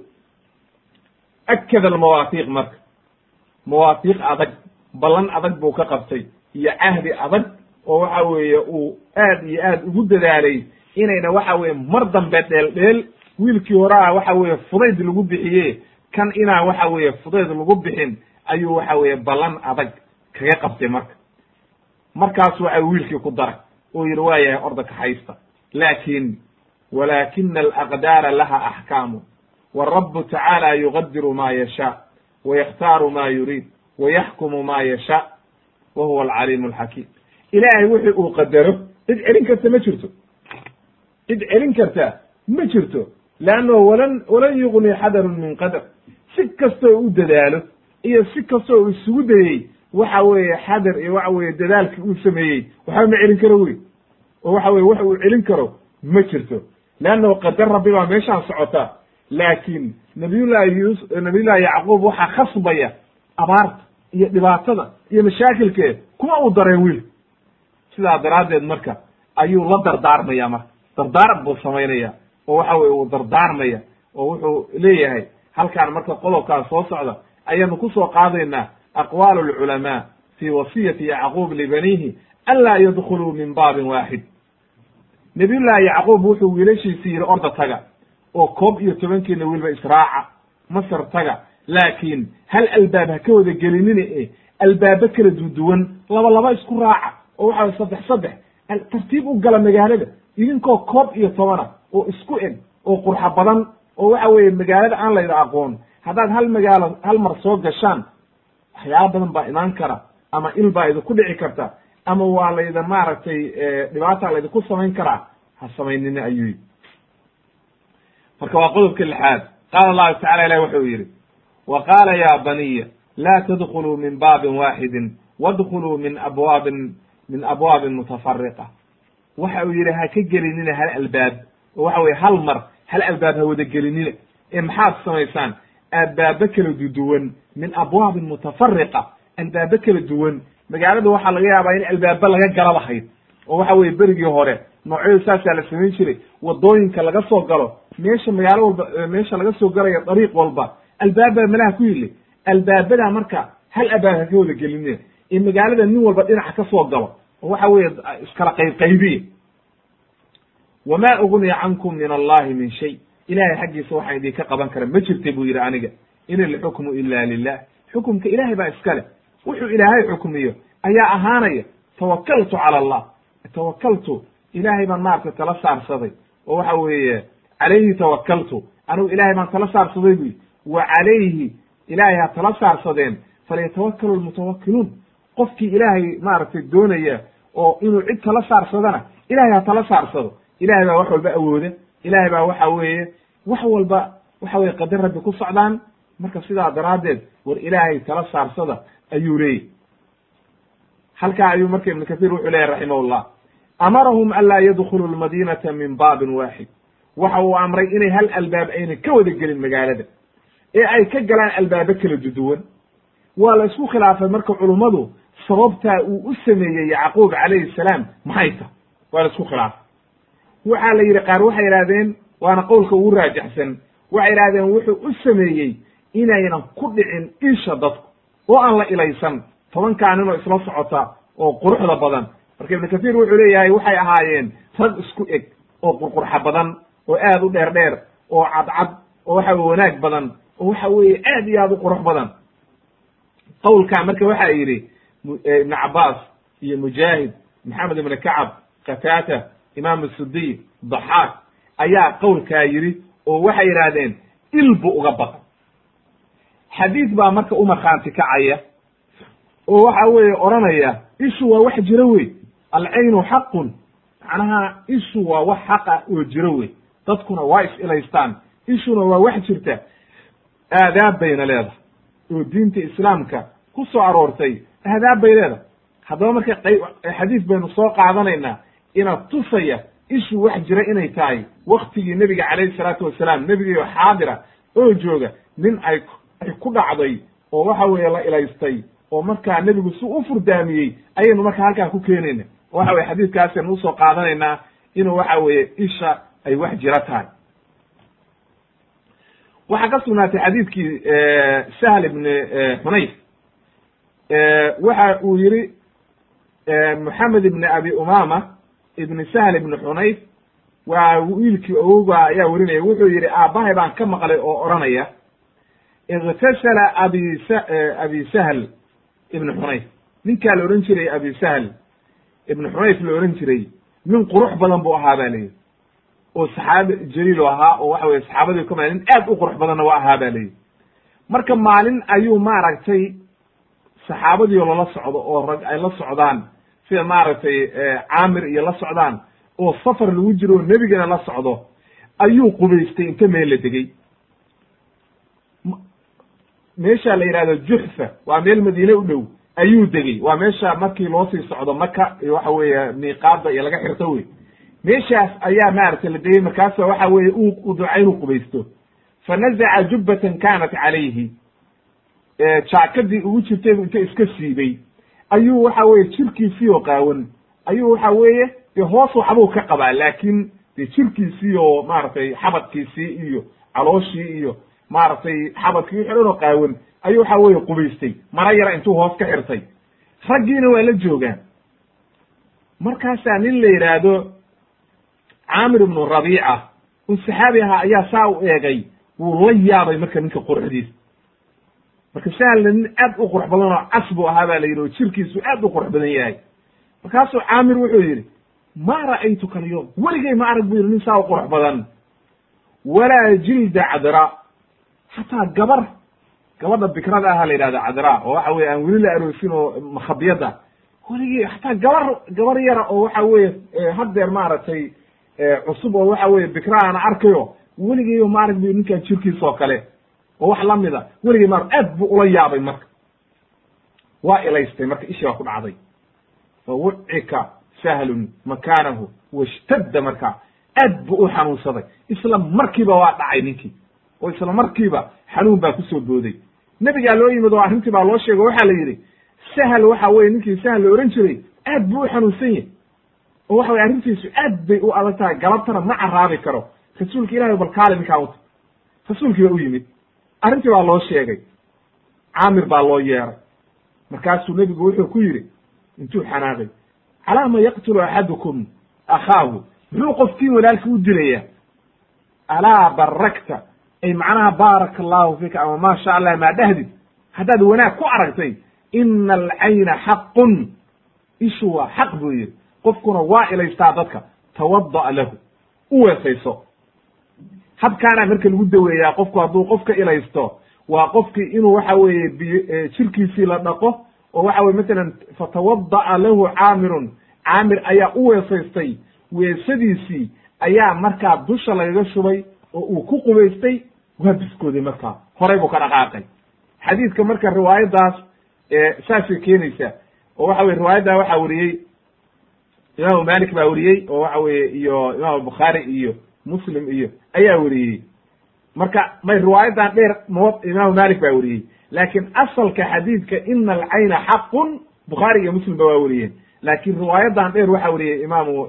akada almawaafiiq marka mawaafiiq adag ballan adag buu ka qabtay. Iyo cahdi adag oo waxa weeye uu aad iyo aad ugu dadaalay inayna waxa weye mar dambe dheel dheel wiilkii horaa waxa weeye fudayd lagu bixiye kan inaan waxa weeye fudayd lagu bixin ayuu waxa weeye ballan adag kaga qabtay marka. Markaas waxa wiilkii ku daray oo yidhi waa yahay orda kaxaysta laakin walaakina alaqdaara laha axkaamu warabu tacaala yugadiru ma yashaa wayakhtaaru ma yuriid wayaxkumu ma yashaa wa huwa alcaliimu alxakiim ilaahay wixii uu qadaro. cid celin karta ma jirto. cid celin karta ma jirto. leannahu walan walan yugni xadarun min qadar si kastoo u dadaalo iyo si kastoo isugu dayey waxa weeye xadar iyo waxa weeye dadaalkii uu sameeyey waxba ma celin karo wey. oo waxa weye wax uu celin karo ma jirto. leannahu qadar rabbi baa meeshaan socota. laakiin nabiyullahi yus nabiyullahi yacquub waxaa khasbaya abaarta iyo dhibaatada iyo mashaakilkeed kuma uu dareen wiil. Sidaa daraaddeed marka ayuu la dardaarmaya marka. Dardaar buu samaynaya oo waxa weye uu dardaarmaya oo wuxuu leeyahay halkaan marka qodobkaas soo socda ayaanu ku soo qaadaynaa aqwaal alculamaa fi wasiyati yacquub libaniihi an laa yadkuluu min baabin waaxid nabiyullaahi yacquub wuxuu wiilashiisi yidhi orda taga oo koob iyo tobankiina wiilba israaca masar taga laakiin hal albaab ha ka wada gelinina e albaabo kala duduwan laba laba isku raaca oo waxa way saddex saddex. Tartiib u gala magaalada idinkoo koob iyo tobana oo isku eg oo qurxa badan oo waxa weeye magaalada aan layda aqoon. Haddaad hal magaalo hal mar soo gashaan waxyaaba badan baa imaan kara ama il baa idinku dhici karta ama waa layda maaragtay dhibaata laydinku samayn karaa ha samaynina ayuu yidhi marka waa qodobka lixaad qaala allahu tacala ilahi wuxuu yidhi wa qaala ya baniya laa tadkuluu min baabin waaxidin wadkuluu min abwaabin min abwaabin mutafariqa waxa uu yidhi ha ka gelinina hal albaab. Oo waxa weye hal mar hal albaab ha wada gelinina. Ee maxaad samaysaan? Albaabo kala duduwan min abwaabin mutafariqa albaabo kala duwan. Magaalada waxaa laga yaabaa in albaabo laga gala lahayd oo waxa weye berigii hore noocyadu saasaa la samayn jiray. Wadooyinka laga soo galo meesha magaalo walba meesha laga soo galayo dariiq walba albaaba malaha ku yili albaabada marka hal albaab ka wada gelinina ee magaalada nin walba dhinaca ka soo galo oo waxa weeye iskala qayb qaybiya wama ugniya cankum min allahi min shay. Ilahay xaggiisa waxaan idinka qaban kara ma jirta buu yidhi aniga. In ilxukmu ila lilah xukumka ilahay baa iska leh. Wuxuu ilaahay xukmiyo ayaa ahaanaya tawakaltu cala allah. Tawakaltu ilahay baan maaragtay tala saarsaday. Oo waxa weeye calayhi tawakaltu anigu ilahay baan tala saarsaday bu wa calayhi ilahay ha tala saarsadeen. Falyatawakalu lmutawakiluun qofkii ilaahay maaragtay doonaya oo inuu cid tala saarsadana ilahay ha tala saarsado. Ilahay baa wax walba awooda. Ilahay baa waxa weeye wax walba waxa weye qadar rabbi ku socdaan. Marka sidaa daraaddeed war ilaahay tala saarsada ayuu leeyahy halkaa ayuu marka ibnu kahiir wuxuu leyahy raximahullah amarahum an laa yadkhulu lmadinata min baabin waaxid waxa uu amray inay hal albaab ayna ka wada gelin magaalada. ee ay ka galaan albaabo kala duduwan waa la isku khilaafay marka culummadu sababtaa uu u sameeyey yacquub calayhi salaam maxay tahay waa la isku khilaafay. waxaa la yidhi qaar waxay idhahdeen waana qowlka ugu raajixsan. waxay idhahdeen wuxuu u sameeyey inaynan ku dhicin isha dadku oo aan la ilaysan. tobankaa ninoo isla socota oo quruxda badan marka ibnu kathiir wuxuu leeyahay waxay ahaayeen rag isku eg oo qurqurxa badan oo aad u dheer dheer oo cadcad oo waxa weye wanaag badan oo waxa weeye aad iyo aad u qurux badan. Qowlkaa marka waxa yidhi ibnu cabaas iyo mujaahid maxamed ibn kacab qataata imaam sudiy daxaak ayaa qowlkaa yidhi oo waxay yidhaahdeen il bu uga baqay xadiid baa marka u kacaya oo waxa weeye odhanaya ishu waa wax jiro wey alcaynu xaqun macnaha ishu waa wax xaqa oo jiro wey. Dadkuna waa is ilaystaan. Ishuna waa wax jirta. Aadaab bayna leedahay. Oo diinta islaamka ku soo aroortay aadaab bay leedahay. Haddaba marka xadiis baynu soo qaadanaynaa ina tusaya ishu wax jira inay tahay. Waktigii nebiga calayhi salaatu wasalaam nebigiio xaadira oo jooga nin ay ku dhacday oo waxa weeye la ilaystay oo markaa nebigu si u furdaamiyey ayaynu marka halkaa ku keenayna waxa weye xadiiskaasaynu u soo qaadanaynaa inuu waxa weeye isha ay wax jira tahay. Waxaa ka sugnaatay xadiidkii sahl ibni xunayf waxa uu yihi moxamed ibni abi umama ibni sahl ibni xunayf waa wiilkii awowga ayaa werinaya wuxuu yihi aabbahay baan ka maqlay oo odhanaya iktasala abi abi sahl ibni xunayf ninkaa la odhan jiray abi sahl ibni xunayf la odhan jiray nin qurux badan buu ahaa ba layidhi oo saxaabi jaliilu ahaa oo waxa weye saxaabadii ka nin aad u qurux badanna waa ahaa ba layidhi marka maalin ayuu maaragtay saxaabadii oo lala socdo oo rag ay la socdaan sida maaragtay caamir iyo la socdaan oo safar lagu jiro oo nebigana la socdo ayuu qubaystay inta meel la degey meesha la yidhahdo juxfa waa meel madiine u dhow ayuu degey waa meesha markii loo sii socdo maka iyo waxa weeye miiqaada iyo laga xirto wey meeshaas ayaa maaragtay la degey markaasa waxa weeye u duca inuu qubaysto. Fa nazaca jubbatan kanat calayhi. Jaakadii ugu jirtay inta iska siibay. Ayuu waxa weye jirkiisii oo qaawan. Ayuu waxa weeye dee hoos waxbuu ka qabaa laakin dee jirkiisii oo maaragtay xabadkiisii iyo calooshii iyo maaragtay xabadkii wixi dhan oo qaawan ayuu waxa weye qubaystay. Mara yara intuu hoos ka xirtay. Raggiina waa la joogaan. Markaasaa nin la yidhaahdo caamir ibnu rabiica un saxaabi ahaa ayaa saa u eegay. Wuu la yaabay marka ninka quruxdiisa marka sahalna nin aad u qurux badan oo cas buu ahaa ba la yidhi oo jirkiisu aad u qurux badan yahay. Markaasuu caamir wuxuu yidhi ma ra'aytuka alyom weligay ma arag bu yidhi nin saa u qurux badan. Walaa jilda cadra. Xataa gabar gabadha bikrada aha la yidhahda cadra oo waxa weye aan weli la aroosin oo makhabiyada weligii xataa gabar gabar yara oo waxa weye haddeer maaragtay cusub oo waxa weye bikra ana arkayo weligeyba ma arag bu ninkan jirkiis oo kale oo wax lamida weligay maar aad buu ula yaabay marka. Waa ilaystay marka ishii baa ku dhacday. Fa wucika sahlun makaanahu washtadda marka aad buu u xanuunsaday. Isla markiiba waa dhacay ninkii oo isla markiiba xanuun baa ku soo booday nebigaa loo yimid oo arrintii baa loo sheego waxaa la yidhi sahal waxa weye ninkii sahal la ohan jiray aad buu u xanuunsan yahy oo waxa weye arrintiisu aad bay u adag tahay galabtana ma caraabi karo. Rasuulka ilahi bal kaale ninkaa wata rasuulkii baa u yimid. Arrintii baa loo sheegay. Caamir baa loo yeeray. Markaasuu nebigu wuxuu ku yidhi intuu xanaaqay calaama yaqtulu axadukum akhaahu? Muxuu qofkiin walaalki u dilayaa. Alaa barakta macnaha baaraka allahu fiika ama maa sha allah maa dhahdid haddaad wanaag ku aragtay ina alcayna xaqun ishu waa xaq buu yidhi qofkuna waa ilaystaa dadka. Tawada'a lahu. U weesayso habkaana marka lagu daweeyaa qofku hadduu qofka ilaysto waa qofkii inuu waxa weeye biy jirkiisii la dhaqo oo waxa weye matalan fatawada'a lahu caamirun caamir ayaa u weesaystay weesadiisii ayaa markaa dusha lagaga shubay oo uu ku qubaystay waa biskooday markaa horay buu ka dhaqaaqay. Xadiidka marka riwaayaddaas saasay keenaysaa oo waxa weye riwaayaddaa waxaa weriyey imaamu malik baa weriyey oo waxa weye iyo imaam bukhaari iyo muslim iyo ayaa weriyey marka may riwaayadan dheer m imaamu malik baa weriyey laakiin asalka xadiidka ina alcayna xaqun bukhaari iyo muslim ba waa weriyeen laakiin riwaayadan dheer waxaa weriyey imaamu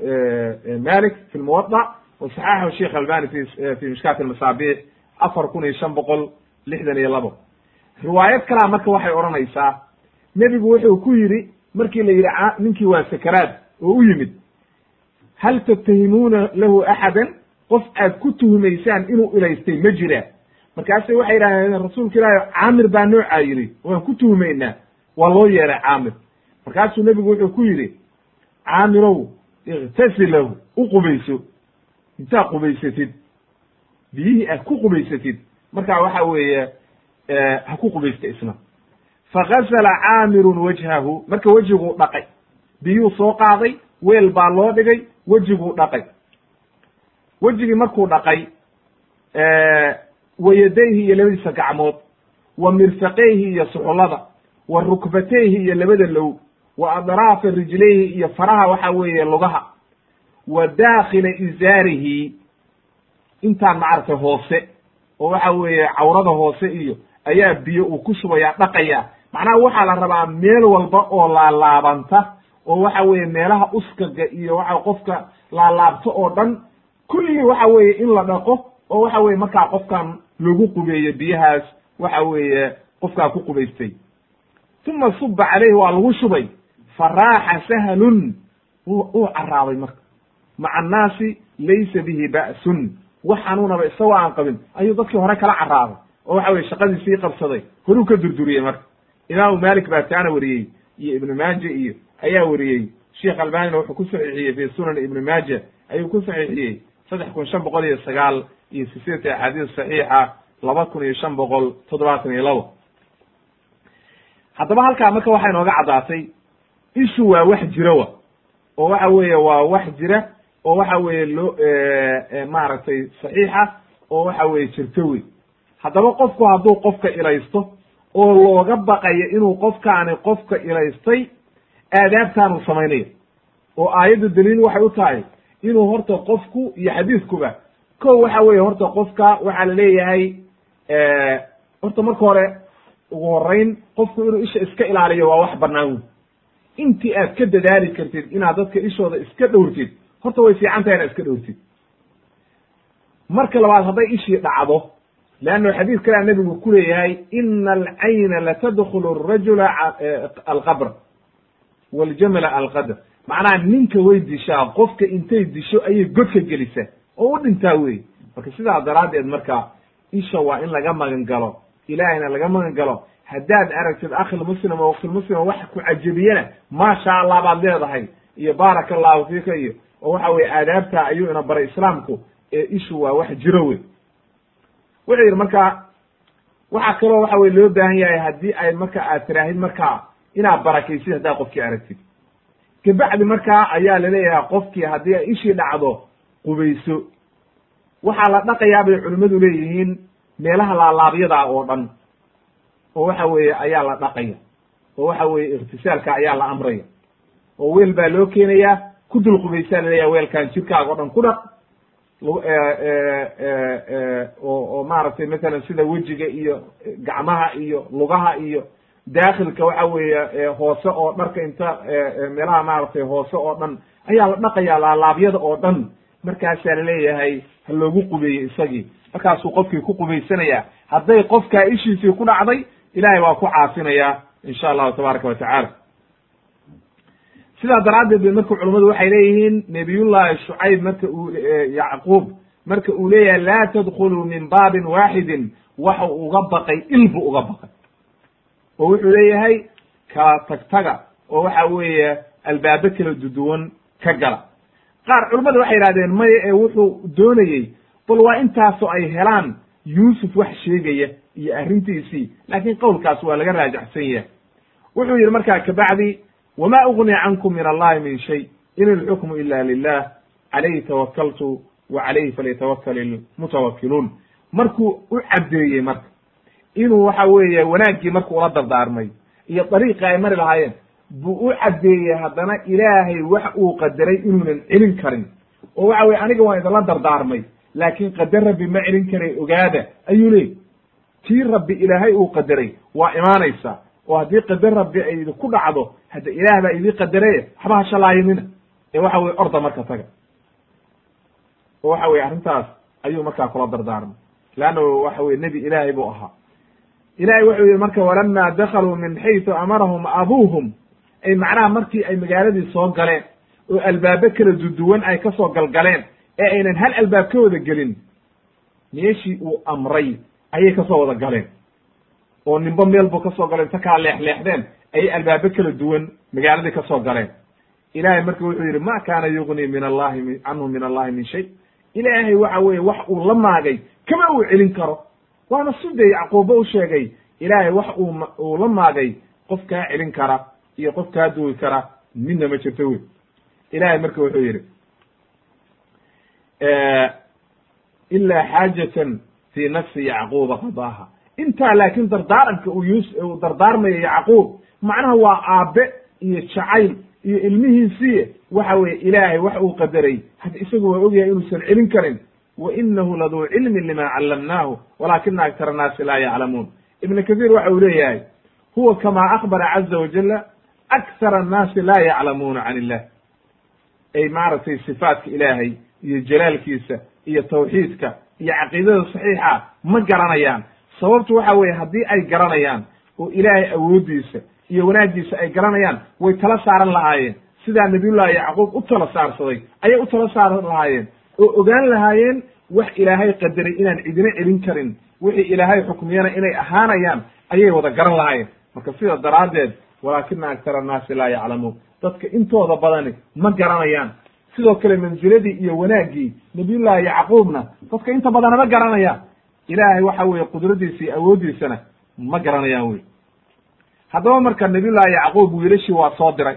malik fi lmuwada wa saxaxahu sheikh albani fi mishkaat almasaabix afar kun iyo shan boqol lixdan iyo labo. Riwaayad kalaa marka waxay odhanaysaa nebigu wuxuu ku yidhi markii la yidhi ninkii waa sakaraad oo u yimid hal tattahimuuna lahu axadan? Qof aad ku tuhumaysaan inuu ilaystay ma jira. Markaase waxay yidhahdeen rasuulka ilaahi caamir baa noocaa yidhi waan ku tuhumaynaa waa loo yeeray caamir. Markaasuu nebigu wuxuu ku yidhi caamirow iktasilahu u qubayso intaad qubaysatid biyihii aad ku qubaysatid. Markaa waxa weeye ha ku qubaysta isna. Fagasala caamirun wajhahu. Marka wejiguu dhaqay. Biyuu soo qaaday weel baa loo dhigay wejiguu dhaqay. Wejigii markuu dhaqay wa yadayhi iyo labadiisa gacmood wa mirfaqayhi iyo suxullada wa rukbatayhi iyo labada low wa adraafa rijlayhi iyo faraha waxa weeye lugaha wa daakhila izaarihi intaan macaragtay hoose oo waxa weeye cawrada hoose iyo ayaa biyo uu ku shubayaa dhaqaya. Macnaha waxaa la rabaa meel walba oo laalaabanta oo waxa weeye meelaha uskaga iyo waxa qofka laalaabto oo dhan kulligii waxa weeye in la dhaqo oo waxa weye markaa qofkan lagu qubeeyo biyahaas waxa weeye qofkaa ku qubaystay uma suba calayhi waa lagu shubay. Faraaxa sahlun uu caraaday marka. Maca annaasi laysa bihi ba'sun wax xanuunaba isagoo aan qabin ayuu dadkii hore kala caraaday oo waxa weye shaqadiisii qabsaday horuu ka durduriyey marka. Imaamu malik baa taana weriyey iyo ibnu maaja iyo ayaa weriyey sheekh albanina wuxuu ku saxiixiyey fi sunan ibni maaja ayuu ku saxiixiyey. Saddex kun shan boqol iyo sagaal iyo siseeta axaadiis saxiixa laba kun iyo shan boqol toddobaatan iyo labo haddaba halkaa marka waxay nooga caddaatay ishu waa wax jira wa. Oo waxa weeye waa wax jira oo waxa weeye loo maaragtay saxiixa oo waxa weeye jirto wey haddaba qofku hadduu qofka ilaysto oo looga baqayo inuu qofkaani qofka ilaystay aadaabtaanu samaynayo oo aayadda daliil waxay u tahay inuu horta qofku iyo xadiiskuba ko waxa weeye horta qofka waxaa la leeyahay horta marka hore ugu horeyn qofku inuu isha iska ilaaliyo waa wax banaan wey intii aad ka dadaali kartid inaad dadka ishooda iska dhowrtid horta way fiican tahay inaad iska dhowrtid marka labaad hadday ishii dhacdo leanno xadiis kalea nebigu ku leeyahay ina alcayna latadkulu rajula alqabr waljamala alqadr. Macnaha ninka way dishaa qofka intay disho ayay godka gelisaa oo u dhintaa wey marka sidaa daraaddeed marka isha waa in laga magan galo ilaahayna laga magan galo. Haddaad aragtid akhilmuslim oo akhilmuslima wax ku cajabiyana maasha allah baad leedahay iyo baaraka allahu fiika iyo oo waxa weye aadaabta ayuu ina baray islaamku ee ishu waa wax jiro wey wuxuu yidhi marka waxaa kaloo waxa weye loo baahan yahay haddii ay marka aad tiraahid markaa inaad barakaysid haddaad qofkii aragtid. Kabacdi markaa ayaa la leeyahay qofkii haddii ay ishii dhacdo qubayso. Waxaa la dhaqayaa bay culimmadu leeyihiin meelaha laalaabyada oo dhan oo waxa weeye ayaa la dhaqaya oo waxa weeye ikhtisaalka ayaa la amraya oo weel baa loo keenayaa ku dul qubaysaa la leeyahay weelkan jirkaaga o dhan ku dhaq. Oo oo maaragtay matalan sida wejiga iyo gacmaha iyo lugaha iyo daakhilka waxa weeye hoose oo dharka inta meelaha maaragtay hoose oo dhan ayaa la dhaqaya laalaabyada oo dhan markaasaa la leeyahay ha loogu qubeeyo isagii. Markaasuu qofkii ku qubaysanaya hadday qofkaa ishiisii ku dhacday ilahay waa ku caafinaya insha allahu tabaaraka wa tacaala sidaa daraaddeed ba marka culummadu waxay leeyihiin nabiyullahi shucayb marka uu yacquub marka uu leeyahay laa tadkuluu min baabin waaxidin waxa uga baqay il buu uga baqay. Oo wuxuu leeyahay kala tagtaga oo waxa weeye albaabo kala duduwan ka gala. Qaar culimmada waxay yidhahdeen maya ee wuxuu doonayey bal waa intaasoo ay helaan yuusuf wax sheegaya iyo arrintiisii laakiin qowlkaas waa laga raajacsan yahay. Wuxuu yidhi markaa kabacdi wama ugni cankum min allahi min shay in ilxukmu ila lilah calayhi tawakaltu wa calayhi falyatawakal ilmutawakiluun markuu u caddeeyey marka inuu waxa weeye wanaaggii markuu ula dardaarmay iyo dariiqi ay mari lahaayeen buu u caddeeyey haddana ilaahay wax uu qadaray inuunan celin karin oo waxa weye aniga waan idinla dardaarmay laakiin qadar rabbi ma celin karay ogaada ayuu leey tii rabbi ilaahay uu qadaray waa imaanaysaa oo haddii qadar rabbi ay idinku dhacdo hadda ilaah baa idii qadaraye waxba ha shalaayimina ee waxa weye orda marka taga. Oo waxa weye arrintaas ayuu markaa kula dardaarmay. Leanna waxa weye nebi ilaahay buu ahaa. Ilahay wuxuu yihi marka walama dakaluu min xaysu amarahum abuuhum. Ay macnaha markii ay magaaladii soo galeen oo albaabo kala duduwan ay ka soo galgaleen ee aynan hal albaab ka wada gelin meeshii uu amray ayay ka soo wada galeen oo nimbo meel buu ka soo galeen inta kala leexleexdeen ayay albaabo kala duwan magaaladii ka soo galeen. Ilahay marka wuxuu yidhi ma kaana yugnii min allahi canhu min allahi min shay. Ilaahay waxa weeye wax uu la maagay kama uu celin karo. Waana sidee yacquuba u sheegay ilaahay wax uu uu la maagay qof kaa celin kara iyo qof kaa duwi kara midna ma jirto wey. Ilahay marka wuxuu yidhi ilaa xaajatan fii nafsi yacquuba qadaaha intaa laakiin dardaaranka uu yus uu dardaarmayo yacquub macnaha waa aabe iyo jacayl iyo ilmihiisii waxa weye ilaahay wax uu qadaray. Hadda isagu waa ogyahay inuusan celin karin. Wa inahu laduu cilmin lima callamnaahu walaakina aktar annaasi laa yaclamuun. Ibn kathiir waxa uu leeyahay huwa kama akbara caza wajala akthar annaasi laa yaclamuuna can illah ay maaragtay sifaatka ilaahay iyo jalaalkiisa iyo tawxiidka iyo caqiidada saxiixa ma garanayaan sababtu waxa weeye haddii ay garanayaan oo ilaahay awooddiisa iyo wanaaggiisa ay garanayaan way tala saaran lahaayeen. Sidaa nabiyullahi yacquub u tala saarsaday ayay u tala saaran lahaayeen. Oo ogaan lahaayeen wax ilaahay qadaray inaan cidina celin karin. Wixii ilaahay xukmiyana inay ahaanayaan ayay wada garan lahaayeen. Marka sida daraaddeed walaakina aktara annaasi laa yaclamuun. Dadka intooda badani ma garanayaan. Sidoo kale manziladii iyo wanaaggii nabiyullaahi yacquubna dadka inta badana ma garanayaan ilaahay waxa weeye qudradiisa iyo awooddiisana ma garanayaan wey haddaba marka nabiyullaahi yacquub wiilashii waa soo diray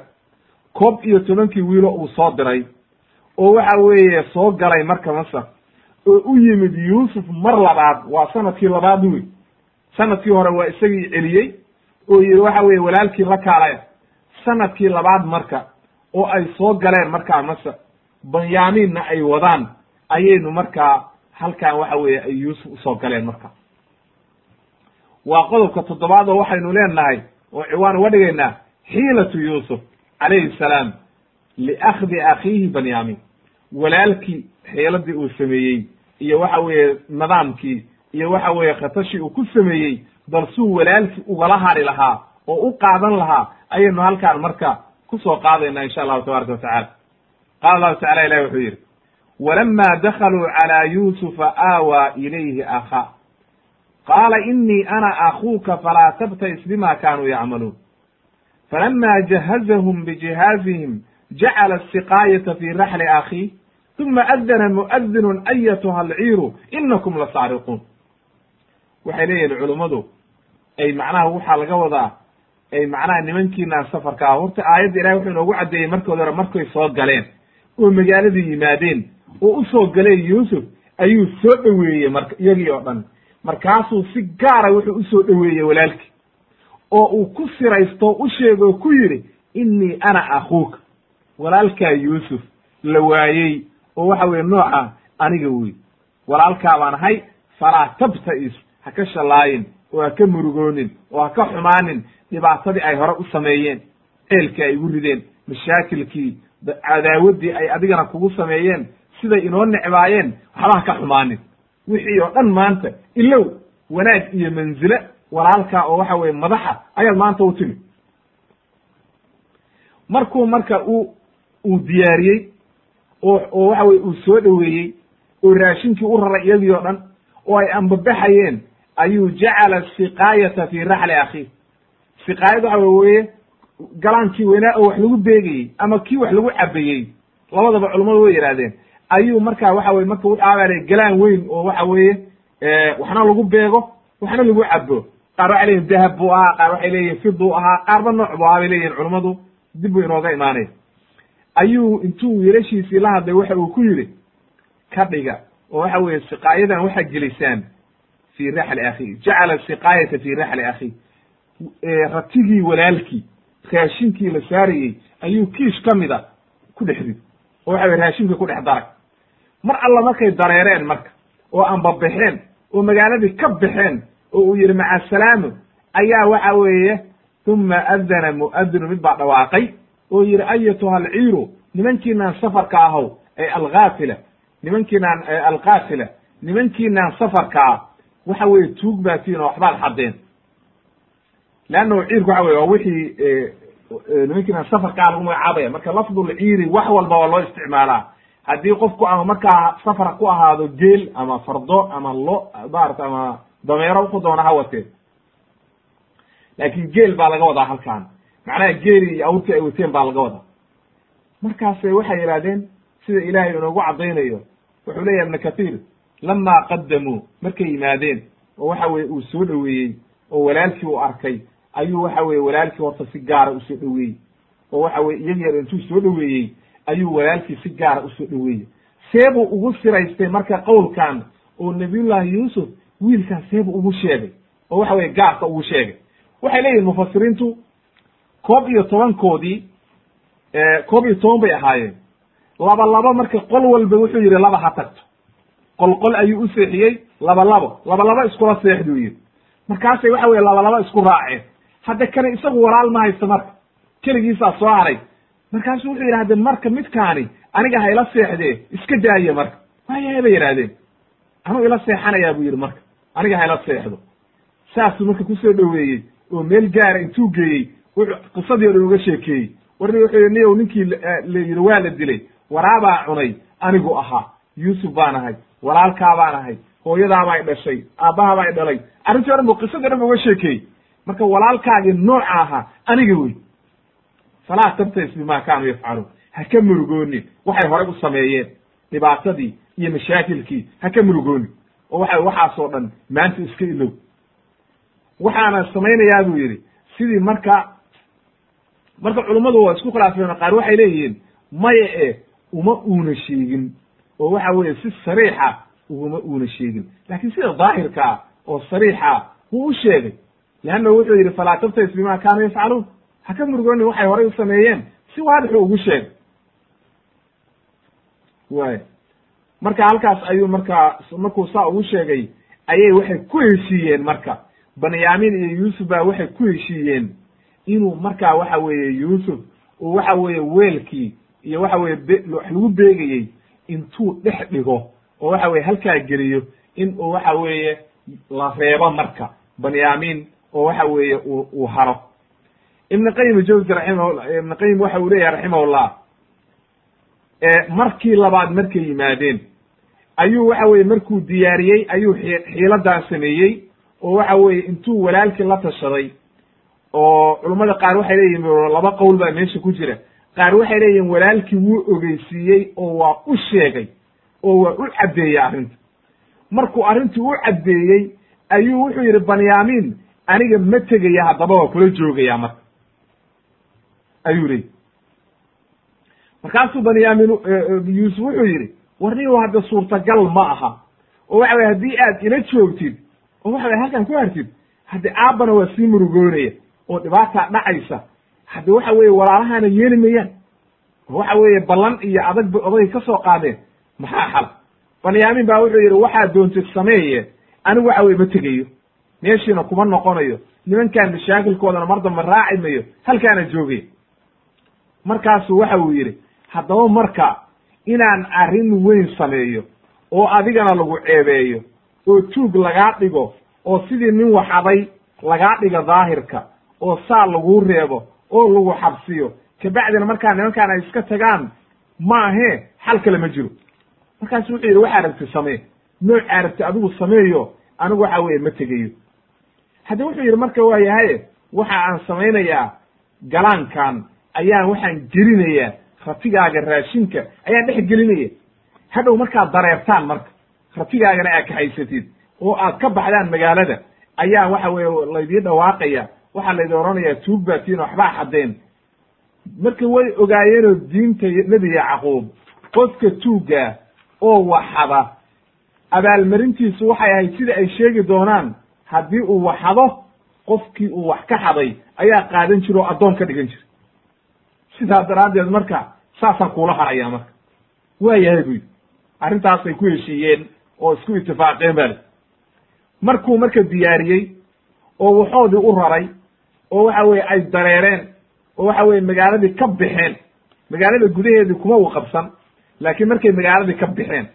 koob iyo tobankii wiilo uu soo diray oo waxa weeye soo galay marka masar oo u yimid yuusuf mar labaad waa sannadkii labaad wey sannadkii hore waa isagii celiyey oo yihi waxa weye walaalkii la kaalaya sannadkii labaad marka oo ay soo galeen markaa masar banyaminna ay wadaan ayaynu markaa halkan waxa weeye ay yuusuf u soo galeen marka. Waa qodobka toddobaad oo waxaynu leenahay oo ciwaan uga dhigaynaa xiilatu yuusuf calayhi salaam liakhdi akhiihi banyamin walaalkii xiiladii uu sameeyey iyo waxa weeye nidaamkii iyo waxa weeye khatashii uu ku sameeyey bal suu walaalkii ugala hari lahaa oo u qaadan lahaa ayaynu halkaan marka ku soo qaadayna insha allahu tabaraka watacala qaala allahu tacala ilahi wuxuu yidhi walama dakaluu calaa yuusufa aawaa ilayhi akhaa qaala inii ana akuuka falaa tabtais bima kanuu yacmaluun falama jahazahum bijihaazihim jacala asiqaayata fi raxli akhiih uma adana muadinu ayatuha alciiru inakum lasaariquun waxay leeyihiin culummadu ay macnaha waxaa laga wadaa ay macnaha nimankiinaan safarka ah horta aayadda ilahi wuxuu inoogu caddeeyey markoodi hore markay soo galeen oo magaaladii yimaadeen oo u soo galeen yuusuf ayuu soo dhoweeyey marka iyagii oo dhan. Markaasuu si gaara wuxuu u soo dhoweeyey walaalkii oo uu ku siraysto u sheego oo ku yidhi innii ana akhuuka walaalkaa yuusuf la waayey oo waxa weye nooca aniga wey walaalkaa baan ahay falaa tabta'is ha ka shallaayin oo ha ka murugoonin oo ha ka xumaanin dhibaatadii ay hore u sameeyeen ceelkii ay igu rideen mashaakilkii cadaawaddii ay adigana kugu sameeyeen siday inoo necbaayeen waxba ha ka xumaanin. Wixii oo dhan maanta ilow wanaag iyo manzile walaalkaa oo waxa weye madaxa ayaad maanta u timi. Markuu marka uu uu diyaariyey oo oo waxa weye uu soo dhoweeyey oo raashinkii u raray iyagii oo dhan oo ay ambabaxayeen ayuu jacala siqaayata fi raxli akhiih. Siqaayad waxa weye galaankii weynaa oo wax lagu beegayey ama kii wax lagu cabayey labadaba culummadu way yidhahdeen ayuu marka waxa weye marka u dhaabaalay galaan weyn oo waxa weeye waxna lagu beego waxna lagu cabo qaar waxay leyihin dahab buu ahaa qaar waxay leeyihiin fid buu ahaa qaarba nooc buu ahaa bay leyihin culummadu dib buu inooga imaanaya ayuu intuu wiilashiisii la hadlay waxa uu ku yidhi ka dhiga oo waxa weeye siqaayadan waxaad gelisaan fii raxli akhi. Jacala siqaayata fii raxli akhi. Ratigii walaalkii raashinkii la saarayey ayuu kiish ka mida ku dhex rid. Oo waxa weye raashinka ku dhex daray mar alla markay dareereen marka oo anbabaxeen oo magaaladii ka baxeen oo uu yidhi maca asalaamo ayaa waxa weeye uma adana mu'adinu mid baa dhawaaqay oo yidhi ayatuha alciiru nimankiinaan safarka ahow ay alkaafila nimankiinaan alkaafila nimankiinaan safarka ah waxa weeye tuug baatiin oo waxbaad xadeen leannahu ciirku waxa weye waa wixii nimankiinaan safarka ah lagu magacaabaya. Marka lafdulciiri wax walba waa loo isticmaalaa haddii qofku ama markaa safar ku ahaado geel ama fardo ama lo maarata ama dameero wuxuu doona ha watee laakin geel baa laga wadaa halkaan macnaha geeli iyo awrtii ay wateen baa laga wadaa. Markaasay waxay yidhahdeen sida ilaahay inoogu caddaynayo wuxuu leeyahay ibnu kathiir lamaa qadamuu markay yimaadeen oo waxa weye uu soo dhoweeyey oo walaalkii uu arkay ayuu waxa weye walaalkii horta si gaara u soo dhoweeyey. Oo waxa weye iyag yar intuu soo dhoweeyey ayuu walaalkii si gaara u soo dhoweeyey. Seebuu ugu siraystay marka qowlkan oo nabiyullaahi yuusuf wiilkan seebuu ugu sheegay oo waxa weye gaarka ugu sheegay. Waxay leeyihiin mufasiriintu koob iyo tobankoodii koob iyo toban bay ahaayeen. Laba labo marka qol walba wuxuu yidhi laba ha tagto. Qol qol ayuu u seexiyey laba labo. Laba labo iskula seexduu yidhi. Markaasay waxa weye laba labo isku raaceen. Hadda kane isagu walaal ma haysto marka. Keligiisaa soo haray markaasu wuxuu yidhi hadde marka midkaani aniga hayla seexdee iska daaya marka. Waayahay bay yidhahdeen anuu ila seexanayaa buu yidhi marka. Aniga hayla seexdo. Saasuu marka ku soo dhoweeyey oo meel gaara intuu geeyey wuxuu qisadii o dhan uga sheekeeyey. Warni wuxuu yidhi niyow ninkii la yidhi waa la dilay. Waraabaa cunay anigu ahaa. Yuusuf baan ahay. Walaalkaa baan ahay. Hooyadaabaa i dhashay. Aabbahabaa i dhalay. Arrintii o dhan bu qisadii o dhan bu uga sheekeeyey. Marka walaalkaagii nooca ahaa aniga wey falaa tabtais bima kaanuu yafcaluun ha ka murugoonin waxay horey u sameeyeen dhibaatadii iyo mashaakilkii. Ha ka murugoonin oo waxa waxaasoo dhan maanta iska ilow. Waxaana samaynayaa buu yidhi. Sidii marka marka culummadu waa isku khilaafeen qaar waxay leeyihiin maya e uma uuna sheegin. Oo waxa weeye si sariixa uguma uuna sheegin. Laakiin sida daahirka ah oo sariixa wuu u sheegay leanna wuxuu yidhi falaa tabtais bima kaanuu yafcaluun ha ka waxay horay u sameeyeen. Si waadixu ugu sheegay way marka halkaas ayuu markaa markuu saa ugu sheegay ayay waxay ku heshiiyeen marka. Banyamin iyo yuusuf baa waxay ku heshiiyeen inuu markaa waxa weeye yuusuf uu waxa weeye weelkii iyo waxa weye be wax lagu beegayey intuu dhex dhigo oo waxa weye halkaa geliyo in uu waxa weeye la reebo marka. Banyamin oo waxa weeye uu uu haro ibn qayim jawzi raximah ibn qayim waxa uu leeyahay raximahullah markii labaad markay yimaadeen ayuu waxa weye markuu diyaariyey ayuu xiiladan sameeyey oo waxa weeye intuu walaalkii la tashaday oo culummada qaar waxay leeyihiin laba qowl baa meesha ku jira. Qaar waxay leeyihiin walaalkii wuu ogeysiiyey oo waa u sheegay oo waa u caddeeyey arrinta. Markuu arrintii u caddeeyey ayuu wuxuu yidhi banyamin aniga ma tegaya haddaba waa kula joogaya marka ayuu leeyi markaasuu banyamin yuusuf wuxuu yidhi warniyow hadda suurtagal ma aha oo waxa weye haddii aad ila joogtid oo waxa weye halkan ku hartid hadde aabbana waa sii murugoonaya oo dhibaataa dhacaysa hadde waxa weeye walaalahana yeeli mayaan oo waxa weeye ballan iyo adag ba odagay ka soo qaadeen maxaa xal? Banyamin baa wuxuu yidhi waxaad doontid sameeye anigu waxa weye ma tegayo meeshiina kuma noqonayo nimankaan mashaakilkoodana mar damba raaci mayo halkaana joogaya markaasuu waxa uu yidhi haddaba marka inaan arrin weyn sameeyo oo adigana lagu ceebeeyo oo tuug lagaa dhigo oo sidii nin waxaday lagaa dhigo daahirka oo saa laguu reebo oo lagu xabsiyo kabacdina markaa nimankaan ay iska tagaan maahee xal kale ma jiro. Markaasu wuxuu yidhi waxaa rabti samee. Noocaa rabti adigu sameeyo anigu waxa weeye ma tegayo. Hadda wuxuu yidhi marka waa yahaye waxa aan samaynayaa galaankan ayaan waxaan gelinayaa ratigaaga raashinka ayaan dhex gelinaya. Hadhow markaad dareertaan marka ratigaagana aad kaxaysatid oo aad ka baxdaan magaalada ayaa waxa weye laydii dhawaaqaya waxaa laydin odhanayaa tuug baatiin waxbaa xadeen marka way ogaayeenoo diinta nebi yacquub qofka tuugga oo waxada abaalmarintiisu waxay ahayd sida ay sheegi doonaan haddii uu waxado qofkii uu wax ka xaday ayaa qaadan jira oo addoon ka dhigan jira sidaa daraaddeed marka saasaan kuula haraya marka. Waa yahay bu yidhi arrintaasay ku heshiiyeen oo isku itifaaqeen bale markuu marka diyaariyey oo waxoodii u raray oo waxa weye ay dareereen oo waxa weye magaaladii ka baxeen magaalada gudaheedii kuma u qabsan laakiin markay magaaladii ka baxeen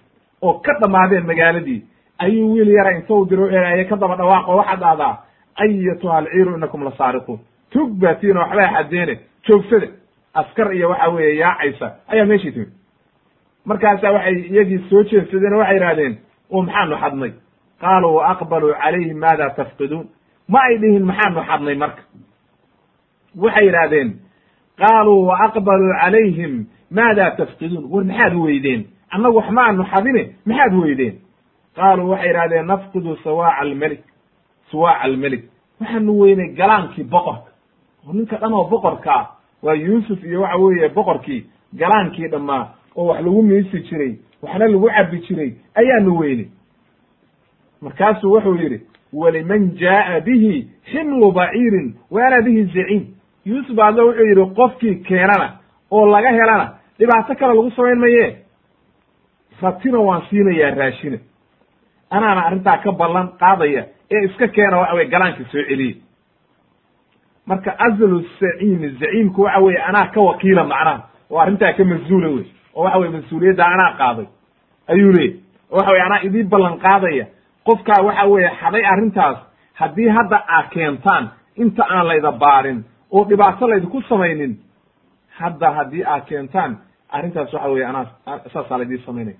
oo ka dhamaadeen magaaladii ayuu wiil yara intou diro eeaye ka daba dhawaaqo waxaad dhahdaa ayatuha alciiru inakum la saariquun. Tug baatiin oo waxbaa xadeene joogsada askar iyo waxa weeye yaacaysa ayaa meeshii timid. Markaasa waxay iyagii soo jeedsadeen oo waxay idhahdeen oo maxaanu xadnay? Qaaluu aqbaluu calayhim maada tafqiduun. Ma ay dhihin maxaanu xadnay marka. Waxay yidhaahdeen qaaluu wa aqbaluu calayhim maada tafqiduun. War maxaad weydeen? Annagu wax ma aanu xadine maxaad weydeen? Qaaluu waxay yidhahdeen nafqidu sawaaca almelik suwaaca almelik waxaanu weynay galaankii boqorka. Oo ninka dhan oo boqorka ah waa yuusuf iyo waxa weeye boqorkii galaankii dhammaa oo wax lagu miisi jiray waxna lagu cabi jiray ayaanu weynay. Markaasuu wuxuu yidhi waliman jaa'a bihi ximlu baciirin wa ana bihi zaciim. Yuusuf adle wuxuu yidhi qofkii keenana oo laga helana dhibaato kale lagu samayn maye ratina waan siinayaa raashina. Anaana arrintaa ka ballan qaadaya ee iska keena waxa weye galaanka soo celiye marka azlu saciimi zaciimku waxa weye anaa ka wakiila macnaha oo arrintaa ka mas'uula wey oo waxa weye mas'uuliyadda anaa qaaday. Ayuu leeyay oo waxa weye anaa idii ballan qaadaya. Qofkaa waxa weeye xaday arrintaas haddii hadda aa keentaan inta aan layda baarin oo dhibaato laydinku samaynin hadda haddii aa keentaan arrintaas waxa weye anaa saasaa laydii samaynaya.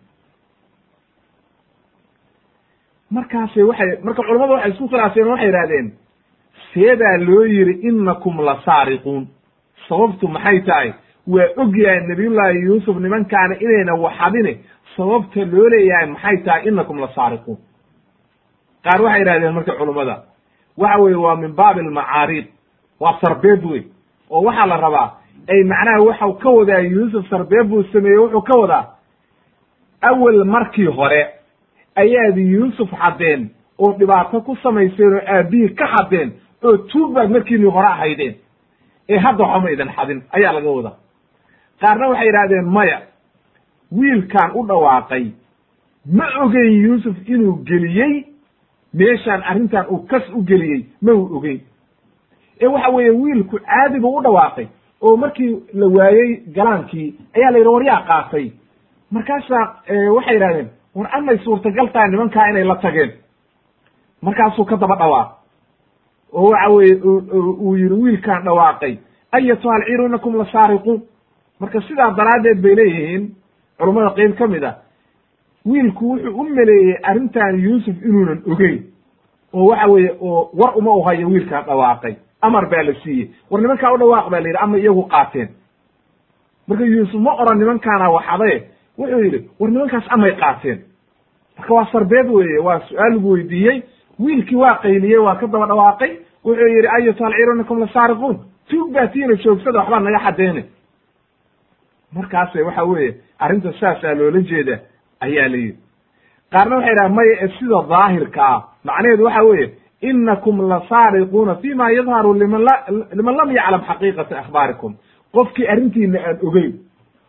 Markaasay waxay marka culamadu waxay isku khilaafeen waxay yidhahdeen seedaa loo yiri inakum la saariquun. Sababtu maxay tahay? Waa ogyahay nabiyullaahi yuusuf nimankaana inayna waxadine. Sababta loo leeyahay maxay tahay? Inakum la saariquun. Qaar waxay yidhahdeen marka culummada waxa weye waa min baabi almacaariid waa sarbeeb wey oo waxaa la rabaa ay macnaha waxau ka wadaa yuusuf sarbeeb buu sameeyey wuxuu ka wadaa awel markii hore ayaad yuusuf xadeen oo dhibaato ku samayseen oo aabihii ka xadeen oo tuug baad markiinii hore ahaydeen. Ee hadda waxba idan xadin ayaa laga wadaa. Qaarna waxay yidhahdeen maya wiilkaan u dhawaaqay ma ogeyn yuusuf inuu geliyey? Meeshaan arrintan uu kas u geliyey ma uu ogeyn. Ee waxa weeye wiilku caadi buu u dhawaaqay oo markii la waayey galaankii ayaa la yidhi war yaa qaatay. Markaasaa waxay yidhahdeen war amay suurtagal tahay nimankaa inay la tageen. Markaasuu ka daba dhawaaq oo waxa weye uu yihi wiilkaan dhawaaqay ayatuha alciiru inakum la saariquun marka sidaa daraaddeed bay leeyihiin culummada qeyb ka mid a wiilku wuxuu u meleeyey arrintan yuusuf inuunan ogeyn oo waxa weeye oo war uma u hayo wiilkaan dhawaaqay amar baa la siiyey. War nimankaa u dhawaaq baa la yidhi ama iyagu qaateen. Marka yuusuf ma oran nimankaana waxadaye wuxuu yidhi war nimankaas amay qaateen. Marka waa sarbeeb weeye waa su'aal lagu weydiiyey wiilkii waa qayliyey waa ka daba dhawaaqay wuxuu yidhi ayatuha alciiru inakum la saariquun tuug baa tiina joogsada waxbaa naga xadeene markaase waxa weeye arrinta saasaa loola jeeda ayaa la yidhi. Qaarna waxay dhaha maya sida daahirka ah. Macnaheedu waxa weeye inakum la saariquuna fi ma yadharu liman la liman lam yaclam xaqiiqata akhbaarikum. Qofkii arrintiina aan ogeyn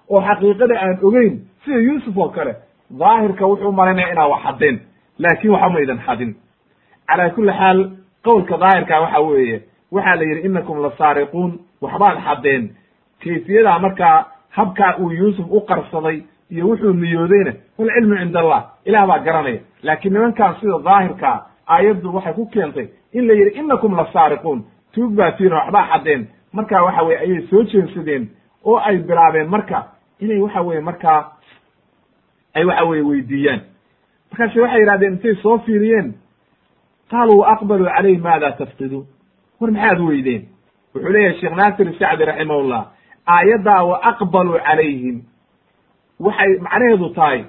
oo xaqiiqada aan ogeyn sida yuusuf oo kale daahirka wuxuu malaynaya inaa wax xadeen laakin waxa maydan xadin calaa kulli xaal qowlka daahirka waxa weeye waxaa la yidhi inakum la saariquun. Waxbaad xadeen kayfiyadaa markaa habkaa uu yuusuf u qarsaday iyo wuxuu niyoodayna walcilmu cinda allah ilaah baa garanaya. Laakiin nimankan sida daahirkaa aayaddu waxay ku keentay in la yidhi inakum la saariquun. Tuug baa tiina waxbaa xadeen markaa waxa weye ayay soo jeensadeen oo ay bilaabeen marka inay waxa weye markaa ay waxa weye weydiiyaan. Markaase waxay yidhahdeen intay soo fiiriyeen qaaluu aqbaluu calayh maada tafqiduun war maxaad weydeen wuxuu leeyahay sheekh naasir sacdi raximahullah aayaddaa wa aqbaluu calayhim waxay macnaheedu tahay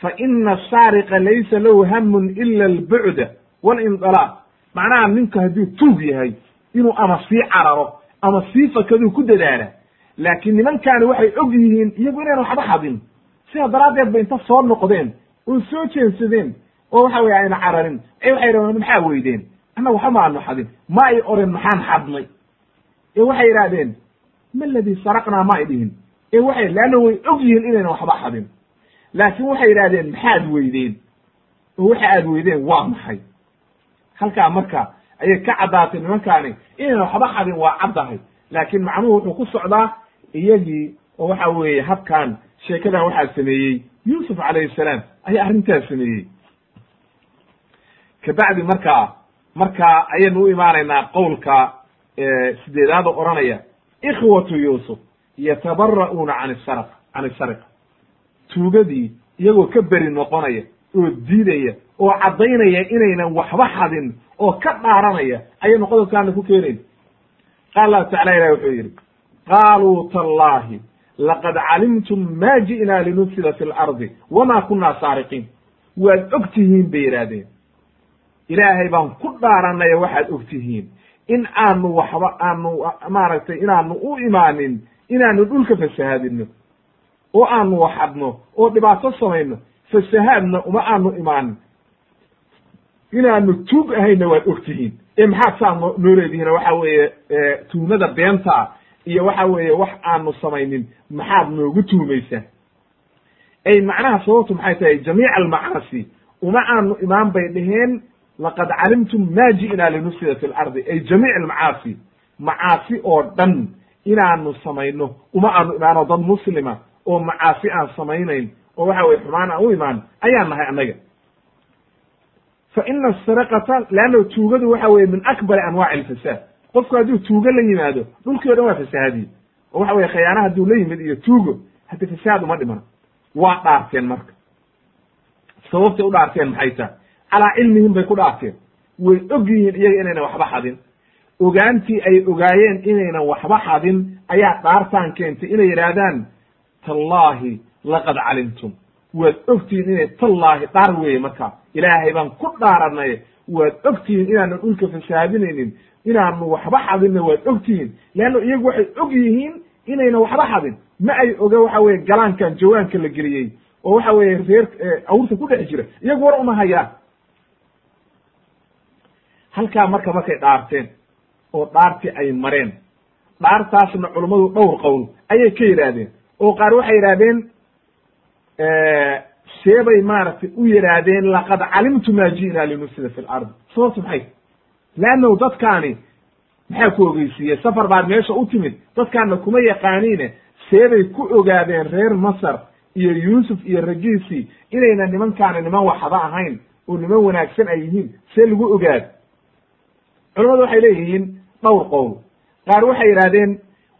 fa ina asaariqa laysa lahu hamun ila albucda walindilaaq macnaha ninku hadduu tuug yahay inuu ama sii cararo ama sii fakaduu ku dadaala laakiin nimankaani waxay og yihiin iyagu inayna waxba xadin sida daraaddeed bay inta soo noqdeen oo soo jeensadeen oo waxa weye ayna cararin. Ee waxay yidhahdeen maxaa weydeen? Annaga waxba ma aanu xadin. Ma ay oren maxaan xadnay? Ee waxay yidhahdeen ma ladii saraqnaa ma ay dhihin? Ee waxay leanna way og yihiin inayna waxba xadin. Laakiin waxay yidhahdeen maxaad weydeen? Oo waxa aad weydeen waa maxay? Halkaa marka ayay ka caddaatay nimankaani inayna waxba xadin waa caddahay. Laakiin macnuhu wuxuu ku socdaa iyagii oo waxa weeye habkan sheekadan waxaa sameeyey. Yuusuf calayhi salaam ayaa arrintaas sameeyey kabacdi markaa markaa ayaynu u imaanaynaa qowlka sideedaada odhanaya ikhwatu yuusuf yatabara'uuna can isar can isariqa tuugadii iyagoo ka beri noqonaya oo diidaya oo caddaynaya inaynan waxba xadin oo ka dhaaranaya ayaynu qodobkaana ku keenayn. Qaala allahu tacala ilahi wuxuu yidhi qaaluu tallahi laqad calimtum ma ji'naa linufsida fi lardi wama kunna saariqiin. Waad og tihiin bay yidhaahdeen ilaahay baan ku dhaaranaya waxaad og tihiin. In aanu waxba aanu maaragtay inaanu u imaanin inaanu dhulka fasahaadino oo aanu waxadno oo dhibaato samayno fasahaadna uma aanu imaanin. Inaanu tuug ahayna waad og tihiin. Ee maxaad saa no noo leedihiin? Waxa weeye tuhmada beentaa iyo waxa weeye wax aanu samaynin maxaad noogu tuhmaysaa ay macnaha sababtu maxay tahay? Jamiica almacaasi. Uma aanu imaan bay dheheen laqad calimtum ma ji'naa linufsida fi lardi ay jamiic almacaasi macaasi oo dhan inaanu samayno uma aanu imaano dad muslima oo macaasi aan samaynayn oo waxa weye xumaan aan u imaan ayaan nahay annaga fa ina asariqata leanna tuugadu waxa weye min akbari anwaaci alfasaad qofku hadduu tuugo la yimaado dhulkii o dhan waa fasahaadiye oo waxa weye khayaana hadduu la yimid iyo tuugo haddi fasahaad uma dhiman waa dhaarteen marka sababtay u dhaarteen maxay tahay calaa cilmihim bay ku dhaarteen way og yihiin iyaga inaynan waxba xadin. Ogaantii ay ogaayeen inaynan waxba xadin ayaa dhaartaan keentay inay yidhaahdaan tallaahi laqad calimtum. Waad ogtihiin inay tallaahi dhaar weeye markaa ilaahay baan ku dhaaranay. Waad ogtihiin inaanu dhulka fasahaadinaynin inaanu waxba xadinna waad ogtihiin. Leanna iyagu waxay og yihiin inayna waxba xadin. Ma ay oga waxa weye galaankan jawaanka la geliyey oo waxa weeye reer awrta ku dhex jira iyagu war uma hayaan halkaa marka markay dhaarteen oo dhaartii ay mareen. Dhaartaasna culummadu dhowr qowl ayay ka yidhaahdeen oo qaar waxay yidhahdeen seebay maaragtay u yidhaahdeen laqad calimtu ma ji'naa linufsida fi lardi sababtu maxay leannahu dadkaani maxaa ku ogeysiiyey? Safar baad meesha u timid. Dadkaana kuma yaqaaniine seebay ku ogaadeen reer masar iyo yuusuf iyo ragiisii inayna nimankaani niman waxba ahayn oo niman wanaagsan ay yihiin. See lagu ogaad culamadu waxay leeyihiin dhowr qowl. Qaar waxay yidhahdeen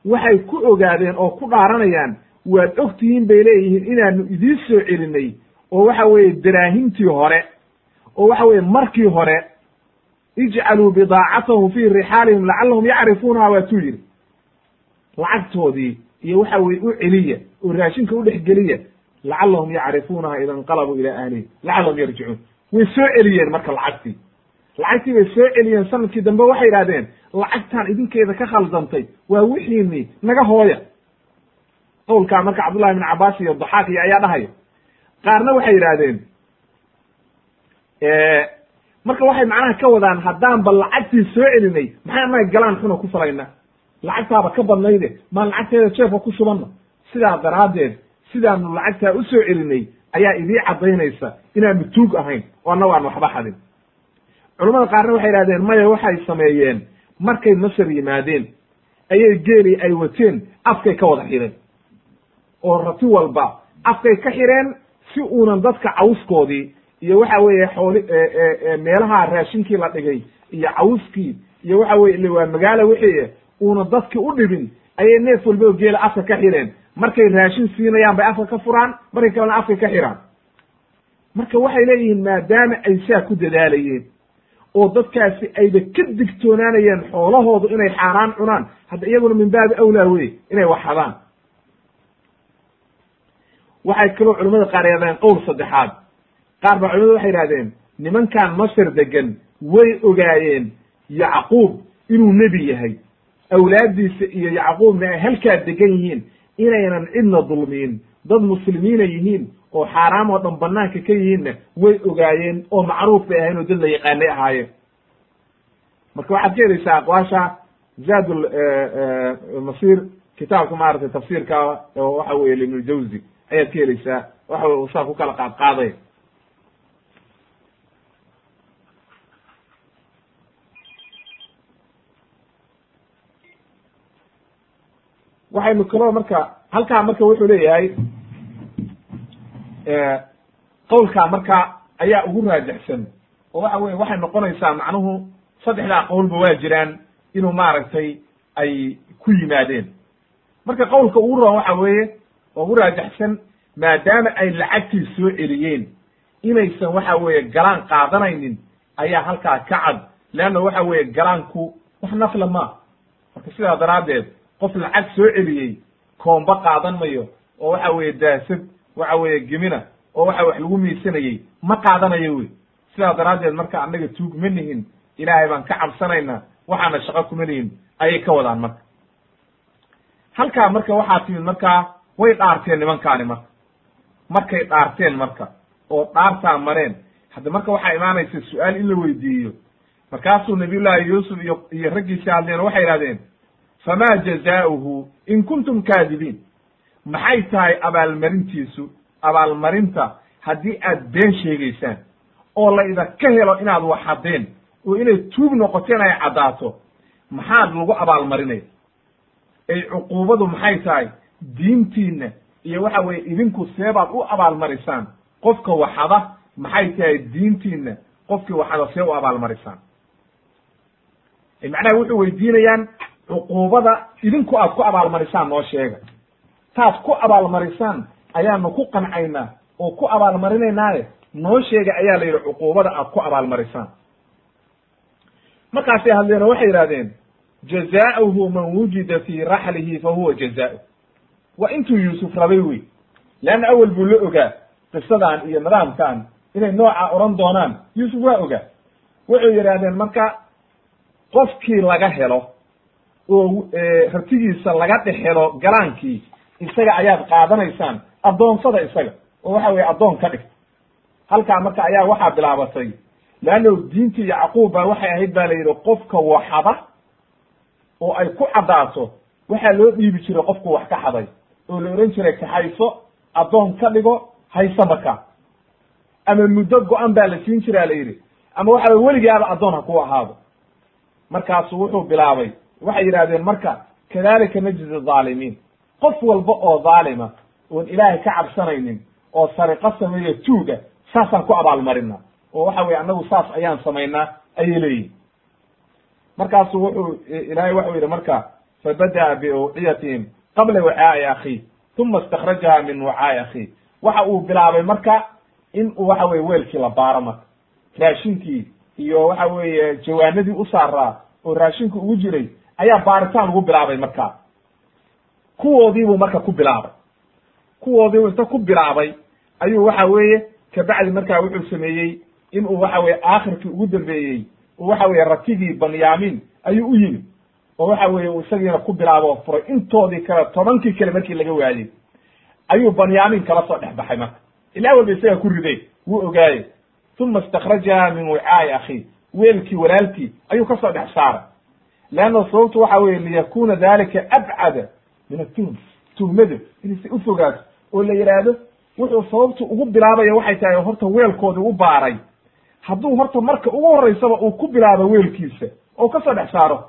waxay ku ogaadeen oo ku dhaaranayaan waad og tihiin bay leeyihiin inaanu idiin soo celinay oo waxa weeye daraahimtii hore oo waxa weeye markii hore ijcaluu bidaacatahum fii rixaalihim lacallahum yacrifuunaha waatuu yidhi. Lacagtoodii iyo waxa weye u celiya oo raashinka u dhex geliya lacallahum yacrifuunaha ida inqalabuu ilaa ahlihim lacallahum yarjicuun. Way soo celiyeen marka lacagtii lacagtii bay soo celiyeen sannadkii dambe waxay yidhahdeen lacagtaan idinkeeda ka khaldantay waa wixiinii naga hooya. Qowlkaa marka cabdullahi ibn cabaas iyo daxaak iyo ayaa dhahaya qaarna waxay yidhaahdeen marka waxay macnaha ka wadaan haddaan ba lacagtii soo celinay maxaa anaga galaan xuna ku falayna? Lacagtaaba ka badnayde maan lacagteeda jeefka ku shubanno sidaa daraaddeed sidaanu lacagtaa u soo celinay ayaa idii caddaynaysa inaanu tuug ahayn oo annago aan waxba xadin culamada qaarna waxay idhahdeen maya waxay sameeyeen. Markay masar yimaadeen ayay geeli ay wateen afkay ka wada xireen. Oo rati walba afkay ka xireen si uunan dadka cawskoodii iyo waxa weeye xooli meelaha raashinkii la dhigay iyo cawskii iyo waxa weye ile waa magaalo wixii uuna dadki u dhibin ayay neef walba oo geela afka ka xireen. Markay raashin siinayaan bay afka ka furaan markay kalena afkay ka xiraan. Marka waxay leeyihiin maadaama ay saa ku dadaalayeen oo dadkaasi ayba ka digtoonaanayeen xoolahoodu inay xaaraan cunaan. Hadda iyaguna min baabi awlaa wey inay waxadaan waxay kaloo culamada qaar yadeen qowl saddexaad. Qaar baa culamadu waxay yidhahdeen nimankan masar degan way ogaayeen yacquub inuu nebi yahay. Awlaaddiisa iyo yacquubna ay halkaa degan yihiin. Inaynan cidna dulmiin. Dad muslimiina yihiin oo xaaraam oo dhan banaanka ka yihiinna way ogaayeen oo macruuf bay ahayn oo dad la yaqaanay ahaayeen. Marka waxaad ka helaysaa aqwaasha zaad masir kitaabka maaragtay tafsiirka oo waxa weye ibnu jawzi ayaad ka helaysaa waxa weye usaa ku kala qaad qaaday waxaynu kaloo marka halkaa marka wuxuu leeyahay qowlkaa marka ayaa ugu raajixsan oo waxa weye waxay noqonaysaa macnuhu saddexdaa qowlba waa jiraan inuu maaragtay ay ku yimaadeen. Marka qowlka ugu roon waxa weeye oo ugu raajaxsan maadaama ay lacagtii soo celiyeen. Inaysan waxa weeye galaan qaadanaynin ayaa halkaa ka cad. Leanna waxa weeye galaanku wax nafla ma marka sidaa daraaddeed qof lacag soo celiyey koomba qaadan mayo oo waxa weeye daasad waxa weeye gemina oo waxa wax lagu miisanayey ma qaadanayo wey sidaa daraaddeed marka annaga tuug ma nihin ilaahay baan ka cabsanaynaa waxaana shaqo kuma nihin ayay ka wadaan marka. Halkaa marka waxaa timid markaa way dhaarteen nimankaani marka. Markay dhaarteen marka oo dhaartaa mareen. Hadda marka waxaa imaanaysa su'aal in la weydiiyo. Markaasuu nabiyullaahi yuusuf iyo iyo raggiisi hadleen waxay idhahdeen famaa jazaa'uhu in kuntum kaadibiin maxay tahay abaalmarintiisu? Abaalmarinta haddii aad been sheegaysaan oo la idinka helo inaad wax haddeen oo inay tuug noqoteen ay caddaato maxaad lagu abaalmarinaya? Ay cuquubadu maxay tahay? Diintiinna iyo waxa weeye idinku seebaad u abaalmarisaan. Qofka waxada maxay tahay diintiinna qofkii waxada see u abaalmarisaan. Macnaha wuxuu weydiinayaan cuquubada idinku aad ku abaalmarisaan noo sheega taad ku abaalmarisaan ayaanu ku qancaynaa oo ku abaalmarinaynaaye noo sheega ayaa la yidhi cuquubada aad ku abaalmarisaan. Markaasay hadleen waxay yidhahdeen jazaa'uhu man wujida fii raxlihi fa huwa jazaa'u. Waa intuu yuusuf rabay wey leanna awel buu la ogaa qisadan iyo nidaamkan inay noocaa odhan doonaan yuusuf waa ogaa. Wuxuu yidhahdeen marka qofkii laga helo oo rabtigiisa laga dhex helo galaankii isaga ayaad qaadanaysaan addoonsada isaga oo waxa weye addoon ka dhigta halkaa marka ayaa waxaa bilaabatay leanno diintii yacquub baa waxay ahayd ba la yidhi qofka waxada oo ay ku caddaato waxaa loo dhiibi jiray qofku wax ka xaday oo la odhan jiray kaxayso addoon ka dhigo hayso marka. Ama muddo go-an baa la siin jiraa la yidhi. Ama waxa weye weligaaba addoon ha ku ahaado. Markaasu wuxuu bilaabay waxay yidhahdeen marka kadalika najzi zaalimiin qof walba oo dhaalima oon ilaahay ka cabsanaynin oo sariqo sameeyo tuuga saasaan ku abaalmarinaa. Oo waxa weye annagu saas ayaan samaynaa ayay leeyihiin markaasu wuxuu ilaahay waxau yidhi marka fabada'a biawciyatihim qabla wacaa'i akhiih uma istakrajaha min wacaa'i akhiih waxa uu bilaabay marka in uu waxa weye weelkii la baaro marka. Raashinkii iyo waxa weeye jawaanadii u saaraa oo raashinku ugu jiray ayaa baaritaan ugu bilaabay markaa kuwoodiibuu marka ku bilaabay. Kuwoodiibuu inta ku bilaabay ayuu waxa weeye kabacdi markaa wuxuu sameeyey in uu waxa weye aakhirkii ugu dambeeyey uu waxa weye ratigii banyamin ayuu u yimid. Oo waxa weye uu isagiina ku bilaabo oo furay. Intoodii kale tobankii kale markii laga waayey ayuu banyamin kala soo dhex baxay marka. Ilaa walba isagaa ku riday wuu ogaaye uma istakrajaha min wicaa'i akhiih weelkii walaalkii ayuu ka soo dhex saaray. Leanna sababtu waxa weye liyakuna dalika abcada min atuhm tuhmadu inaysa u fogaato oo la yidhaahdo wuxuu sababtu ugu bilaabaya waxay tahay horta weelkoodii u baaray. Hadduu horta marka ugu horeysaba uu ku bilaabo weelkiisa oo ka soo dhex saaro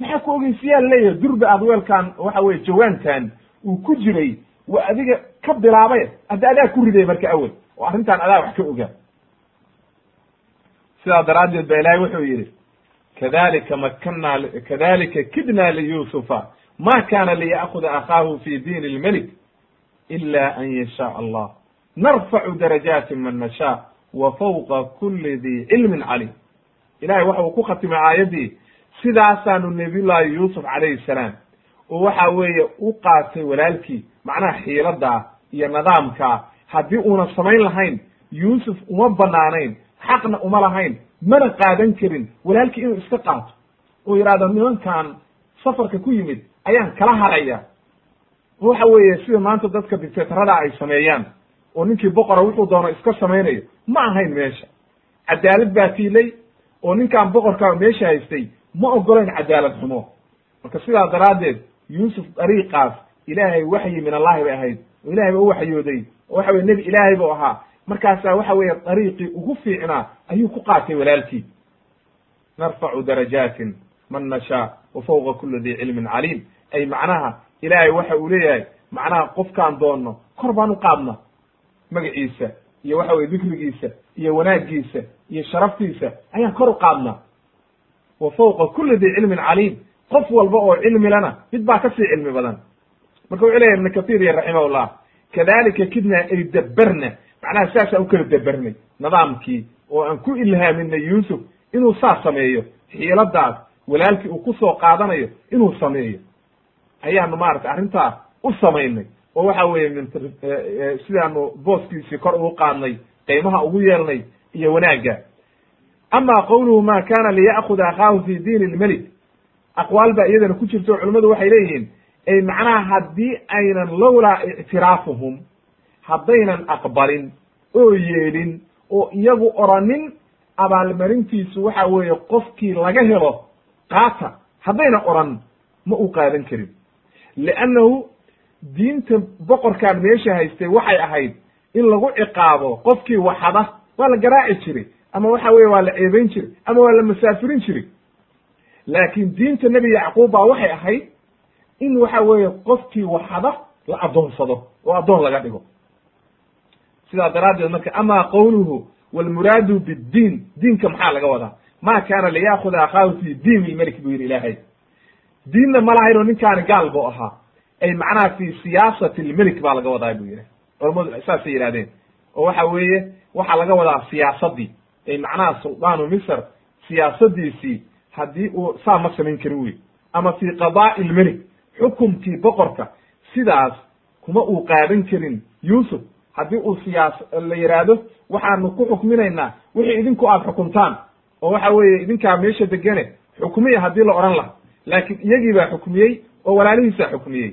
maxaa ku ogeysiyaa leeyahay? Durba aad weelkan waxa weye jawaankan uu ku jiray waa adiga ka bilaabay hadda adaa ku riday marka awel oo arrintan adaa wax ka ogaa sidaa daraaddeed ba ilaahay wuxuu yidhi kadalika makanna kadalika kidna liyusufa ma kana liya'kuda akhaahu fi diin اlmelik ila an yashaء allah narfacu darajaati man nashaa wa fawqa kuli di cilmin calim ilahay waxa uu ku khatimay aayaddii sidaasaanu nabiyullaahi yuusuf calayhi salaam oo waxa weeye u qaatay walaalkii macnaha xiiladaa iyo nidaamkaa haddii una samayn lahayn yuusuf uma banaanayn xaqna uma lahayn mana qaadan karin walaalkii inuu iska qaato oo yidhahdo nimankan safarka ku yimid ayaan kala haraya. Waxa weeye sida maanta dadka dictatorada ay sameeyaan oo ninkii boqora wuxuu doono iska samaynayo ma ahayn meesha. Cadaalad baa tiilay oo ninkaan boqorkaa meesha haystay ma ogolayn cadaalad xumo. Marka sidaa daraaddeed yuusuf dariiqaas ilaahay waxyi min allahi bay ahayd oo ilahay ba u waxyooday oo waxa weye nebi ilaahay buu ahaa. Markaasaa waxa weeye dariiqii ugu fiicnaa ayuu ku qaatay walaalkii. Narfacu darajaatin man nashaa wa fawqa kuli di cilmin caliim ay macnaha ilaahay waxa uu leeyahay macnaha qofkaan doonno kor baan u qaadna magaciisa iyo waxa weye dikrigiisa iyo wanaagiisa iyo sharaftiisa ayaan kor u qaadnaa. Wa fawqa kuli di cilmin caliim qof walba oo cilmi lana mid baa ka sii cilmi badan. Marka wuxuu leyahy ibnu kathir iyo raximahullah kadalika kidna ay daberna macnaha saasaan u kala dabarnay nidaamkii oo aan ku ilhaaminay yuusuf inuu saas sameeyo xiiladaas walaalkii uu ku soo qaadanayo inuu sameeyo ayaanu maarata arrintaa u samaynay. Oo waxa weeye min sidaanu booskiisii kor ugu qaadnay qiimaha ugu yeelnay iyo wanaagga. Ama qowluhu ma kana liya'kuda akhaahu fi diin ilmelik aqwaal baa iyadana ku jirto o culimmadu waxay leeyihiin ay macnaha haddii aynan lowlaa ictiraafuhum haddaynan aqbalin oo yeelin oo iyagu oranin abaalmarintiisu waxa weeye qofkii laga helo qaata haddayna oran ma u qaadan karin liannahu diinta boqorkaan meesha haystay waxay ahayd in lagu ciqaabo qofkii waxada waa la garaaci jiray ama waxa weye waa la ceebayn jiray ama waa la masaafirin jiray laakiin diinta nebi yacquub baa waxay ahayd in waxa weeye qofkii waxada la addoonsado oo addoon laga dhigo sidaa daraaddeed marka ama qowluhu walmuraadu biddiin diinka maxaa laga wadaa ma kaana liyaakuda akhaahu fi diin ilmelik buu yidhi ilaahay diinna ma lahayn oo ninkaani gaal buu ahaa. Ay macnaha fi siyaasati lmelik baa laga wadaa buu yidhi. Culamadu saasay yidhahdeen oo waxa weeye waxaa laga wadaa siyaasadii. Ay macnaha suldaanu misr siyaasadiisii haddii uu saa ma samayn karin wey ama fi qadaa'i ilmelik xukumkii boqorka sidaas kuma uu qaadan karin. Yuusuf haddii uu siyaas la yidhaahdo waxaanu ku xukminaynaa wixii idinku aad xukuntaan. Oo waxa weeye idinkaa meesha degane xukmiya haddii la odhan laha laakiin iyagii baa xukmiyey oo walaalihiisaa xukmiyey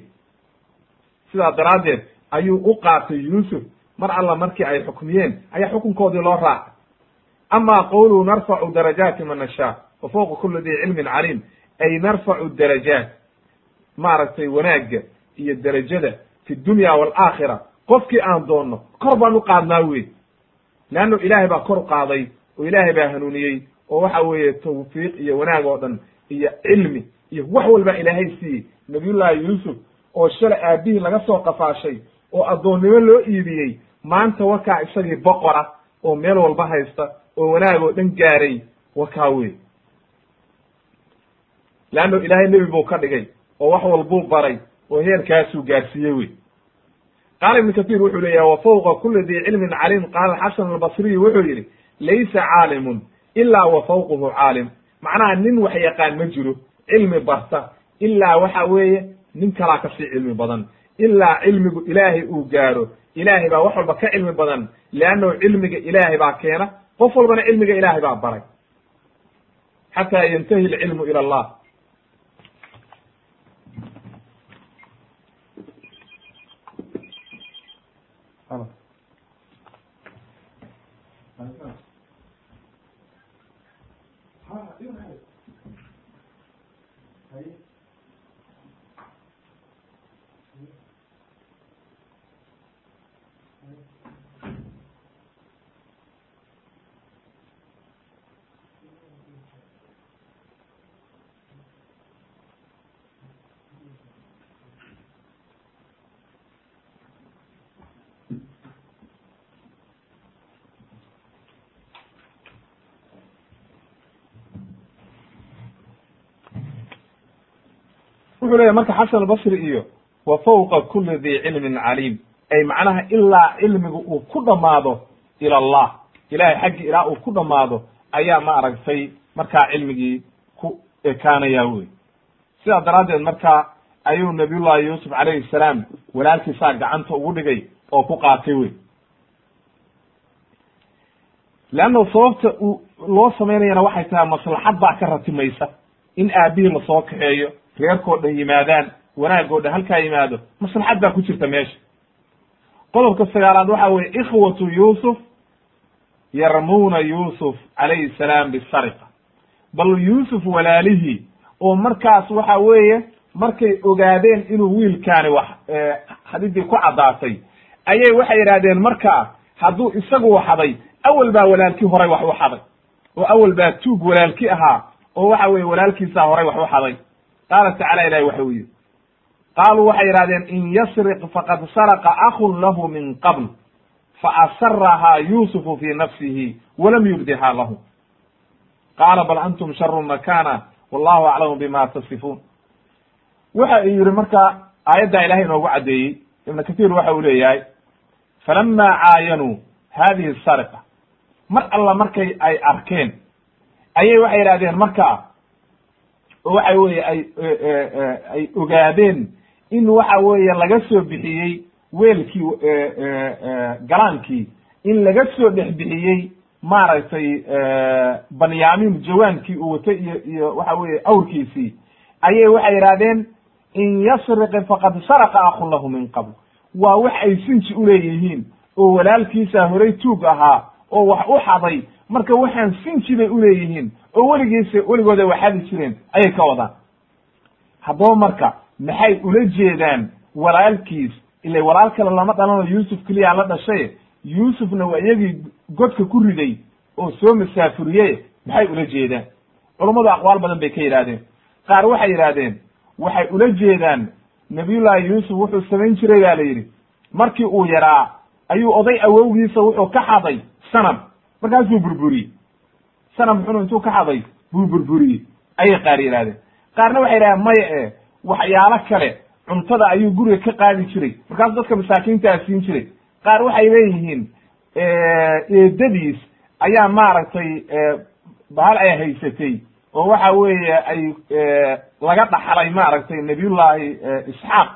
sidaa daraaddeed ayuu u qaatay yuusuf mar alla markii ay xukmiyeen ayaa xukunkoodii loo raacay ama qowluhu narfacu darajaati man nashaa wa fawqa kuli di cilmin caliim ay narfacu darajaat maaragtay wanaagga iyo derajada fi dunya waalaakhira qofkii aan doonno kor baan u qaadnaa wey leanno ilaahay baa kor u qaaday oo ilaahay baa hanuuniyey oo waxa weeye tawfiiq iyo wanaag oo dhan iyo cilmi iyo wax walba ilaahay siiyey. Nabiyullaahi yuusuf oo shalay aabihii laga soo qafaashay oo addoonnimo loo iibiyey maanta wakaa isagii boqora oo meel walba haysta oo wanaag oo dhan gaaray wakaa wey leanno ilaahay nebi buu ka dhigay oo wax walbuu baray oo heerkaasuu gaarsiiyey wey qaala ibnu kahiir wuxuu leeyahay wa fawqa kuli di cilmin caliim. Qaala xasan albasriyu wuxuu yidhi laysa caalimun ilaa wa fawquhu caalim. Macnaha nin wax yaqaan ma jiro cilmi barta ilaa waxa weeye nin kalaa ka sii cilmi badan. Ilaa cilmigu ilaahay uu gaaro. Ilaahay baa wax walba ka cilmi badan. Leannahu cilmiga ilaahay baa keena. Qof walbana cilmiga ilaahay baa baray. Xataa yantahi alcilmu ila allah wuxuu leeyahy marka xasan albasri iyo wa fawqa kuli di cilmin caliim ay macnaha ilaa cilmigu uu ku dhammaado ila allah ilahay xaggi ilaa uu ku dhammaado ayaa ma aragtay markaa cilmigii ku ekaanaya wey sidaa daraaddeed marka ayuu nabiyullahi yuusuf calayhi salaam walaalkiisaa gacanta ugu dhigay oo ku qaatay wey leanna sababta uu loo samaynayana waxay tahay maslaxad baa ka ratimaysa in aabihii la soo kaxeeyo reerkoo dhan yimaadaan wanaagoo dhan halkaa yimaado maslaxad baa ku jirta meesha. Qodobka sagaalaad waxa weye ikhwatu yuusuf yarmuuna yuusuf calayhi salaam bisariqa. Bal yuusuf walaalihii oo markaas waxa weeye markay ogaadeen inuu wiilkaani wax xadidii ku caddaatay ayay waxay yidhahdeen markaa hadduu isagu waxaday awel baa walaalkii horay wax u xaday. Oo awel baa tuug walaalki ahaa oo waxa weye walaalkiisaa horay wax u xaday qaala tacala ilahi waxa uu yihi qaaluu waxay yidhahdeen in yasriq faqad saraqa akun lahu min qabl faasarahaa yuusufu fi nafsihi walam yubdiha lahu. Qaala bal antum sharu makana wallahu aclamu bima tasifuun. Waxa uu yihi marka aayaddaa ilahay inoogu caddeeyey ibn kathir waxa uu leeyahay falama caayanuu hadihi sariqa mar alla markay ay arkeen ayay waxay yidhahdeen marka oo waxa weye ay ay ogaadeen in waxa weeye laga soo bixiyey weelkii galaankii. In laga soo dhex bixiyey maaragtay banyamin jawaankii uu watay iyo iyo waxa weye awrkiisii. Ayay waxay yidhahdeen in yasriqi faqad saraqa akun lahu min qabl. Waa wax ay sinji uleeyihiin oo walaalkiisa horay tuug ahaa oo wax u xaday. Marka waxaan sinji bay uleeyihiin oo weligiisa weligooda waxadi jireen ayay ka wadaan. Haddaba marka maxay ula jeedaan walaalkiis? Ila walaal kale lama dhalano yuusuf keliyaa la dhashay yuusufna waa iyagii godka ku riday oo soo masaafuriye maxay ula jeedaan? Culummadu aqwaal badan bay ka yidhahdeen qaar waxay yidhahdeen waxay ula jeedaan nabiyullaahi yuusuf wuxuu samayn jiray baa la yidhi. Markii uu yaraa ayuu oday awowgiisa wuxuu ka xaday sanam markaasuu burburiyey sanam xunu intuu ka xaday buu burburiyey. Ayay qaar yidhahdeen qaarna waxay yidhahdeen maya e waxyaalo kale cuntada ayuu guriga ka qaadi jiray. Markaasu dadka masaakiintaa siin jiray. Qaar waxay leeyihiin eedadiis ayaa maaragtay bahal ay haysatay oo waxa weeye ay laga dhaxlay maaragtay nabiyullaahi isxaaq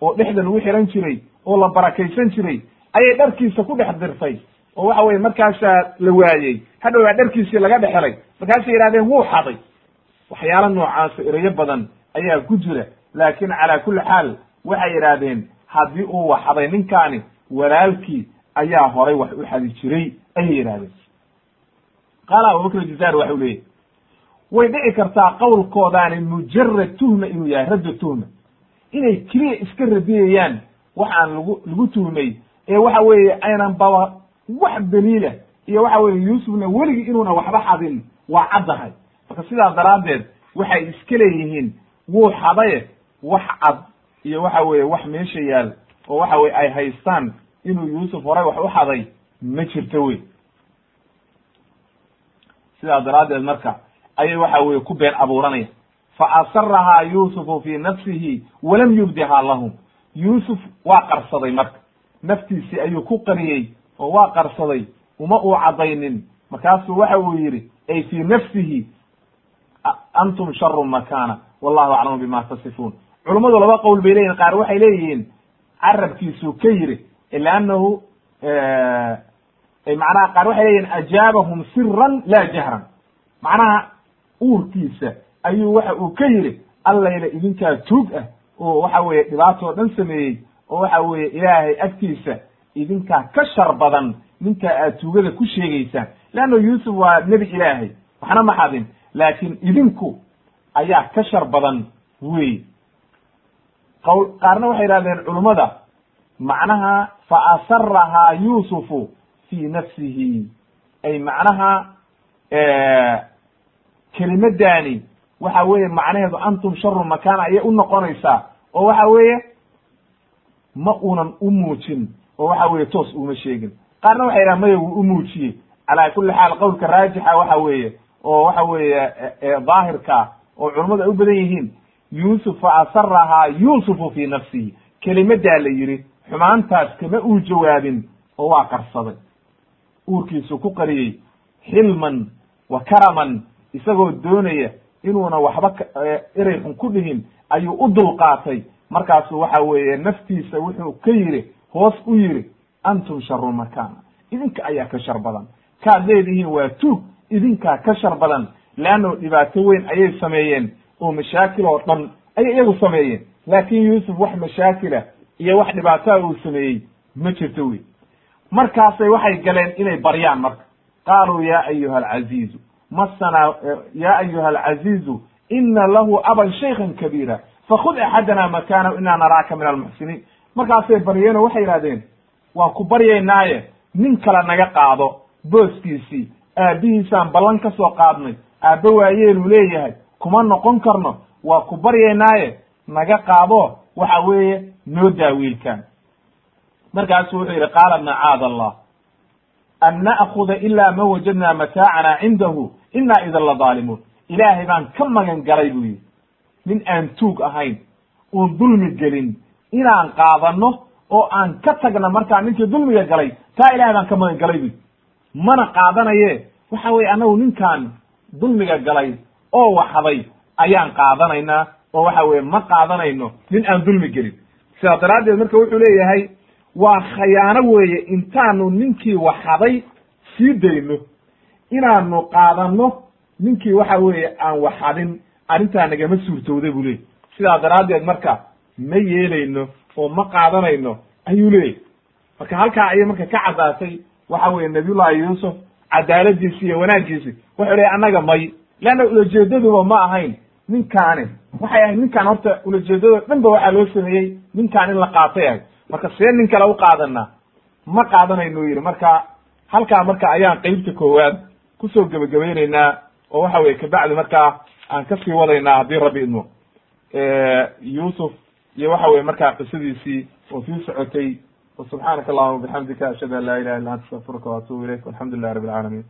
oo dhexda lagu xiran jiray oo la barakaysan jiray. Ayay dharkiisa ku dhex dirtay oo waxa weye markaasaa la waayey. Hadhow baa dharkiisii laga dhexelay markaasay yidhahdeen wuu xaday. Waxyaalo noocaasa erayo badan ayaa ku jira. Laakin calaa kulli xaal waxay yidhaahdeen haddii uu waxaday ninkaani walaalkii ayaa horay wax u xadi jiray ayay yidhahdeen qaala abubakr jazaar waxa u leeyahy way dhici kartaa qowlkoodaani mujarad tuhma inuu yahay radda tuhma inay keliya iska radiyayaan waxaan lagu lagu tuhmay ee waxa weeye aynan baba wax daliila iyo waxa weye yuusufna weligii inuuna waxba xadin waa caddahay marka sidaas daraaddeed waxay iska leeyihiin wuu xadaye wax cad iyo waxa weeye wax meesha yaal oo waxa weye ay haystaan inuu yuusuf horay wax u xaday ma jirto wey. Sidaas daraaddeed marka ayay waxa weye ku been abuuranaya. Fa asarahaa yuusufu fi nafsihi walam yubdiha lahum. Yuusuf waa qarsaday marka. Naftiisii ayuu ku qariyey oo waa qarsaday uma uu caddaynin. Markaasuu waxa uu yidhi ay fii nafsihi antum sharu makana wallahu aclamu bima tasifuun. Culummadu laba qowl bay leyihin qaar waxay leeyihiin carabkiisuu ka yiri lannahu macnaha qaar waxay leeyihiin ajaabahum siran la jahran. Macnaha uurkiisa ayuu waxa uu ka yiri allayla idinkaa tuug ah oo waxa weeye dhibaatoo dhan sameeyey oo waxa weeye ilaahay agtiisa idinkaa ka shar badan ninkaa aad tuugada ku sheegaysaan leanna yuusuf waa nebi ilaahay waxna ma xadin laakin idinku ayaa ka shar badan wey qawl qaarna waxay yidhahdeen culummada macnaha fa asarahaa yuusufu fii nafsihi. Ay macnaha kelimadani waxa weeye macnaheedu antum sharu makana ayay u noqonaysaa oo waxa weeye ma unan u muujin oo waxa weeye toos uma sheegin. Qaarna waxay yidhahan maya wuu u muujiyey. Calaa kulli xaal qowlka raajixa waxa weeye oo waxa weeye daahirka oo culummadu ay u badan yihiin yuusuf fa asarahaa yuusufu fii nafsihi. Kelimadaa la yidhi xumaantaas kama uu jawaabin oo waa qarsaday uurkiisu ku qariyey xilman wa karaman isagoo doonaya inuuna waxba erey xun ku dhihin ayuu u dulqaatay. Markaasu waxa weeye naftiisa wuxuu ka yidhi hoos u yidhi antum sharu makana idinka ayaa ka shar badan. Kaad leedihiin waa tuug idinkaa ka shar badan. Leanno dhibaato weyn ayay sameeyeen oo mashaakil oo dhan ayay iyagu sameeyeen. Laakin yuusuf wax mashaakila iyo wax dhibaataa uu sameeyey ma jirto wey markaasay waxay galeen inay baryaan marka. Qaaluu ya ayuha alcaziizu masana ya ayuha alcaziizu ina lahu aban shaykhan kabiira fakud axadana makanahu ina naraaka min almuxsiniin markaasay baryeen oo waxay yidhahdeen waan ku baryaynaaye nin kale naga qaado booskiisii aabihiisaan ballan ka soo qaadnay aabbe waayeeluu leeyahay kuma noqon karno waa ku baryaynaaye naga qaado waxa weeye noo daa markaasu wuxuu yidhi qaala macaada allah an na'kuda ila ma wajadna mataacana cindahu ina idan la daalimuun ilaahay baan ka magan galay buu yidhi. Nin aan tuug ahayn uun dulmi gelin inaan qaadano oo aan ka tagna markaa ninkii dulmiga galay taa ilahay baan ka magan galay bu mana qaadanaye. Waxa weye annagu ninkaan dulmiga galay oo waxday ayaan qaadanaynaa oo waxa weye ma qaadanayno nin aan dulmi gelin. Sidaa daraaddeed marka wuxuu leeyahay waa khayaano weeye intaanu ninkii waxaday sii dayno inaanu qaadano ninkii waxa weeye aan waxadin arrintaa nagama suurtowda buu leeyay sidaa daraaddeed marka ma yeelayno oo ma qaadanayno ayuu leeyahy marka halkaa ayay marka ka caddaatay waxa weeye nabiyullahi yuusuf cadaaladiisi iyo wanaaggiisi wuxuu leeyahy annaga may. Leanna ulajeedaduba ma ahayn. Ninkaani waxay ahayd ninkaan horta ulajeedado dhan ba waxaa loo sameeyey ninkaan in la qaatay ahayd marka see nin kale u qaadanaa ma qaadanaynu yidhi. Marka halkaa marka ayaan qeybta koowaad ku soo gebagabaynaynaa oo waxa weye kabacdi markaa aan ka sii wadaynaa haddii rabbi idmo. Yuusuf iyo waxa weye markaa qisadiisii oo sii socotay subxaanaka allahuma bixamdika ashhadu an laa ilaha illa anta astafirka waatubu ilayk alxamdu lilahi rabi alcaalamiin